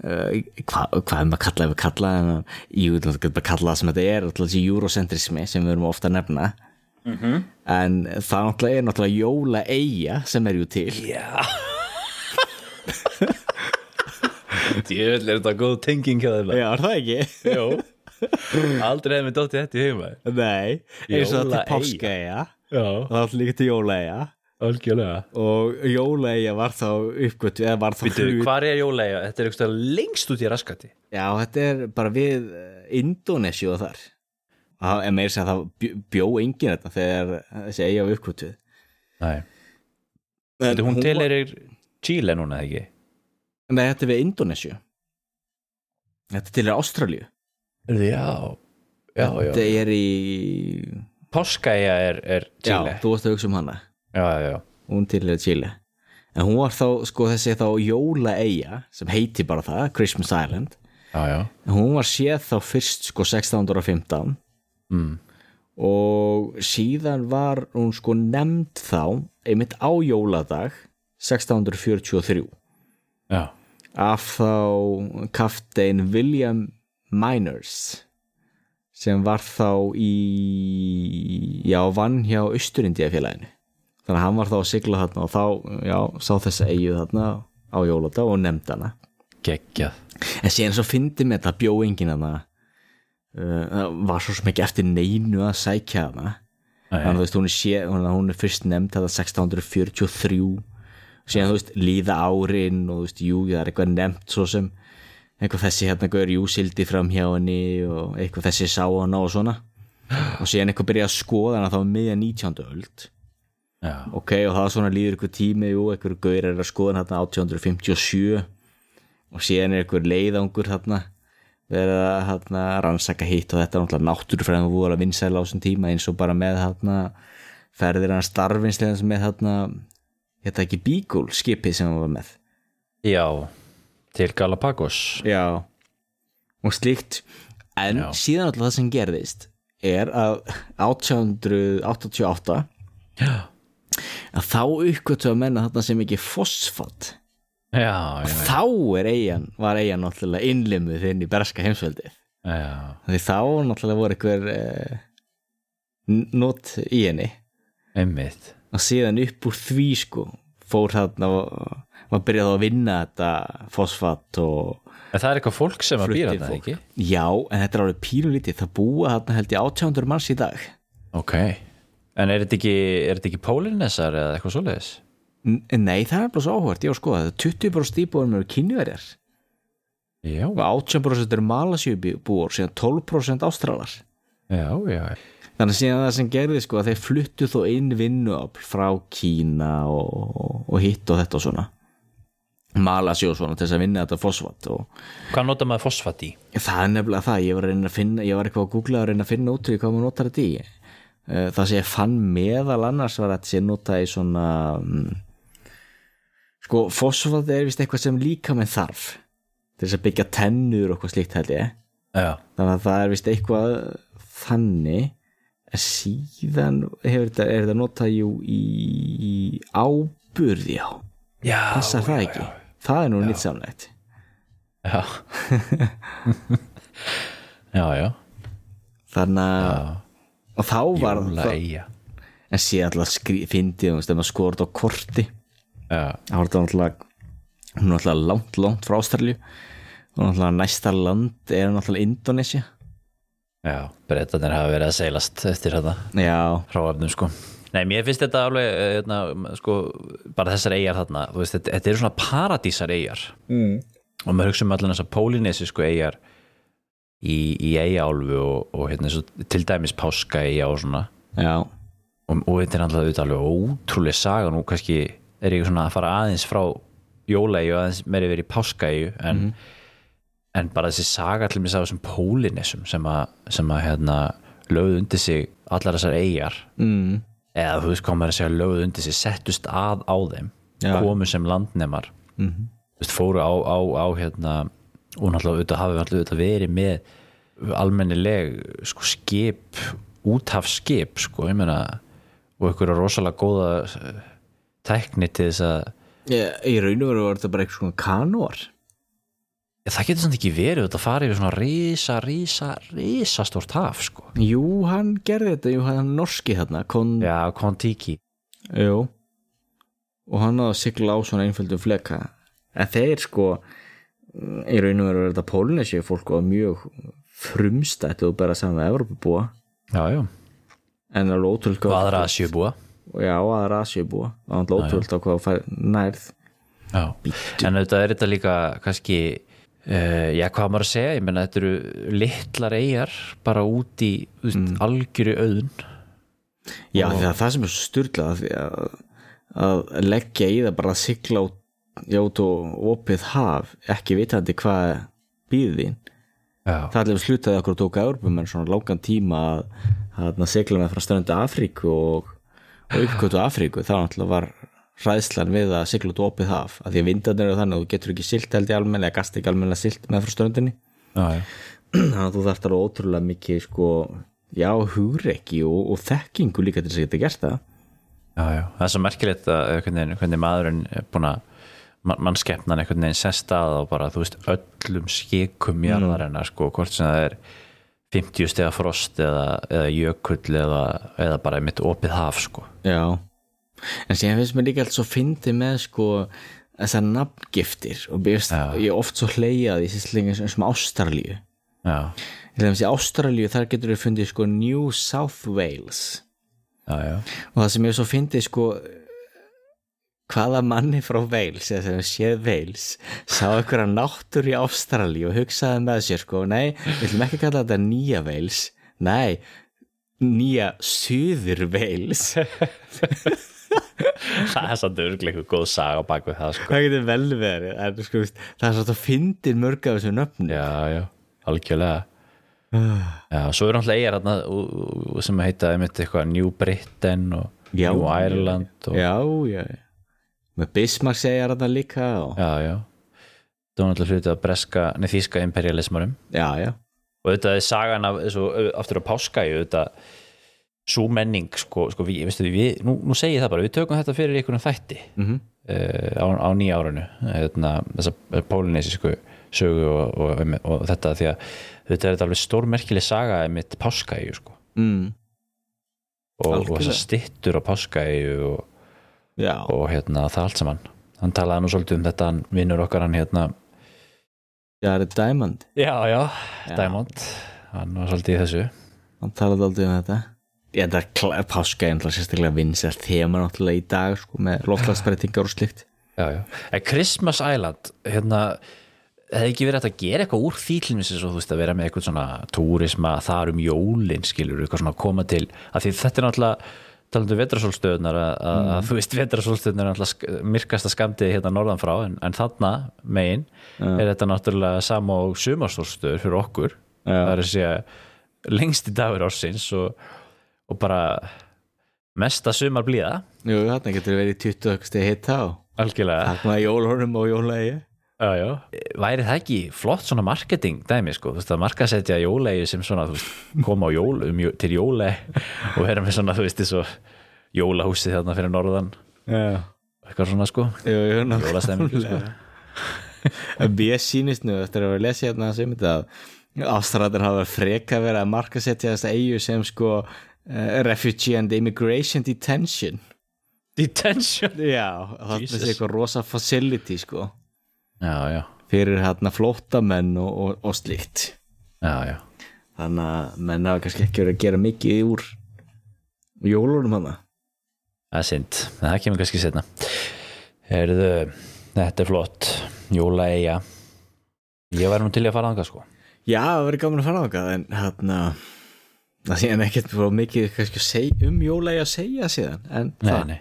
B: hvað hva er maður að kalla ef við kalla jú, þú getur bara að kalla það sem þetta er alltaf þessi eurocentrismi sem við erum ofta að nefna. -hmm. en það náttúrulega er náttúrulega jóla eiga sem er jú til.
A: Já. Djöfull er þetta góð tenging hjá þeim.
B: Já, er það ekki?
A: Aldrei hefði mér dóttið þetta í heima
B: Nei, eins og það til páska eiga og það er líka til jóla eiga
A: algjörlega.
B: Og jóla eiga var þá uppgötu eða var þá hlut.
A: hvar er jólega? Þetta er eitthvað lengst út í raskati.
B: Já, þetta er bara við eh, Indonési og þar. Það er meira sem að það bjó, enginn þetta þegar þessi eiga var uppkvötuð
A: Nei. Býtu, hún til er Chile núna, eða ekki?
B: Nei, þetta er við Indonési Þetta til er Ástralíu
A: Já, já, já
B: Þetta er í
A: Páskaja er, er Chile.
B: Já, þú varst að hugsa um hana
A: Já, já,
B: Hún til Chile. En hún var þá, sko þessi þá jóla eiga sem heiti bara það, Christmas Island. Hún var séð þá fyrst sko 1615
A: mm.
B: og síðan var hún sko nefnd þá einmitt á jóladag 1643
A: já.
B: af þá kaftein William Miners sem var þá í já, vann hjá Austurindíafélaginu þannig að hann var þá að sigla þarna og þá, já, sá þessa eigu þarna á jóladag og nefnd hana.
A: Geggjað.
B: En síðan svo fyndi með þetta bjó enginn hana uh, það var svo sem ekki eftir neinu að sækja hana. Þannig að þú veist hún er, sé, hún, er fyrst nefnd þetta 1643 síðan þú veist líða árin og þú veist jú það er eitthvað nefnt svo sem eitthvað þessi hérna gaur jú sildi fram hjá henni og eitthvað þessi sá hana og svona. Og síðan eitthvað byrja að skoða hana þá miðja 19. öld
A: já,
B: ok, og það svona líður ykkur tími jú, ykkur gaur er að skoða þarna 1857 og síðan er ykkur leiðangur þarna verið að þarna, rannsaka hitt og þetta er náttúrulega náttúrufræðum og voru að vinsæla á þessum tíma eins og bara með þarna ferðir hann starfinslega með þarna þetta ekki Beagle skipið sem hann var með?
A: Já til Galapagos.
B: Já. Og slíkt. En
A: Já.
B: síðan alltaf það sem gerðist er að 1888
A: já,
B: að þá uppgötu að menna þarna sem ekki fosfat.
A: Já, já,
B: þá er eigin var eigin náttúrulega innlimuð inn í berska heimsveldið. Því þá náttúrulega voru einhver eh, not í henni.
A: Einmitt.
B: Og síðan upp úr því sko fór þarna og var byrjað að vinna þetta fosfat og
A: en það er eitthvað fólk sem að býra þetta, ekki?
B: já, en þetta er alveg pínulítið. Það búa þarna held ég 800 manns í dag.
A: Ok, en er þetta ekki er ekki pólinnessar eða eitthvað svoleiðis?
B: N nei, það er bara svo áhvert, ég var sko það 20% íbúðum eru kynverjar
A: já,
B: og 18% eru malasjöbúar síðan 12% ástralar.
A: Já, já.
B: Þannig að síðan það sem gerði sko að þeir fluttu þó inn vinnuafl frá Kína og, og hitt og þetta og svona. Malasi og svona til þess að vinna þetta fosfat og
A: hvað nota maður fosfat í?
B: það er nefnilega það, ég var að reyna að finna ég var eitthvað að googla að reyna að finna út í hvað maður notar þetta í það sem ég fann meðal annars var að sé nota í svona mm, sko fosfat er vist eitthvað sem líka með þarf til þess að byggja tennur og eitthvað slíkt held ég.
A: Já,
B: þannig að það er vist eitthvað þannig. En síðan hefur þetta, er þetta notað jú í, í áburð já,
A: já
B: passar það ekki? Það er nú nýtt samlegt.
A: Já. Já, já,
B: þannig að og þá var
A: Jóla
B: það, en síðan alltaf fyndið um að skora þetta á korti. Þetta náttúrulega hún er náttúrulega langt, langt frá Ástralju og næsta land er náttúrulega Indonesia
A: já, breytanir hafa verið að seilast eftir þetta.
B: Já,
A: hráefnum sko. Nei, mér finnst þetta alveg, eh, hérna, sko, bara þessar eigjar þarna, þú veist, þetta, þetta eru svona paradísar eigjar mm. og maður hugsa um allan þessar pólinesisku eigjar í, í eigjaálfu og, og hérna, svo, til dæmis páska eigja og svona.
B: Já,
A: og, og þetta er alltaf auðvitað ótrúlega saga nú kannski er ég svona að fara aðeins frá jólaegju og aðeins meiri verið í páskaegju en, en bara þessi saga til mér sá þessum pólinesum sem að, sem að hérna, lögðu undir sig allar þessar eigjar
B: mm,
A: eða þú veist maður að segja lögðu undir sig settust að á þeim
B: Já.
A: komu sem landnemar. Mm -hmm. veist, fóru á, á, á hérna, og náttúrulega auðvitað hafi náttúrulega auðvitað verið með almennileg sko, skip úthafskip sko, ég meina og ykkur rosalega góða eh, tækni til þess að
B: ég, í raun og veru var þetta bara eitthvað svona kanóar.
A: Það getur samt ekki verið þetta farið við svona rísa, rísa, rísa stórt haf sko.
B: Jú, hann gerði þetta, jú, hann norski þarna kon,
A: já, Kontiki.
B: Jú. Og hann náði að sigla á svona einföldum fleka. En þeir sko í raun og veru er þetta Pólinesíu fólk og mjög frumstætt og bara saman með Evropabúa
A: já, já,
B: en alveg ótrúld
A: og aðra að sjöbúa
B: já, aðra Asíubúa og hann ótrúld á hvað fær nærð.
A: Já, en auðvitað er þetta líka kannski, uh, já hvað maður að segja, ég menna þetta eru litlar eigjar bara út í
B: Mm.
A: algjöru auðun
B: Já, því að það sem er styrlað að, að leggja í það bara að sigla út, já, út og opið haf, ekki vitandi hvað býði þín.
A: Já,
B: það allir slutaði okkur og tóka Európum en svona langan tíma að, sigla með frá ströndu Afríku og, og uppkvötu Afríku. Þá náttúrulega var ræðslan við að sigla út og opið haf að því að vindarnir eru þannig að þú getur ekki silt held í almennilega, gast ekki almennilega silt með frá ströndinni.
A: Já, já,
B: þannig að þú þarft alveg ótrúlega mikið sko, já, hugrekki og, og þekkingu líka til þess að geta gert það.
A: Já, já. það er svo merkilegt að hvernig, hvernig maðurinn er búin að man- mannskeppnan einhvern veginn sest að og bara, þú veist, öllum skikum jarðarinnar, sko, hvort sem það er 50 stega frost eða, eða jökull eða, eða bara mitt opið haf, sko.
B: Já, en síðan finnst mér líka allt svo fyndi með sko þessar nafngiftir og
A: Já.
B: ég er oft svo hleyjað í sýslingi sem, þess að Ástralíu. Þar getur við fundið sko New South Wales.
A: Já, já.
B: Og það sem ég svo fyndið sko hvaða manni frá Wales eða sem séð Wales sá einhverja náttúr í Ástralíu og hugsaði með sér sko nei, við ætlum ekki kalla þetta nýja Wales. Nei, nýja Suður Wales.
A: Það er samt eitthvað góð saga bak við það sko.
B: það getur vel verið en, sko, það er svo að fyndir mörg af þessu nöfn
A: já, já, algjörlega. Já, svo er náttúrulega eigar ú- sem heita einmitt eitthvað New Britain og
B: Já,
A: New Ireland og,
B: já, já með Bismarck segja þetta líka og,
A: já, já það var náttúrulega hluti að breska, neð þýska imperialismarum
B: já, já,
A: og þetta er sagan af, svo, aftur á páskæju þetta svo menning sko, sko við, veistu, við, nú, nú segi ég það bara, við tökum þetta fyrir einhvern þætti
B: Mhm.
A: uh, á, á nýja árinu hérna, þessa pólinesísku sögu og, og, og, þetta því að þetta er alveg stórmerkileg saga mitt páskæju sko.
B: mm,
A: og, og
B: Algjörlega.
A: þessar styttur á páskæju og,
B: já.
A: og hérna, það allt saman hann talaði nú svolítið um þetta hann vinnur okkar hann hérna
B: já, það er Diamond
A: já, já,
B: Já.
A: Diamond hann var svolítið í þessu
B: hann talaði aldrei um þetta ég enda að páska er náttúrulega sérstaklega vinsæl þema náttúrulega í dag sko, með loftlagsbreytingar og slikt
A: já, já. En Christmas Island hérna, hefði ekki verið að gera eitthvað úr til mér svo þú veist að vera með eitthvað svona túrisma þar um jólin skilur eitthvað svona að koma til að því þetta er náttúrulega talandi um vetrasólstöðunar að, að þú veist vetrasólstöðunar er sk- myrkasta skamdið hérna norðan frá en, en þarna megin er þetta náttúrulega sama og sumarsólstöður fyrir okkur.
B: Já.
A: það er að segja lengsti dagur ársins og, og bara mesta sumar blíða
B: jú, þarna getur verið 20 stið hitta og
A: algjörlega.
B: þarna jólhornum og jólægi
A: já, já. væri það ekki flott svona marketing dæmi sko, þú veist að markasetja jólegi sem svona, þú veist, koma á jól um, til jóle og vera með svona þú veist, þessu jólahúsið þarna fyrir norðan.
B: Já,
A: eitthvað svona sko, jólastemmingu sko.
B: En Mér sýnist nú eftir að vera að lesa hérna sem þetta að ástræðar hafa freka verið að markasetja þessa eigu sem sko uh, Refugee and Immigration Detention.
A: Detention?
B: Já, það er eitthvað rosa facility sko
A: já, já,
B: fyrir hérna flóttamenn og, og, og slíkt. Þannig að menn hafa kannski ekki verið að gera mikið úr jólunum hana
A: það er synd, það kemur kannski setna Heyrðu, þetta er flott. Jóla eiga ég væri nú til að fara þangað sko.
B: Já, það verið gaman að fara á það en hérna það sé en ekkert mikið kannski að segja, um jólægi að segja síðan en
A: Nei,
B: það
A: nei.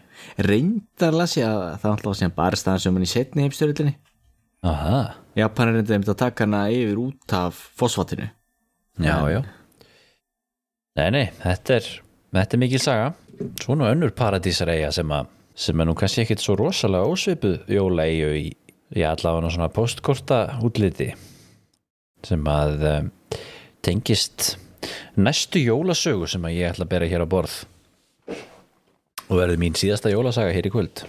B: reyndar las ég að það alltaf sem bara staðan sem hann í setni heimstyrjöldinni
A: Aha,
B: Japan er einmitt að taka hana yfir út af fosfatinu.
A: Já, já. Nei, nei, þetta er þetta er mikil saga. Svona önnur paradísar eiga sem að sem er nú kannski ekkit svo rosalega ósvipuð jóla eigu í, í allavega svona postkorta útliti sem að um, tengist næstu jólasögu sem að ég ætla að bera hér á borð. Og verður mín síðasta jólasaga hér í kvöld.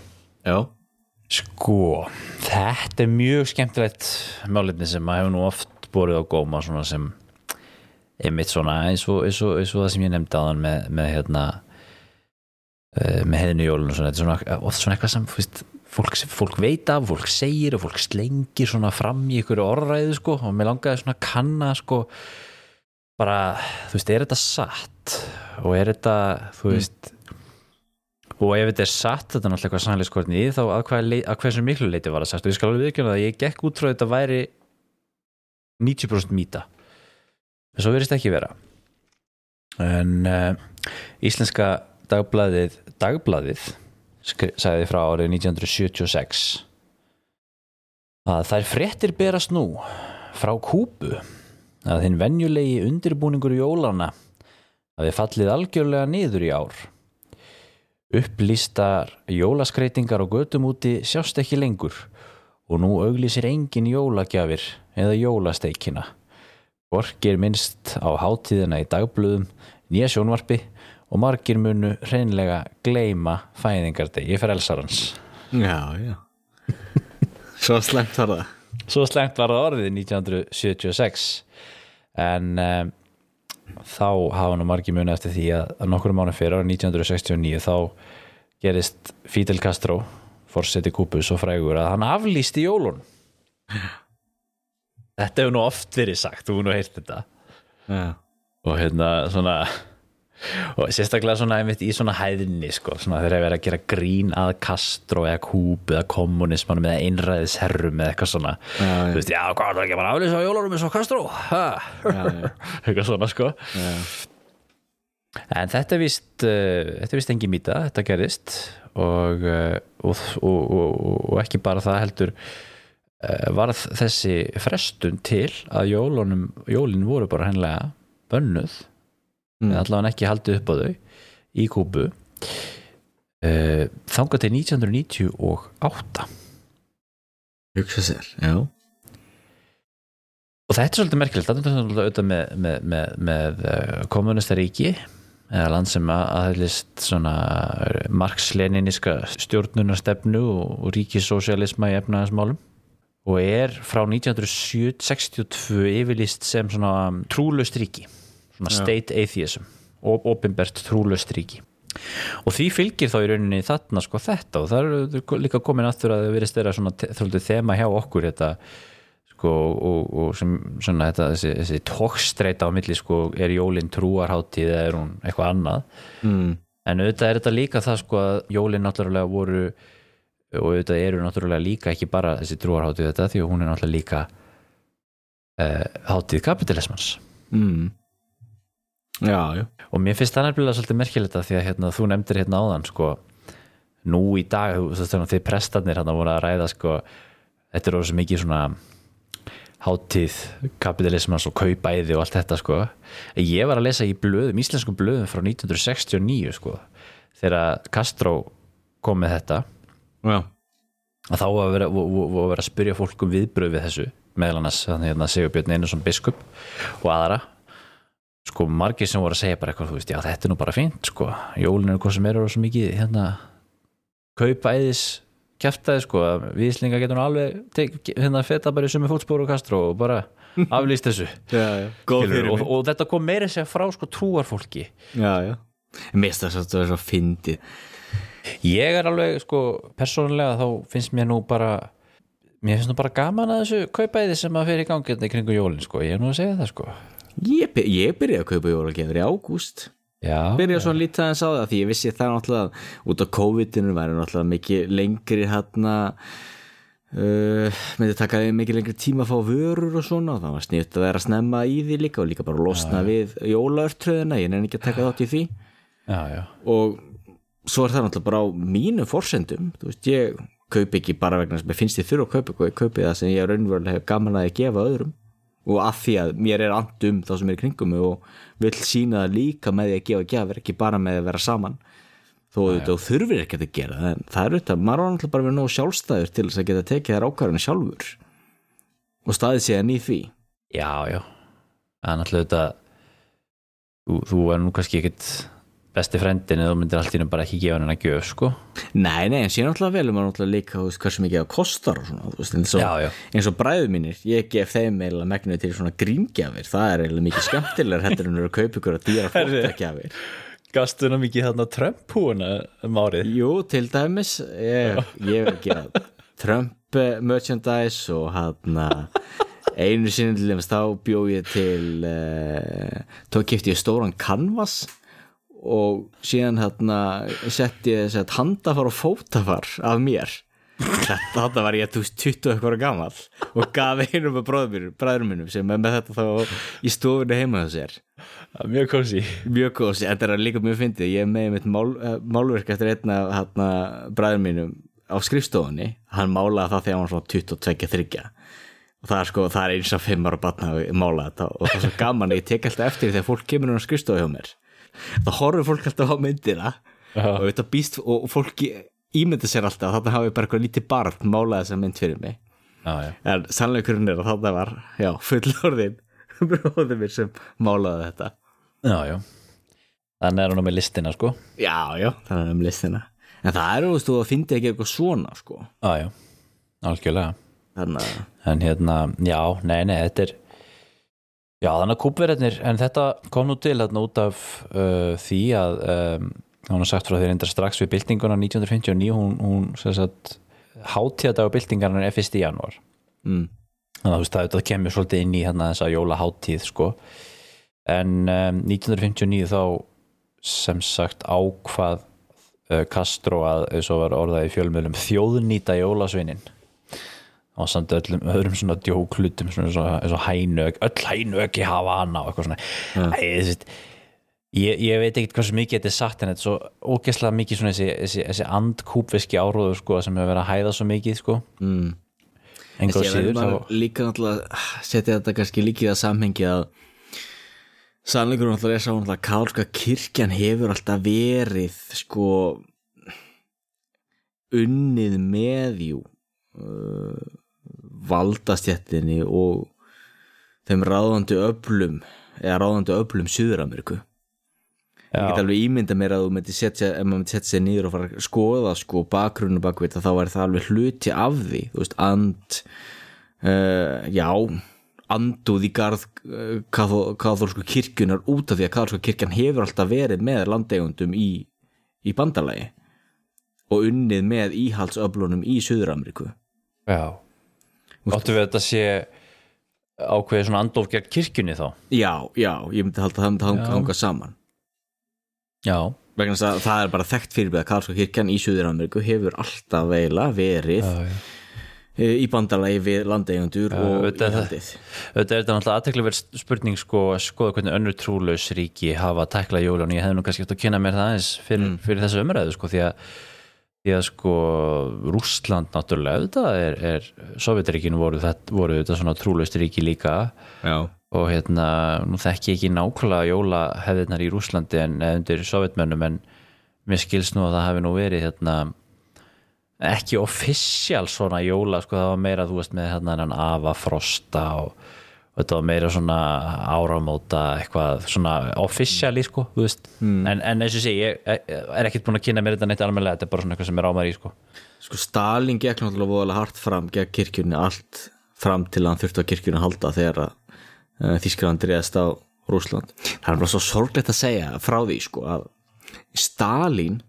B: Já
A: Sko, þetta er mjög skemmtilegt málefni sem maður hefur nú oft borið á góma svona sem einmitt svona eins og, eins og, eins og það sem ég nefndi áðan með, með hérna eh, með heiðinu jólun og svona, er svona oft svona eitthvað sem fyrst, fólk, fólk veit af, fólk segir og fólk slengir svona fram í ykkur orðræðu sko og mér langaði svona að kanna sko bara, þú veist, er þetta satt? Og er þetta, þú veist og ef þetta er satt, þetta er náttúrulega eitthvað sannleikskortni í þá að, hvað, að hversu miklu leiti var það sagt? Og ég skal alveg viðkjöna að ég gekk út frá þetta væri 90% mýta. En svo verðist ekki vera. En uh, íslenska dagbladið dagbladið sagði frá árið 1976 að þær fréttir berast nú frá Kúbu að þinn venjulegi undirbúningur jólana að við fallið algjörlega niður í ár Upplýstar jólaskreitingar á götum úti sjást ekki lengur og nú auglýsir engin jólagjafir eða jólasteikina. Hvorki er minnst á hátíðina í dagblöðum, nýja sjónvarpi og margir munu hreinlega gleyma fæðingardegi frelsarans.
B: Já, já Svo slemt var það
A: Svo slengt var það orðið 1976 en um, þá hafa nú margir muni eftir því að, að nokkur mánu fyrir árið 1969 þá gerist Fidel Castro forseti Kúpus og frægur að hann aflýsti jólun Þetta hefur nú oft verið sagt, þú hefur nú heyrt þetta.
B: Já,
A: og hérna svona og sérstaklega svona einmitt í svona hæðinni sko, svona þegar er verið að gera grín að Castro eða Kúb eða kommunismanum eða einræðisherrum eða eitthvað svona.
B: Já,
A: þú veist, já, hvað er það ekki bara aflýsa á jólunum eins og Castro? Eitthvað svona sko.
B: Já.
A: en þetta er vist uh, þetta er vist engin mýta, þetta gerist og, uh, og, og, og, ekki bara það heldur uh, varð þessi frestun til að jólunum, jólin voru bara hennilega bönnuð mm. eða allavega ekki haldið upp á þau í Kúbu. Uh, þangað til 1998
B: hugsa sér, já.
A: Og þetta er svolítið merkilegt. Þetta er svolítið auðvitað með, með, með, með kommunistaríki eða land sem að aðeins svona marx-leniníska stjórnunarstefnu og, ríkissocialisma í efnaðasmálum og er frá 1962 yfirlist sem svona trúlaust ríki svona state atheism og opinbert trúlaust ríki og því fylgir þá í rauninni þarna sko þetta og það er líka komin aftur að það verið styrra svona þrjóldu þema hjá okkur þetta sko og, og sem svona þetta þessi, þessi tókstreita á milli sko er jólin trúarháttíð eða er hún eitthvað annað
B: mm.
A: en auðvitað er þetta líka það sko að jólin náttúrulega voru og auðvitað eru náttúrulega líka ekki bara þessi trúarháttíð þetta því að hún er náttúrulega líka uh, háttíð kapitalismans
B: Mm. Já, já.
A: Og mér finnst það nefnilega svolítið merkilegt að því að hérna, þú nefndir hérna áðan sko, nú í dag þú veist þið prestarnir hérna voru að ræða sko, þetta er orðið svo mikið svona hátíð kapitalismans og kaupæði og allt þetta sko. ég var að lesa í blöðum, íslenskum blöðum frá 1969 sko, þegar Castro kom með þetta.
B: Já,
A: að þá var að vera, vera að spyrja fólk um viðbröð við þessu meðal annars hérna, Sigurbjörn Einarsson biskup og aðra sko margir sem voru að segja bara eitthvað þú veist, já þetta er nú bara fínt sko. Jólin er hvað sem er og svo mikið hérna kaupa eðis kjæftaði sko, að viðslinga getur nú alveg tek, hérna feta bara í sumi fótspóru og kastro og bara aflýst þessu.
B: Já, já. fyrir
A: og, og þetta kom meira að segja frá sko trúarfólki.
B: Já, já. Finnst það svo, það er svo fyndið.
A: Ég er alveg sko persónulega þá finnst mér nú bara mér finnst nú bara gaman að þessu kaupæði sem að fyrir í gangi hérna í kringu jólin sko, ég er nú að segja það sko
B: ég, ég byrjaði að kaupa jólagjafir í ágúst.
A: Já,
B: byrjaði svona lítið aðeins á það því ég vissi það náttúrulega út af COVID-inu væri náttúrulega mikið lengri hérna uh, myndi taka mikið lengri tíma að fá vörur og svona og það var sniðt að vera að snemma í því líka og líka bara losna við jólaörtröðina ég nefn ekki að taka þátt í því.
A: Já, já,
B: og svo er það náttúrulega bara á mínum forsendum veist ég kaupi ekki bara vegna sem ég finnst ég þurfa að kaupa eitthvað ég kaupi það sem ég raunverulega hef gaman að gefa öðrum og að því að mér er andum þá sem er í kringum og vill sína það líka með því að gefa gjafir ekki bara með að vera saman. Þó þú þurfir ekki að gera en það er auðvitað, maður var náttúrulega bara verið nóg sjálfstæður til þess að geta tekið þær ákvarðinu sjálfur. Og staðið séðan í því.
A: Já, já. Er náttúrulega þetta þú, þú er nú kannski ekkit besti frendin eða þú myndir allt í nú bara ekki gefa henni að gjöf sko.
B: Nei, nei, en sé náttúrulega vel um að náttúrulega líka þú veist, hversu mikið það kostar og svona þú veist, eins, og, og bræðu mínir ég gef þeim eiginlega megnu til svona grímgjafir. Það er eiginlega mikið skemmtilegar hættur en að kaupa ykkur að dýra flottagjafir
A: gastu henni mikið þarna Trump-húna um árið?
B: Jú, til dæmis ég, ég vil gera Trump eh, merchandise og hann einu sinni til dæmis þá bjó ég til uh, og síðan hérna setti ég sett handafar og fótafar af mér. Þetta var ég þú veist 20 eitthvað ára gamall. Og gaf einum af bræðurum minnum sem er með þetta þá í stofunni heima hjá sér.
A: Mjög kósi
B: mjög góð, þetta er líka mjög fyndið. Ég er með mitt mál, uh, málverk eftir einn af hérna, bræður mínum á skrifstofunni, hann málaði það þegar hann var svona 22-23 og það er sko, það er eins af fimm ára batna að mála þetta. Og það er svo gaman að ég tek alltaf eftir þegar fólk kemur á skrifstofu hjá mér þá horfir fólk alltaf á myndina og, þetta býst, og fólk ímynda sér alltaf að þarna hafi bara eitthvað lítið barn málað þessa mynd fyrir mig.
A: Já, já.
B: en sannleikurinn er að þarna var já, fullorðin bróðið mér sem málaði þetta.
A: Já, já. Þannig er hún með listina sko.
B: Já, já, það er um listina. En það er, þú veist, þú fyndi ekki eitthvað svona, sko.
A: Já, já, algjörlega.
B: Þannig að,
A: en hérna, já, nei, nei, þetta er já, þannig að kúpverðarnir en þetta kom nú til hérna út af uh, því að um, hún har sagt frá því reyndar strax við byltinguna 1959, hún, hún sagt hátíðadag byltingarnar er 1. janúar.
B: Mm,
A: þannig að þú veist að þetta kemur svolítið inn í hérna þessa jólaháttíð sko. En um, 1959 þá sem sagt ákvað uh, Castro að eins og var orðað í fjölmiðlum þjóðnýta jólasveinin og samt öllum öðrum svona djóklutum svona eins og, eins og hænög, öll hænög í hafa hana og eitthvað svona. Æ, þú veist, Ég, ég veit ekkert hversu mikið þetta er satt en þetta er svo ógeðslega mikið svona þessi, þessi, þessi andkúpveski áróður sko sem hefur verið að hæða svo mikið sko.
B: Mm.
A: enga
B: Þessi, ég
A: síður
B: bara líka náttúrulega setja þetta kannski líka í það samhengi að sannleikur náttúrulega er sá náttúrulega að kálska kirkjan hefur alltaf verið sko unnið með jú uh, valdastjettinni og þeim ráðandi öflum eða ráðandi öflum Suður-Ameríku. Ég get alveg ímynda mér að þú myndi setja ef maður myndi setja sig niður og fara að skoða sko bakgrunnu bakvið þá væri það alveg hluti af því þú veist, and uh, já anduð í garð uh, kathólsku kirkjunar út af því að kathólsku kirkjan hefur alltaf verið með landegundum í, í bandalagi og unnið með íhaldsöflunum í Suður-Ameríku.
A: Já Áttu við að þetta sé ákveðið svona andof gegn kirkjunni þá?
B: Já, já, ég myndi halda að það myndi hanga,
A: Já.
B: hanga saman.
A: Já,
B: vegna þess að það er bara þekkt fyrir að kathólsku kirkjan í Suður-Ameríku hefur alltaf veila verið
A: já, já.
B: í bandalagi við landeigundur og
A: auðvitað-
B: íhaldið
A: Þetta er náttúrulega aðtekliverð spurning sko að skoða hvernig önnur trúlaus ríki hafa að tækla jólun ég hefði nú kannski eftir að kynna mér það eins fyrir, fyrir þessu umræðu sko því að því að sko Rússland náttúrulega auðvitað er, er Sovjetaríkinu voru, þetta, voru þetta svona trúlaust ríki líka.
B: Já,
A: og hérna, nú þekki ég ekki nákvæmlega jólahefðirnar í Rússlandi en undir sovjetmönnum en mér skilst nú að það hafi nú verið hérna ekki official svona jóla sko það var meira þú veist með hérna hennan afa frosta og þetta var meira svona áramóta eitthvað svona officially sko veist. En, en eins og sé ég er ekkert búin að kynna mér þetta neitt almennilega þetta er bara svona eitthvað sem er ámæri sko.
B: Sko Stalin gekk náttúrulega voðalega hart fram gegn kirkjunni allt fram til að hann þurfti á kirkjunni að halda þegar að uh, Þískland reyðast á Rúsland það er bara svo sorglegt að segja frá því sko að Stalin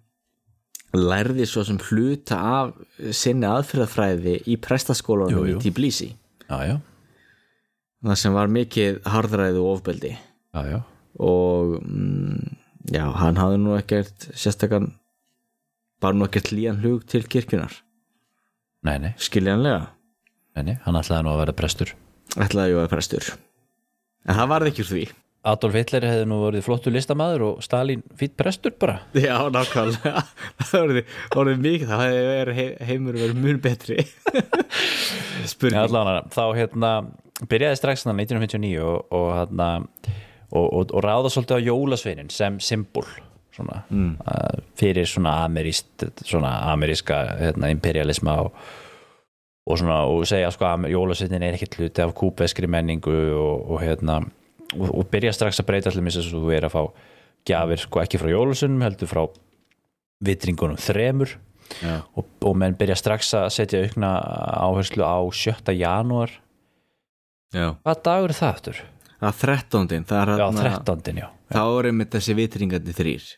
B: lærði svo sem hluta af sinni aðferðafræði í prestaskólanum í Tbilisi.
A: Já, já,
B: það sem var mikið harðræði og ofbeldi.
A: Já, já,
B: og mm, já, hann hafði nú ekkert sérstakann bara nú ekkert líjan hug til kirkjunar
A: nei, nei,
B: skiljanlega.
A: Nei, nei hann ætlaði nú að vera prestur.
B: Ætlaði ég að vera prestur. En það varði ekki úr því.
A: Adolf Hitler hefði nú verið flottur listamaður og Stalin fýtt prestur bara.
B: Já, nákvæmlega. Það orðið mikið, það hefði verið he heimur verið mun betri.
A: Já,
B: spurning.
A: Allavega, þá hérna byrjaði strax þannig 1959 og, og, og, og, og ráða svolítið á jólasveinin sem symbol svona, mm. fyrir svona ameríst svona ameríska hérna, imperialisma og, og svona og segja sko að jólasveinin er ekkert hluti af kúpeskri menningu og, og hérna og, og byrja strax að breyta allir þess að þú er að fá gjafir sko ekki frá jólasunum heldur frá vitringunum þremur
B: já,
A: og, og menn byrja strax að setja aukna áherslu á 7. janúar
B: já.
A: hvað dagur er það aftur?
B: það er 13. það er
A: Já, 13. já
B: þá er einmitt þessi vitringandi þrýr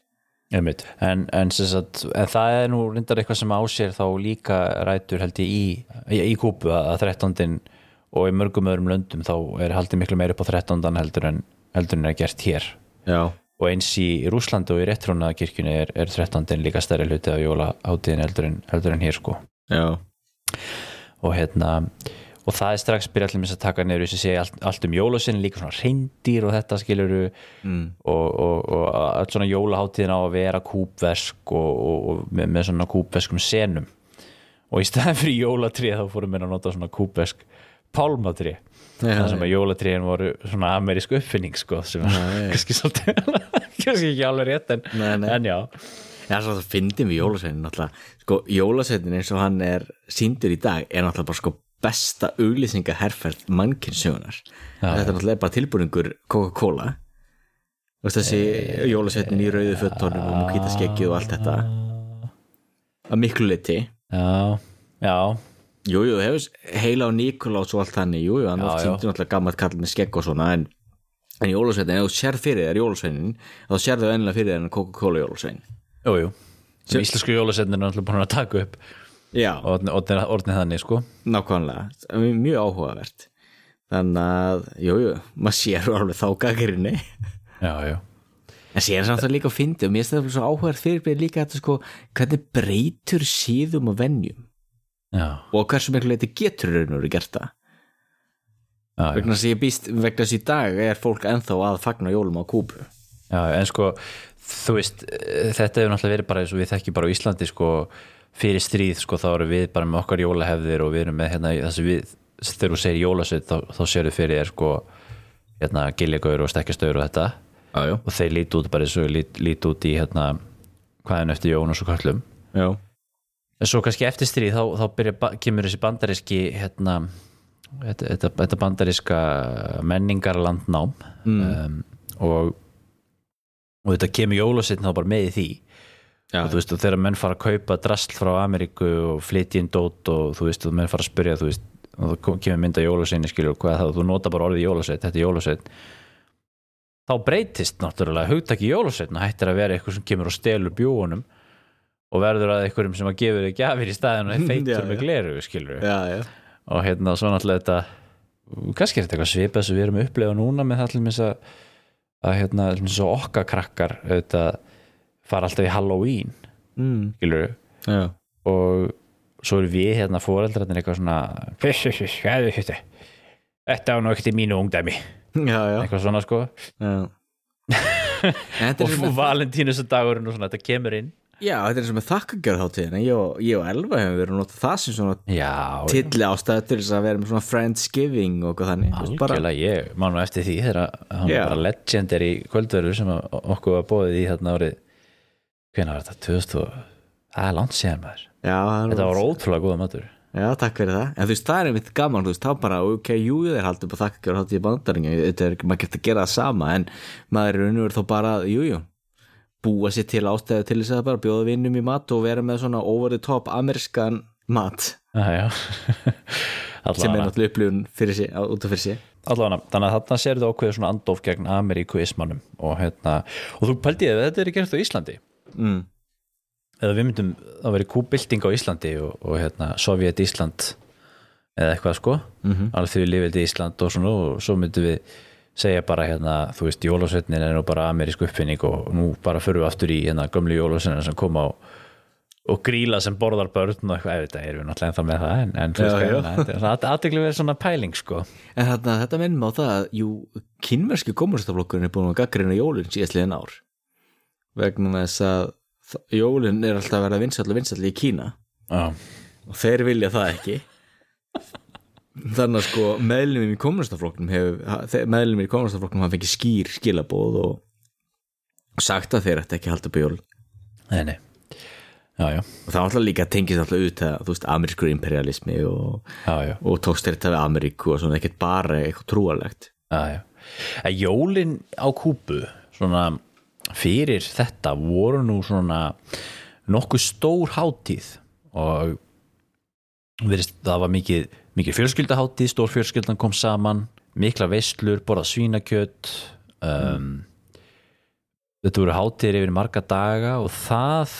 A: Einmitt. En, en, sem sagt, en það er nú reyndar eitthvað sem á sér þá líka rætur held ég í, í, í kúpu að 13. og í mörgum öðrum löndum þá er haldið miklu meira upp á 13. heldur en, heldur en er gert hér
B: já,
A: og eins í Rúslandi og í réttrónaða kirkjunni er, er 13. líka stærri hluti af jólaháttíðin heldur en, heldur en hér sko
B: já,
A: og hérna og það er strax byrja allir að taka þess að segja allt, allt um jólasinn líka svona reyndir og þetta skiluru mm. og, og, og allt svona jólaháttíðin á að vera kúpversk og, og, og með, með svona kúpverskum senum. Og í staðin fyrir jólatrið þá fórum við að nota svona kúpversk pálmatrið
B: Já,
A: það sem að jólatriðin voru svona amerísk uppfinning sko sem er kannski svolítið kannski ekki alveg rétt en,
B: Nei, nei.
A: en já.
B: Já, svo það fyndum við jólasveinin náttúrulega, sko, jólasveinin eins og hann er síndur í dag er náttúrulega bara sko besta auglýsingaherferð mannkynnsögunar þetta er náttúrulega bara tilbúningur Coca-Cola. Þessi jólasveinin í rauðu föttónum og múkita skeggið og allt þetta. Að miklu liti
A: já, já,
B: Jú, jú, hefur heila á Nikolás og allt þannig, jú, jú, hann síndur náttúrulega gammalt kall með skegg og svona en, en jólasveinin, ef þú sér fyrir þér jólasveinin þá sér þau ennilega fyrir þér en Coca-Cola jólasvein
A: jú, jú. Sem íslensku jólasetnin er náttúrulega búin að taka upp og orðnið, þannig sko.
B: Nákvæmlega, mjög áhugavert. Þannig að, jú, jú maður sér alveg þá gagrinni
A: já, já,
B: en sér samt að líka að fyndi og mér það svo áhugavert fyrir líka þetta sko, hvernig breytur síðum og venjum?
A: Já,
B: og hversu miklu leiti getur raun og verið gert það?
A: Já,
B: vegna þess að ég býst, vegna þess að í dag er fólk ennþá að fagna jólum á kúpu
A: Já, en sko, þú veist eh, þetta hefur náttúrulega verið bara eins og við þekkjum bara á Íslandi sko, fyrir stríð sko, þá erum við bara með okkar jólahefðir og við erum með hérna, þessi við, þegar þú segir jólasveit þá, þá séu þið fyrir þér sko, hérna, giljagur og stekkjastöður og þetta.
B: Já, já,
A: og þeir líti út bara eins og lít, líti út í hérna, hvaðin eftir Jón og svo kallum
B: já.
A: En svo kannski eftir stríð þá, þá byrja, kemur þessi bandariski hérna, þetta, þetta, þetta bandariska menningarlandnám. Um, og og þetta kemur jólasveitn þá bara með í því
B: Já,
A: og þú veist og þegar menn fara að kaupa drasl frá Ameríku og flytja inn dót og þú veist og menn fara að spyrja þú veist og kom- kemur mynda jólasveitni skilur hvað það, þú nota bara orðið jólasveit, þetta er jólasveit þá breytist náttúrulega hugtaki jólasveitn og hættir að vera eitthvað sem kemur og stelur bjóunum og verður að einhverjum sem að gefa þig gjafir í staðin og
B: Já,
A: feitur með gleru skilur
B: já, já.
A: Og hérna svo náttúrulega þetta kannski er þetta eitthvað svipað sem við erum að upplefa núna með það til að, að hérna, okkar krakkar þetta, fara alltaf í Halloween
B: mm.
A: skilur
B: Já,
A: og svo erum við hérna fóreldrarnir eitthvað svona þetta þetta var í mínu ungdæmi.
B: Já, já,
A: eitthvað svona sko. Og, og Valentínus og dagurinn og svona þetta kemur inn.
B: Já, þetta er sem með þakkagjörðháttíðin ég, og- ég og Elva hefur verið að nota það sem svona tilli ástæðu til þess að vera með svona friendsgiving og þannig.
A: Algjörlega ég man nú eftir því þegar hann var bara legendary kvöldverður sem okkur var bóðið í hérna árið hvenær var þetta, 2000 og það er langt síðan maður. Þetta var ótrúlega góða matur.
B: Já, takk fyrir það. En þú veist, það er einmitt gaman, þú veist, þá bara, ok, jú, þeir haldur bara þakka ekki hátíð í bandaringa, þetta er, maður getur að gera það sama, en maður er raunur þá bara, jú, jú, búa sér til ástæðu til þess að bara bjóða vinnum í mat og vera með svona over the top amerískan mat,
A: já.
B: sem er náttúrulega upplifun á- út af fyrir sig.
A: allavega, þannig að þarna sér þetta ákveður svona andof gegn Ameríkuismannum og hérna, og þú pældi að þetta er gert á Íslandi
B: Mm.
A: eða við myndum, það veri kúbilding á Íslandi og, og hérna, Sovjet Ísland eða eitthvað sko. Mm -hmm. alveg því við lifildi Ísland og svona og svo myndum við segja bara hérna, þú veist, jólasveitnin er nú bara amerísk uppfinning og nú bara fyrir við aftur í hérna gömlu jólasveitnin sem koma og, og gríla sem borðar börn og eitthvað, þetta erum við náttúrulega ennþá með það en, en þú veist hvað, þetta er svona pæling sko.
B: En þarna, þetta minnum á það að, jú, kynverski kommunistaflokkurinn er búin að gaggrina jólinn síðastliðin ár, vegna þess að þ- jólin er alltaf að vera vinsall og vinsall í Kína.
A: Já,
B: og þeir vilja það ekki. Þannig að sko meðlumir í kommunistaflokknum hefur meðlumir í kommunistaflokknum hafa fengið skýr skilabóð og sagt að þeir ætti ekki að halda upp í jól.
A: Nei, nei. Já, já,
B: og það var alltaf líka tengist alltaf út að þú veist, amerískur imperialismi og, og tókst þeir þetta við Ameríku og svona ekkert bara eitthvað trúalegt
A: já, já. En jólin á Kúbu svona fyrir þetta voru nú svona nokkuð stór hátíð og það var mikið, mikið fjölskyldahátíð, stór fjölskyldan kom saman mikla veislur, borða svínakjöt um, þetta voru hátíðir yfir marga daga og það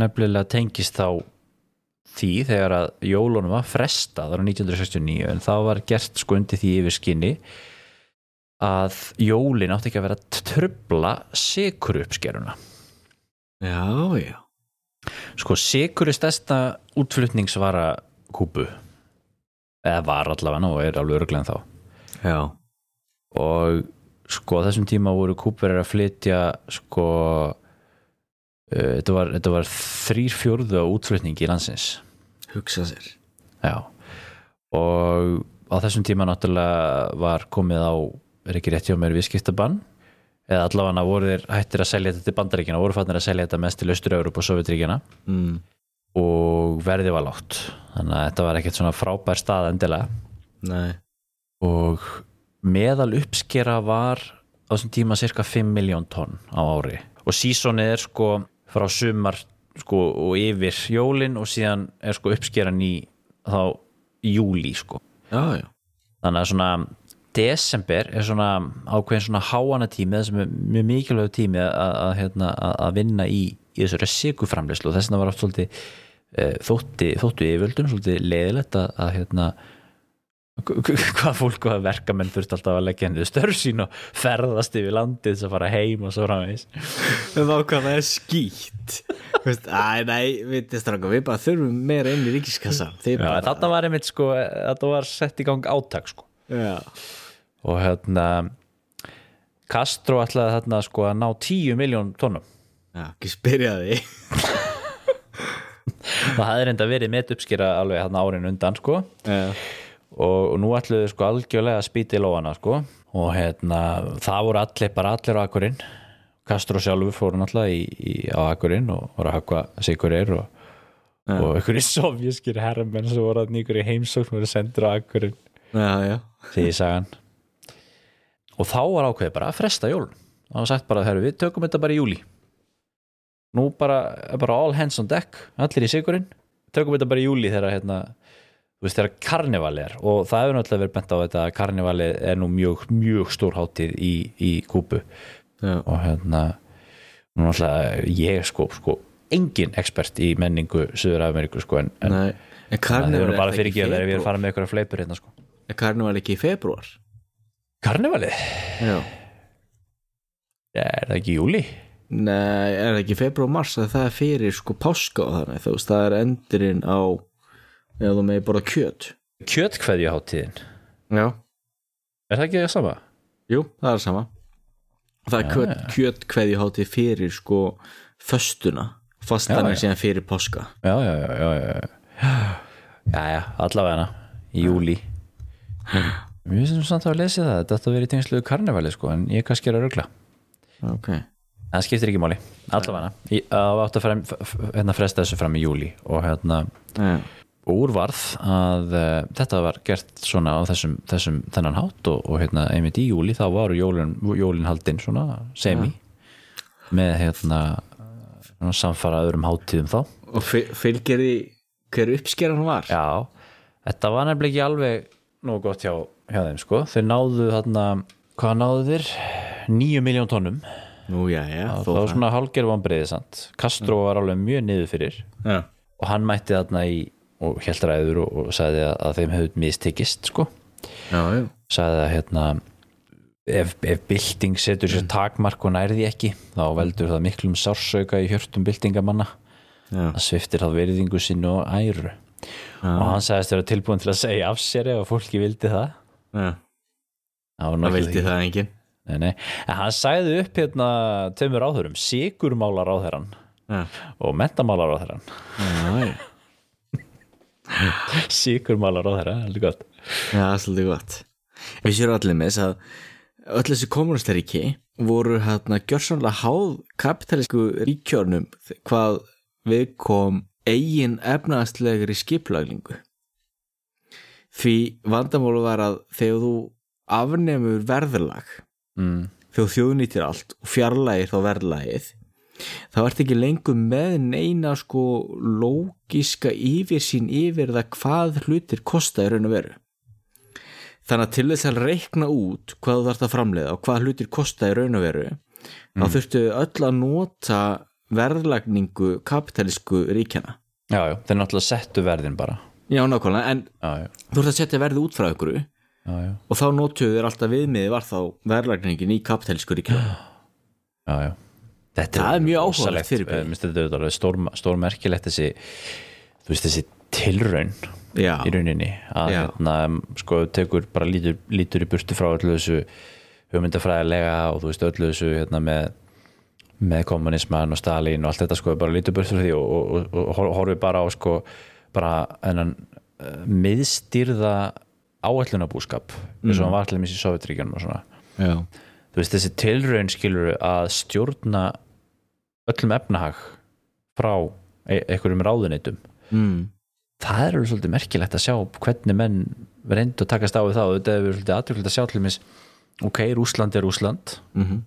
A: nefnilega tengist þá því þegar að jólunum var frestað ára 1969 en þá var gert undir því yfir skinni að jólin átti ekki að vera að trubla sikur uppskeruna.
B: Já, já.
A: Sko sikur er stærsta útflutningsvara kúpu. Eða var allavega og er alveg örglega þá
B: já,
A: og sko þessum tíma voru kúpverðir að flytja sko uh, þetta var, þetta var þrýr fjórðu á útflutningi í landsins.
B: Hugsa sér.
A: Já. Og á þessum tíma náttúrulega var komið á er ekki rétt hjá mér viðskiptabann? Eða allavega voru þeir hættir að selja þetta til bandaríkjana voru fannir að selja þetta mest til Östur-Európa og Sovjetríkjana
B: mm.
A: og verðið var lágt. Þannig að þetta var ekkert svona frábær stað endilega.
B: Nei,
A: og meðal uppskera var á þessum tíma cirka 5 miljón tonn á ári. Og sísonið er sko frá sumar sko og yfir jólin og síðan er sko uppskeran í þá júli sko.
B: Já, já.
A: Þannig að svona desember er svona ákveðin svona háana tími það sem er mjög mikilvæg tími að, að, hérna, að, að vinna í, í þessari siguframleyslu og þess vegna var oft svolítið e, þótti, þóttu yfirvöldum svolítið leiðilegt að, að hérna hvað fólk og verkamenn þurft alltaf að leggja henni störf sín og ferðast yfir landið þess að fara heim og svo framvegis.
B: En það er skýtt. Æ, nei, við, stráka, við bara þurfum meira inn í ríkiskassa
A: Já, þetta var einmitt sko, þetta var sett í gang átak sko.
B: Já,
A: og hérna Castro ætlaði þarna sko að ná 10 miljón tónum
B: Já, ekki spyrja því.
A: Það hefði reynda verið met uppskýra alveg þarna árin undan sko.
B: Já,
A: og, nú ætluðu sko algjörlega að spýti í lóana sko. Og hérna það voru allir bara allir á akkurinn Castro sjálfur fóru náttúrulega í, í, á akkurinn og voru að hakka sigurir og, og einhverjir sovjískir herrmenn sem voru að nýkur í heimsókn voru sendur á akkurinn
B: já, já.
A: Því ég sagan og þá var ákveðið bara að fresta jól það var sagt bara að við tökum þetta bara í júli nú bara, bara all hands on deck allir í sigurinn, tökum þetta bara í júli þegar hérna þú veist þegar karnevali er. Og það hefur náttúrulega verið bent á þetta að karnevali er nú mjög, mjög stór hátíð í, í kúpu
B: Já,
A: og hérna nú náttúrulega ég sko, sko engin expert í menningu Suður Ameríku sko en, en
B: en
A: það hefur bara
B: það
A: fyrir
B: ekki
A: ekki
B: í
A: að við erum að
B: febrúar?
A: fara með ykkur fleipur hérna sko.
B: Er karnival ekki í februar?
A: Karnevalið?
B: Já
A: Er það ekki júli?
B: Nei, er það ekki februar og mars að það er fyrir sko páska og þannig þú veist, það er endurinn á eða þú megi borða kjöt
A: Kjötkveðjuháttíðin
B: Já,
A: Er það ekki það sama?
B: jú, það er sama Það er kjöt, kjöt kveðju hátíð fyrir sko föstuna fastan
A: Já, já.
B: síðan fyrir páska
A: Já, já, já, já, já. Já, já, allavega í júli Mér finnst samt að lesi það Þetta átti að vera í tengsluðu karnevali sko en ég kannski er að rugla.
B: Ok,
A: Það skiptir ekki máli, allavega. Það átti að fram, f- f- hérna fresta þessu fram í júli og hérna
B: já,
A: úrvarð að uh, þetta var gert svona á þessum, þessum þennan hátt og, og hérna einmitt í júli þá varu jólin, jólin haldinn svona semi með hérna svona samfara öðrum háttíðum þá.
B: Og fyl- fylgir því hver uppskeran var?
A: Já, þetta var nefnilega ekki alveg nógu gott hjá, hjá þeim sko. Þeir náðu þarna, hvað náðu þeir? 9 miljón tónnum
B: Nú, já, já,
A: það
B: þó
A: var svona hálgerð vonbreiði sant? Castro var alveg mjög niður fyrir.
B: Já,
A: og hann mætti þarna í og held ræður og, og sagði að, að þeim hefði mistekist sko. Sagði að hérna ef, ef bylting setur sér takmark og nærði ekki þá veldur það miklum sársauka í hjörtum byltingamanna.
B: Já,
A: það sviftir það veriðingu sinni og æru. Og hann sagðist vera tilbúin til að segja af sér ef að fólki vildi það
B: já,
A: það,
B: vildi það enginn.
A: Nei, nei. en hann sagði upp hérna tveimur áþurum, sigurmálar áþurann og mentamálar áþurann sigurmálar áþurann, heldur gott.
B: Já, svolítið gott. Við séum allir með þess að öll þessi kommunastaríki voru hérna gjörsanlega háð kapitalísku ríkjörnum hvað við kom eigin efnaðastlegri skiplagningu því vandamálu var að þegar þú afnemur verðlag
A: mm.
B: þegar þjóðnýtir allt og fjarlægir þá verðlagið þá ert ekki lengur með neina sko lógiska yfirsýn yfir það hvað hlutir kosta í raun og veru. Þannig að til þess að reikna út hvað þú þarfst að framleiða og hvað hlutir kosta í raun og veru þá þurftu öll að nota verðlagningu kapitalísku ríkjana
A: já, já, þeir náttúrulega settu verðin bara
B: já nákvæmlega en
A: já, já,
B: þú þurft að setja verði út frá ykkur og þá notuðu þér alltaf viðmiði var þá verðlagningin í kapitalísku ríkjana
A: já, já. Þetta
B: Það er mjög áhugavert fyrirbrigði.
A: eh, minnst þetta er alveg stór, þessi þú veist þessi tilraun
B: já,
A: í rauninni að hérna, sko, tekur bara lítur, lítur í burtu frá öllu þessu hugmyndafræðilega og þú veist öllu þessu hérna, með, með kommunisman og Stalin og allt þetta sko, bara lítur burtu frá því og, og, og, og hor- horfi bara á sko, bara enn miðstýrða áætlunabúskap eins og hann var allir missi í Sovjetríkjanum og svona.
B: Já,
A: þú veist þessi tilraun skilur að stjórna öllum efnahag frá e einhverjum ráðuneytum
B: mm.
A: það er alveg svolítið merkilegt að sjá hvernig menn reyndu að takast á við það og þetta hefur svolítið aðtökulegt að sjá til mis ok, Rúsland er Rúsland
B: Mm
A: mm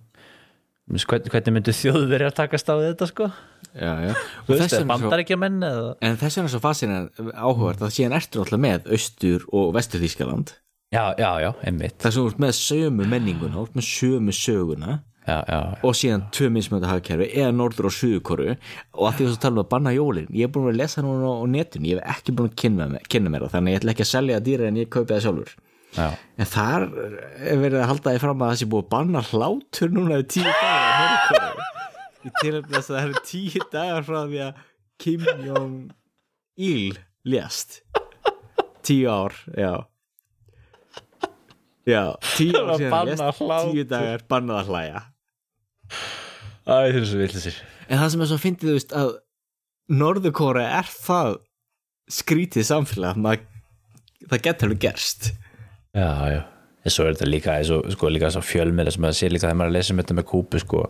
A: hvernig, hvernig myndu þjóðverið að takast á þetta sko?
B: Já, já.
A: veist,
B: þess
A: er
B: vegna
A: bandar ekki að menn eða?
B: En þess vegna svo fascinan áhugavert að síðan ertu alltaf með austur og vestur Þýskaland
A: já, já, já, einmitt.
B: Sem þú ert með sömu menninguna, með sömu söguna.
A: Já, já,
B: og síðan tvö mismönda hagkerfi eða norður og suðukoru og að því að þú tala um að banna jólin ég er búin að lesa núna á netinu ég hef ekki búin að kynna, mér- það þannig ég ætla ekki að selja dýra en ég kaupi það sjálfur
A: já.
B: en þar er verið að halda því fram að það sé búið að banna hlátur núna í tíu dagar í tilhæfni þess að það eru tíu dagar frá því að Kim Jong-il lést. Tíu ár, já. Já, tíu ár síðan lést, tíu dagar bannað að hlæja.
A: Æ, þeir eru svo villisir
B: En það sem er svo fyndið, þú veist, að Norðurkóra er það skrítið samfélag að maður, það getur alveg gerst
A: Já, já. En svo er þetta líka, svo, sko, líka fjölmið sem maður sé líka þegar maður er að lesa um þetta með kúpu sko,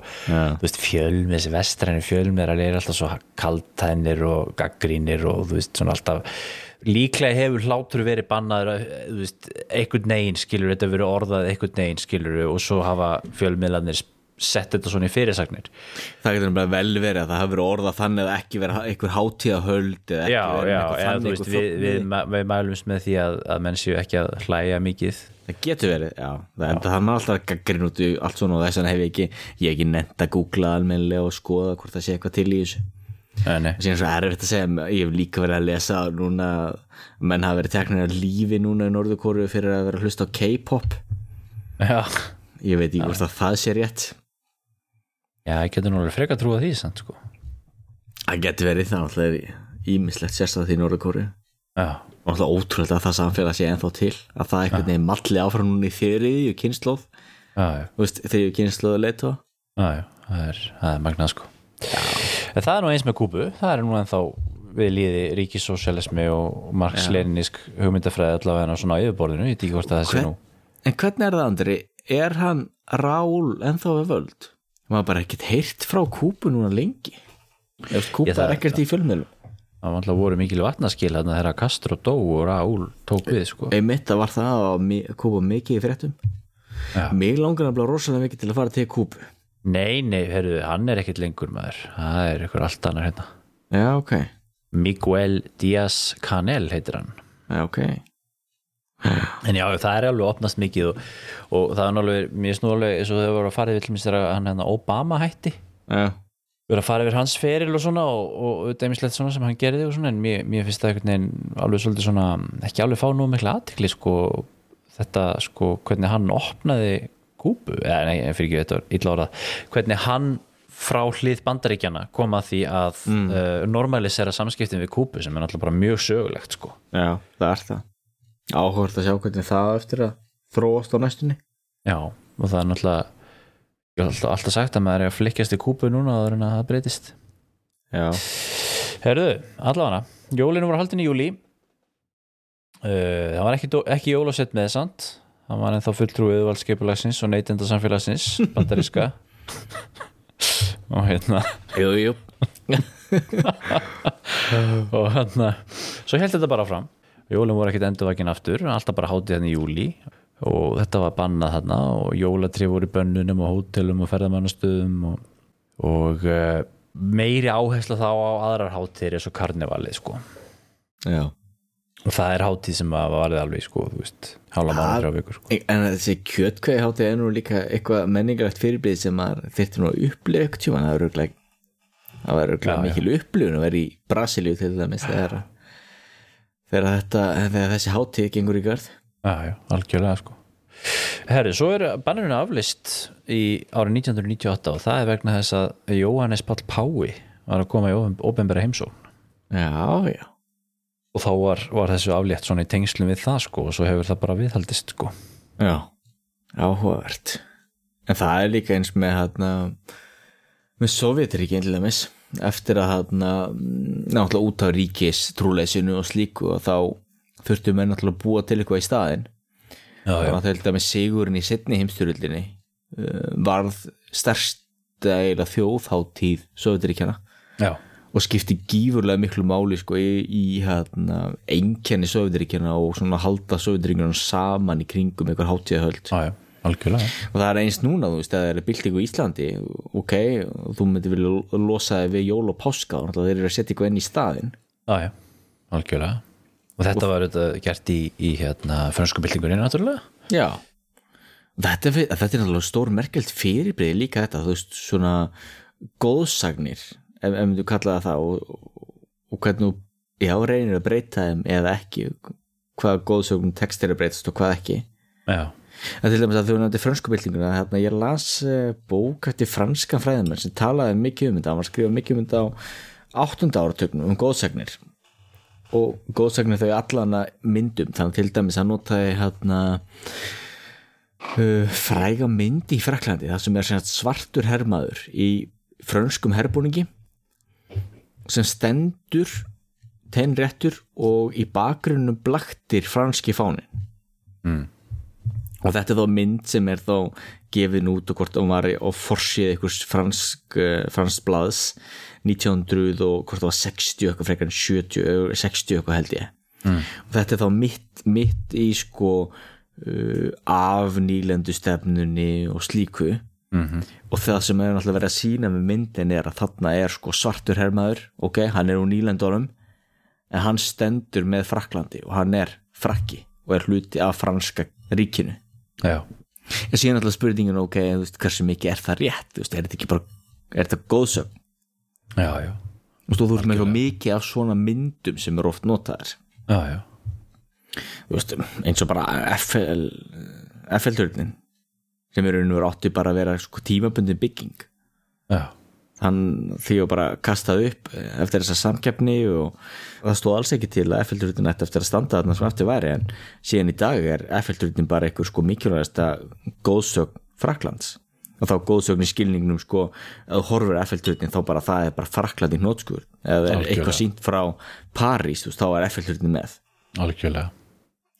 A: fjölmið, þessi vestræni fjölmið er alltaf svo kaltænir og gaggrínir og þú veist, svona alltaf líklega hefur hlátur verið bannaður þú veist, einhvern negin skilur þetta verið orðað einhvern negin skilur og svo hafa fjölmiðlarnir sett þetta svona í fyrirsagnir.
B: Það getur bara vel verið að það hafi verið orðað þannig að ekki verið einhver hátíðahöld eða ekki verið
A: eða
B: þannig,
A: veist,
B: einhver
A: við, við, við mælumst með því að, að menn séu ekki að hlæja mikið.
B: Það getur verið, já, það enda það maður alltaf gaggrin út í allt svona og þess vegna hef ég ekki ég hef ekki nefnt að googla almennilega og skoða hvort það sé eitthvað til í þessu.
A: Nei, nei,
B: síðan svo erfitt að segja, ég hef líka verið að lesa núna, menn hafa verið teknir að lífi núna í Norðurkóru fyrir að vera að hlusta á K-pop.
A: Já.
B: Ég veit ekki hvort að það sé rétt
A: Já, ég getur nú alveg frekar trúa því samt, sko.
B: það getur verið það alltaf ímislegt sérstæð því Norðurkóru
A: Já,
B: og alltaf ótrúlega að það samfélag sé ennþá til að það einhvern veginn malli áfram núna í þriðju kynnslóð,
A: já, já,
B: þú veist, þriðju kynnslóðu leitu
A: já, já, það er, er magnað, sko. En það er nú eins með Kúbu, það er nú ennþá við líði ríkisósialismi og marx-leninísk hugmyndafræði allavega en á svona yfirborðinu, ég hvort að það sé nú.
B: En hvernig er það Andri? Er hann Rál ennþá við völd? Maður bara ekkert heyrt frá Kúbu núna lengi Ef Kúba
A: Ég, það-
B: er ekkert í fjölmiðlum
A: Það var alltaf voru mikil vatnaskil þarna þegar Castro dó og Raúl tók við, sko.
B: Einmitt að var það að Kúba mikið í fréttum
A: Já.
B: Mig langar að blá rosalega mikið til að fara til Kúbu
A: Nei, nei, herruðu, hann er ekkit lengur maður. Það er ykkur allt annar hérna.
B: Já, ok,
A: Miguel Díaz Canel heitir hann.
B: já, ok
A: En já, það er alveg opnast mikið og, og það er alveg, mér snú alveg eins og þau voru að fara yfir til hann hérna Obama hætti.
B: Já,
A: verið að fara yfir hans feril og svona og, og dæmislegt svona sem hann gerði og svona en mér, mér finnst það einhvern veginn alveg svolítið svona ekki alveg fá nú mikla aðtikli sko þetta sko hvernig hann opnaði kúpu, eða nei, fyrir ekki þetta var illa orðað, hvernig hann frá hlið bandaríkjana kom að því að mm. uh, normalisera samskiptin við kúpu sem er náttúrulega mjög sögulegt sko.
B: Já, það er það Áhugast að sjá hvernig það eftir að þróast á næstunni.
A: Já, og það er náttúrulega ég hef alltaf, alltaf sagt að maður er að flikkjast í kúpu núna að það breytist.
B: Já,
A: Herðu, allavega Jólinu voru haldin í júli uh, Það var ekki, ekki jólasett með sant Það var ennþá fulltrúið valdskipulagsins og neytenda samfélagsins bandariska og hérna.
B: Jú, jú.
A: Og hérna svo held þetta bara fram jólum voru ekkert endurvakin aftur alltaf bara hátið hann í júli og þetta var bannað þarna og jólatri voru í bönnunum og hótelum og ferðamannastöðum og, og uh, meiri áhersla þá á aðrar hátíðir eins og karnevalið sko.
B: Já.
A: Og það er hátíð sem að varði alveg sko, þú veist, hálfa mánu þrjá vikur sko.
B: En þessi kjötkvæði hátíð er nú líka eitthvað menningalegt fyrirbrið sem þyrfti nú að tjóma það er það var
A: já.
B: mikil upplifun að vera í Brasilíu til dæmis þegar, þegar, þetta, þegar þessi hátíð gengur í garð.
A: Já, já, algjörlega sko. Herri, svo er bannurinn aflist í árið 1998 og það er vegna þess að Jóhannes Pall Pái var að koma í óbembera heimsókn.
B: Já, já.
A: Og þá var, var þessu aflétt svona í tengslum við það sko og svo hefur það bara viðhaldist sko.
B: Já, áhugavert. En það er líka eins með hérna með Sovjetríkin til dæmis eftir að hérna náttúrulega út á ríkis trúleysinu og slíku og þá þurftu menn náttúrulega að búa til eitthvað í
A: já,
B: og það held að með sigurinn í setni heimstyröldinni uh, varð stærsta eiginlega þjóðháttíð Sovjetríkjana
A: já,
B: og skipti gífurlega miklu máli sko í, í hérna, einkenni Sovjetríkjana og svona halda Sovjetríkjana saman í kringum einhver hátíðahöld.
A: Já, já, algjörlega.
B: Og það er eins núna, þú veist, að það er byltingu í Íslandi ok, og þú myndir vilja losa þig við jól og páska og þeir eru að setja eitthvað inn í staðinn.
A: Já, já, algjörlega. Og þetta var þetta gert í, í hérna frönsku byltingunni náttúrulega.
B: Já. Þetta, þetta er náttúrulega stór merkelt fyrirbrið líka þetta, þú veist, svona góðsagnir ef, ef þú kallaði það og, og hvernig já, reynir að breyta þeim eða ekki hvað góðsögnum text er breytast og hvað ekki.
A: Já,
B: En til dæmis að þú nefndi frönsku byltinguna hérna, ég las uh, bók eftir franskan fræðimenn sem talaði mikið um þetta. Hann var skrifað mikið um þetta á áttunda áratögnum um góðsagnir og góðsagnir þau allana myndum. Þannig til dæmis að notaði hérna uh, fræga mynd í Fraklandi það sem er svartur hermaður í frönskum herbúningi sem stendur teinréttur og í bakgrunnum blaktir franski fánin mm. Og þetta er þá mynd sem er þá gefin út og hvort hún var á forsið einhvers fransk, uh, fransk blaðs 1900 og hvort það var 60 eitthvað frekar en 70 60 eitthvað held ég mm. og þetta er þá mitt, mitt í sko uh, af nýlendu stefnunni og slíku -hmm. og það sem er náttúrulega verið að sína með myndin er að þarna er sko svartur herrmaður ok, hann er úr nýlendunum en hann stendur með Fraklandi og hann er frakki og er hluti af franska ríkinu
A: já,
B: en síðan alltaf spurningin ok, veist, hversu mikið er það rétt þú veist, er þetta ekki bara, er þetta góðsögn
A: já, já,
B: og þú veist með svo mikið af svona myndum sem er oft notaðar.
A: Já, já.
B: þú veist, eins og bara FL FL-törnin sem eru nú átti bara að vera sko, tímabundin bygging.
A: Já.
B: Hann því að bara kastaði upp eftir þessa samkeppni og, það stóð alls ekki til að FL-törnin ætti eftir að standa þarna sem eftir væri en síðan í dag er FL-törnin bara einhver sko mikilvægasta góðsögn Fraklands og þá góðsögn í skilningnum sko að horfur FL-törnin þá bara það er bara Frakland í nótskur eða er eitthvað sínt frá París þú veist, þá er FL-törnin með.
A: Algjörlega.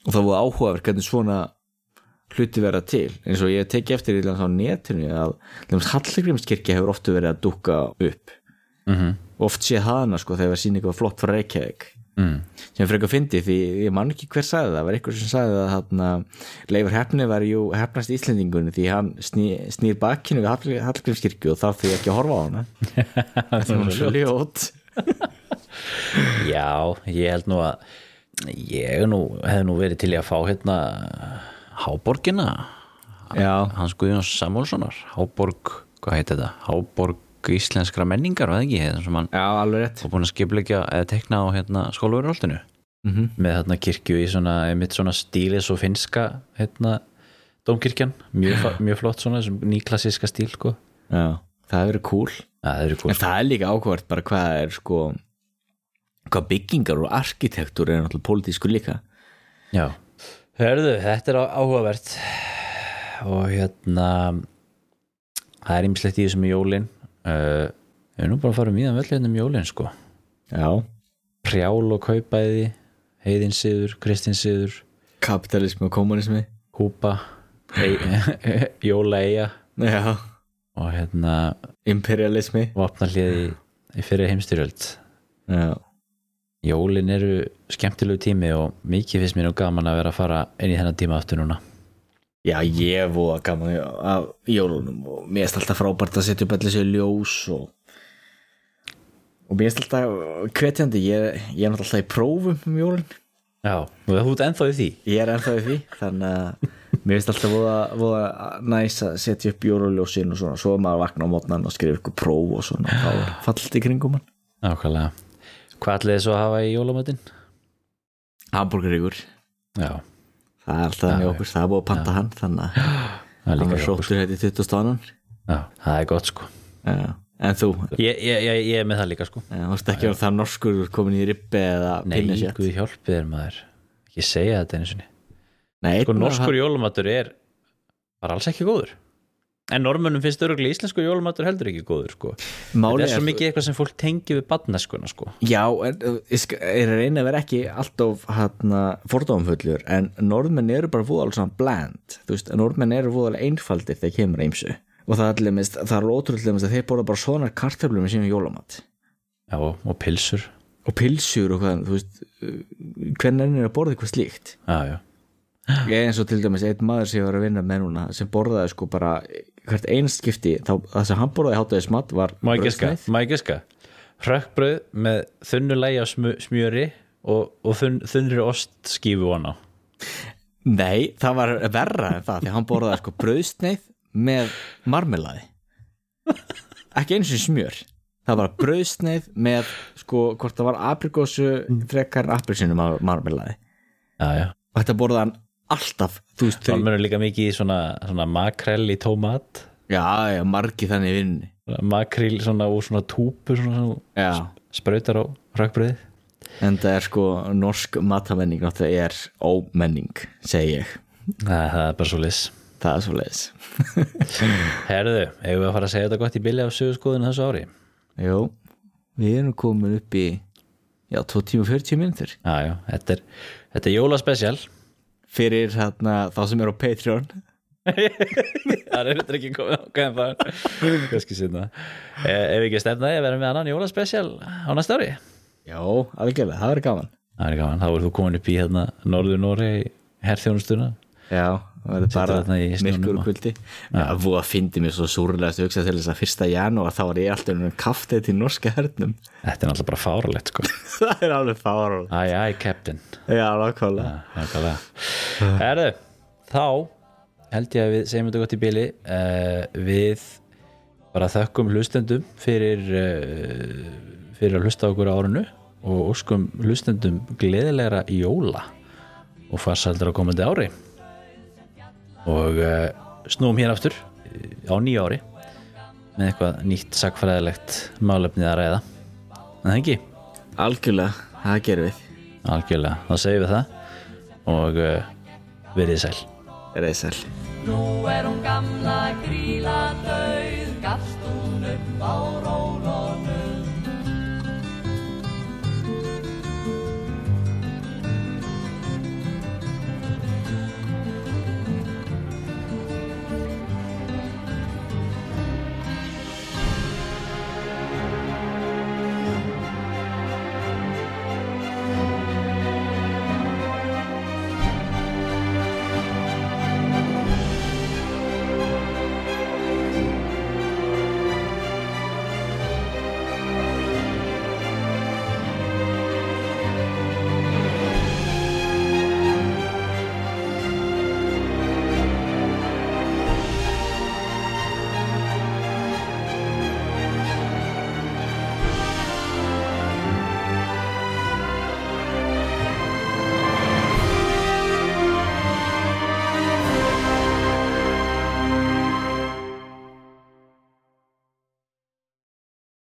B: Og það voru áhugaverð hvernig svona hluti verða til. Eins og ég teki eftir í netinu að Hallgrímskirkja hefur ofta verið að dúka upp.
A: Mm -hmm.
B: oft sé hana sko þegar sín eitthvað flott frá Reykjavík.
A: Mm.
B: sem frekar fyndi því ég man ekki hver sagði það, það var einhver sem sagði að hana, Leifur Hefni var jú hefnast Íslendingunni því hann sný, snýr bakkinu við Hall- Hallgrímskirkju og þarf því ekki að horfa á hana. Það var svo ljót
A: já, ég held nú að ég nú, hef nú verið til í að fá hérna Háborgina?
B: Já,
A: hans Guðjóns Samúlssonar Háborg, hvað heit þetta? Háborg íslenskra menningar, það ekki? Sem hann
B: já, alveg rétt.
A: Var búin að skipleggja eða tekna á hérna skólaverðoltinu
B: mm
A: með hérna kirkju í svona svona stílis og finska hérna dómkirkjan, mjög, mjög flott svona nýklassíska stíl sko.
B: já, það hefur verið cool.
A: Eru
B: En
A: cool.
B: Það er líka áhugavert bara hvað er sko hvað byggingar og arkitektur er náttúrulega pólitísku líka.
A: Já, hörðu, þetta er áhugavert. Og hérna það er ýmislegt í þessum jólin. Uh, við erum nú bara að fara íðan vel hérna um jólin sko.
B: Já,
A: Prjál og kaupæði Heiðinsiður, Kristinsiður
B: kapitalismi og kommunismi
A: Kúpa Jóla Eyja
B: Já,
A: og hérna
B: imperialismi.
A: vopnarliði í fyrir heimstyrjöld
B: Já,
A: Jólin eru skemmtilegu tími og mikið finnst mér nú gaman að vera að fara inn í þennan tíma aftur núna.
B: Já ég voða gaman af jólunum og mér er alltaf frábært að setja upp allir sér ljós og og mér er alltaf hvetjandi, ég, ég er náttúrulega alltaf í prófum um jólun
A: Já, og þú ert ennþá í því.
B: Ég er ennþá í því þannig að mér finnst alltaf voða, voða næs að setja upp jóluljósin og svona, svo er maður að vakna á mótnan og skrifa ykkur próf og svona, þá er fallt í kringum hann
A: Nákvæmlega Hvað ætlaði svo að hafa í jólamötin?
B: Hamburgeríkur,
A: Já,
B: það er alltaf þannig okkur það er búið að panta hann, þannig að hann var sóttur hætti 20 annan.
A: Já, það er gott sko.
B: En þú,
A: Ég, ég, ég, ég er með það líka sko.
B: Þú veist ekki að það er norskur komin í ribbi eða
A: Nei,
B: pinnasjött
A: guð hjálpi þér maður. Ekki segja þetta einu sinni.
B: Nei,
A: Sko norskur jólamatur er bara alls ekki góður En normönnum finnst öruglega íslensku jólamatur heldur ekki góður sko. Þetta
B: Málið
A: er svo
B: er-
A: mikið eitthvað sem fólk tengi við badneskuna sko.
B: Já, er að reyna að vera ekki alltof hérna, fordómfullur en norðmenn eru bara svona bland. Þú veist, norðmenn eru fóðalega einfaldir þegar kemur að ýmsu. Og það er, allir, það er ótrúlega að þeir borða bara svona kartöflum með sínum jólamat.
A: Já, og, pilsur.
B: Og pilsur og hvað, þú veist hvernig er að borða eitthvað slíkt?
A: Já, já,
B: ég er eins og til dæmis einn maður sem ég var að vinna með núna sem borðaði sko bara hvert einst skipti, þá, það sem hann borðaði hátaði smatt var
A: má ég giska,
B: brauðsneið.
A: má ég giska? Hrökkbröð með þunnulægi á smjö- smjöri og, og þunn, þunnri ostskífu hana
B: Nei, það var verra en það því hann borðaði sko brauðsneið með marmelaði. Ekki eins og smjör. Það var brauðsneið með sko hvort það var aprikósu frekar en apelsinu marmelaði. Og þetta borðaði hann alltaf. Þau,
A: Normönnum líka mikið svona, svona makrell í tómat.
B: Já, já, margi þannig í vinninni
A: Makril svona úr svona túpu svona, svona
B: já,
A: sprautar á hrökkbröði
B: en það er sko norsk matamenning náttúrulega er ómenning, segi ég.
A: Það, það er bara svo lis
B: það er svo leiðis
A: Herðu, eigum við að fara að segja þetta gott í billi af sögurskoðinu þessu ári?
B: Jó, við erum komin upp í já, 2 tíma og 40 minntur
A: Já, já, þetta er, þetta er jólaspecial
B: fyrir hérna, þá sem er á Patreon.
A: Það er þetta ekki komið það Kannski sinna Ef ekki stefnaði að vera með annan jólaspecial á næsta ári.
B: Já, algjörlega, það verður gaman.
A: Það er gaman, þá er þú komin upp í hérna Norður Nóri herþjónustuna.
B: Já, verður bara myrkur
A: og-
B: og kvöldi. Já, búið að fyndi mér svo súrlega að hugsa til þess að fyrsta janúar þá er ég alltaf um kaftið til norska hernum.
A: Þetta er náttúrulega bara fáralegt sko.
B: Það er alveg fára
A: Æ, æ, captain.
B: Já, nákvæmlega.
A: Herðu, þá held ég að við segjum þetta gott í bili. Uh, við bara þökkum hlustendum fyrir uh, fyrir að hlusta okkur á árinu og óskum hlustendum gleðilegra jóla og farsaldra komandi ári og uh, snúum hér aftur eh, á nýja ári með eitthvað nýtt sagfræðilegt málefnið að ræða. En það ekki?
B: Algjörlega, það gerum við.
A: Algjörlega, þá segjum við það. Og uh, verið sæl.
B: Reið sæl.
C: Nú er hún gamla gríla döið, gafst hún upp á rólónu.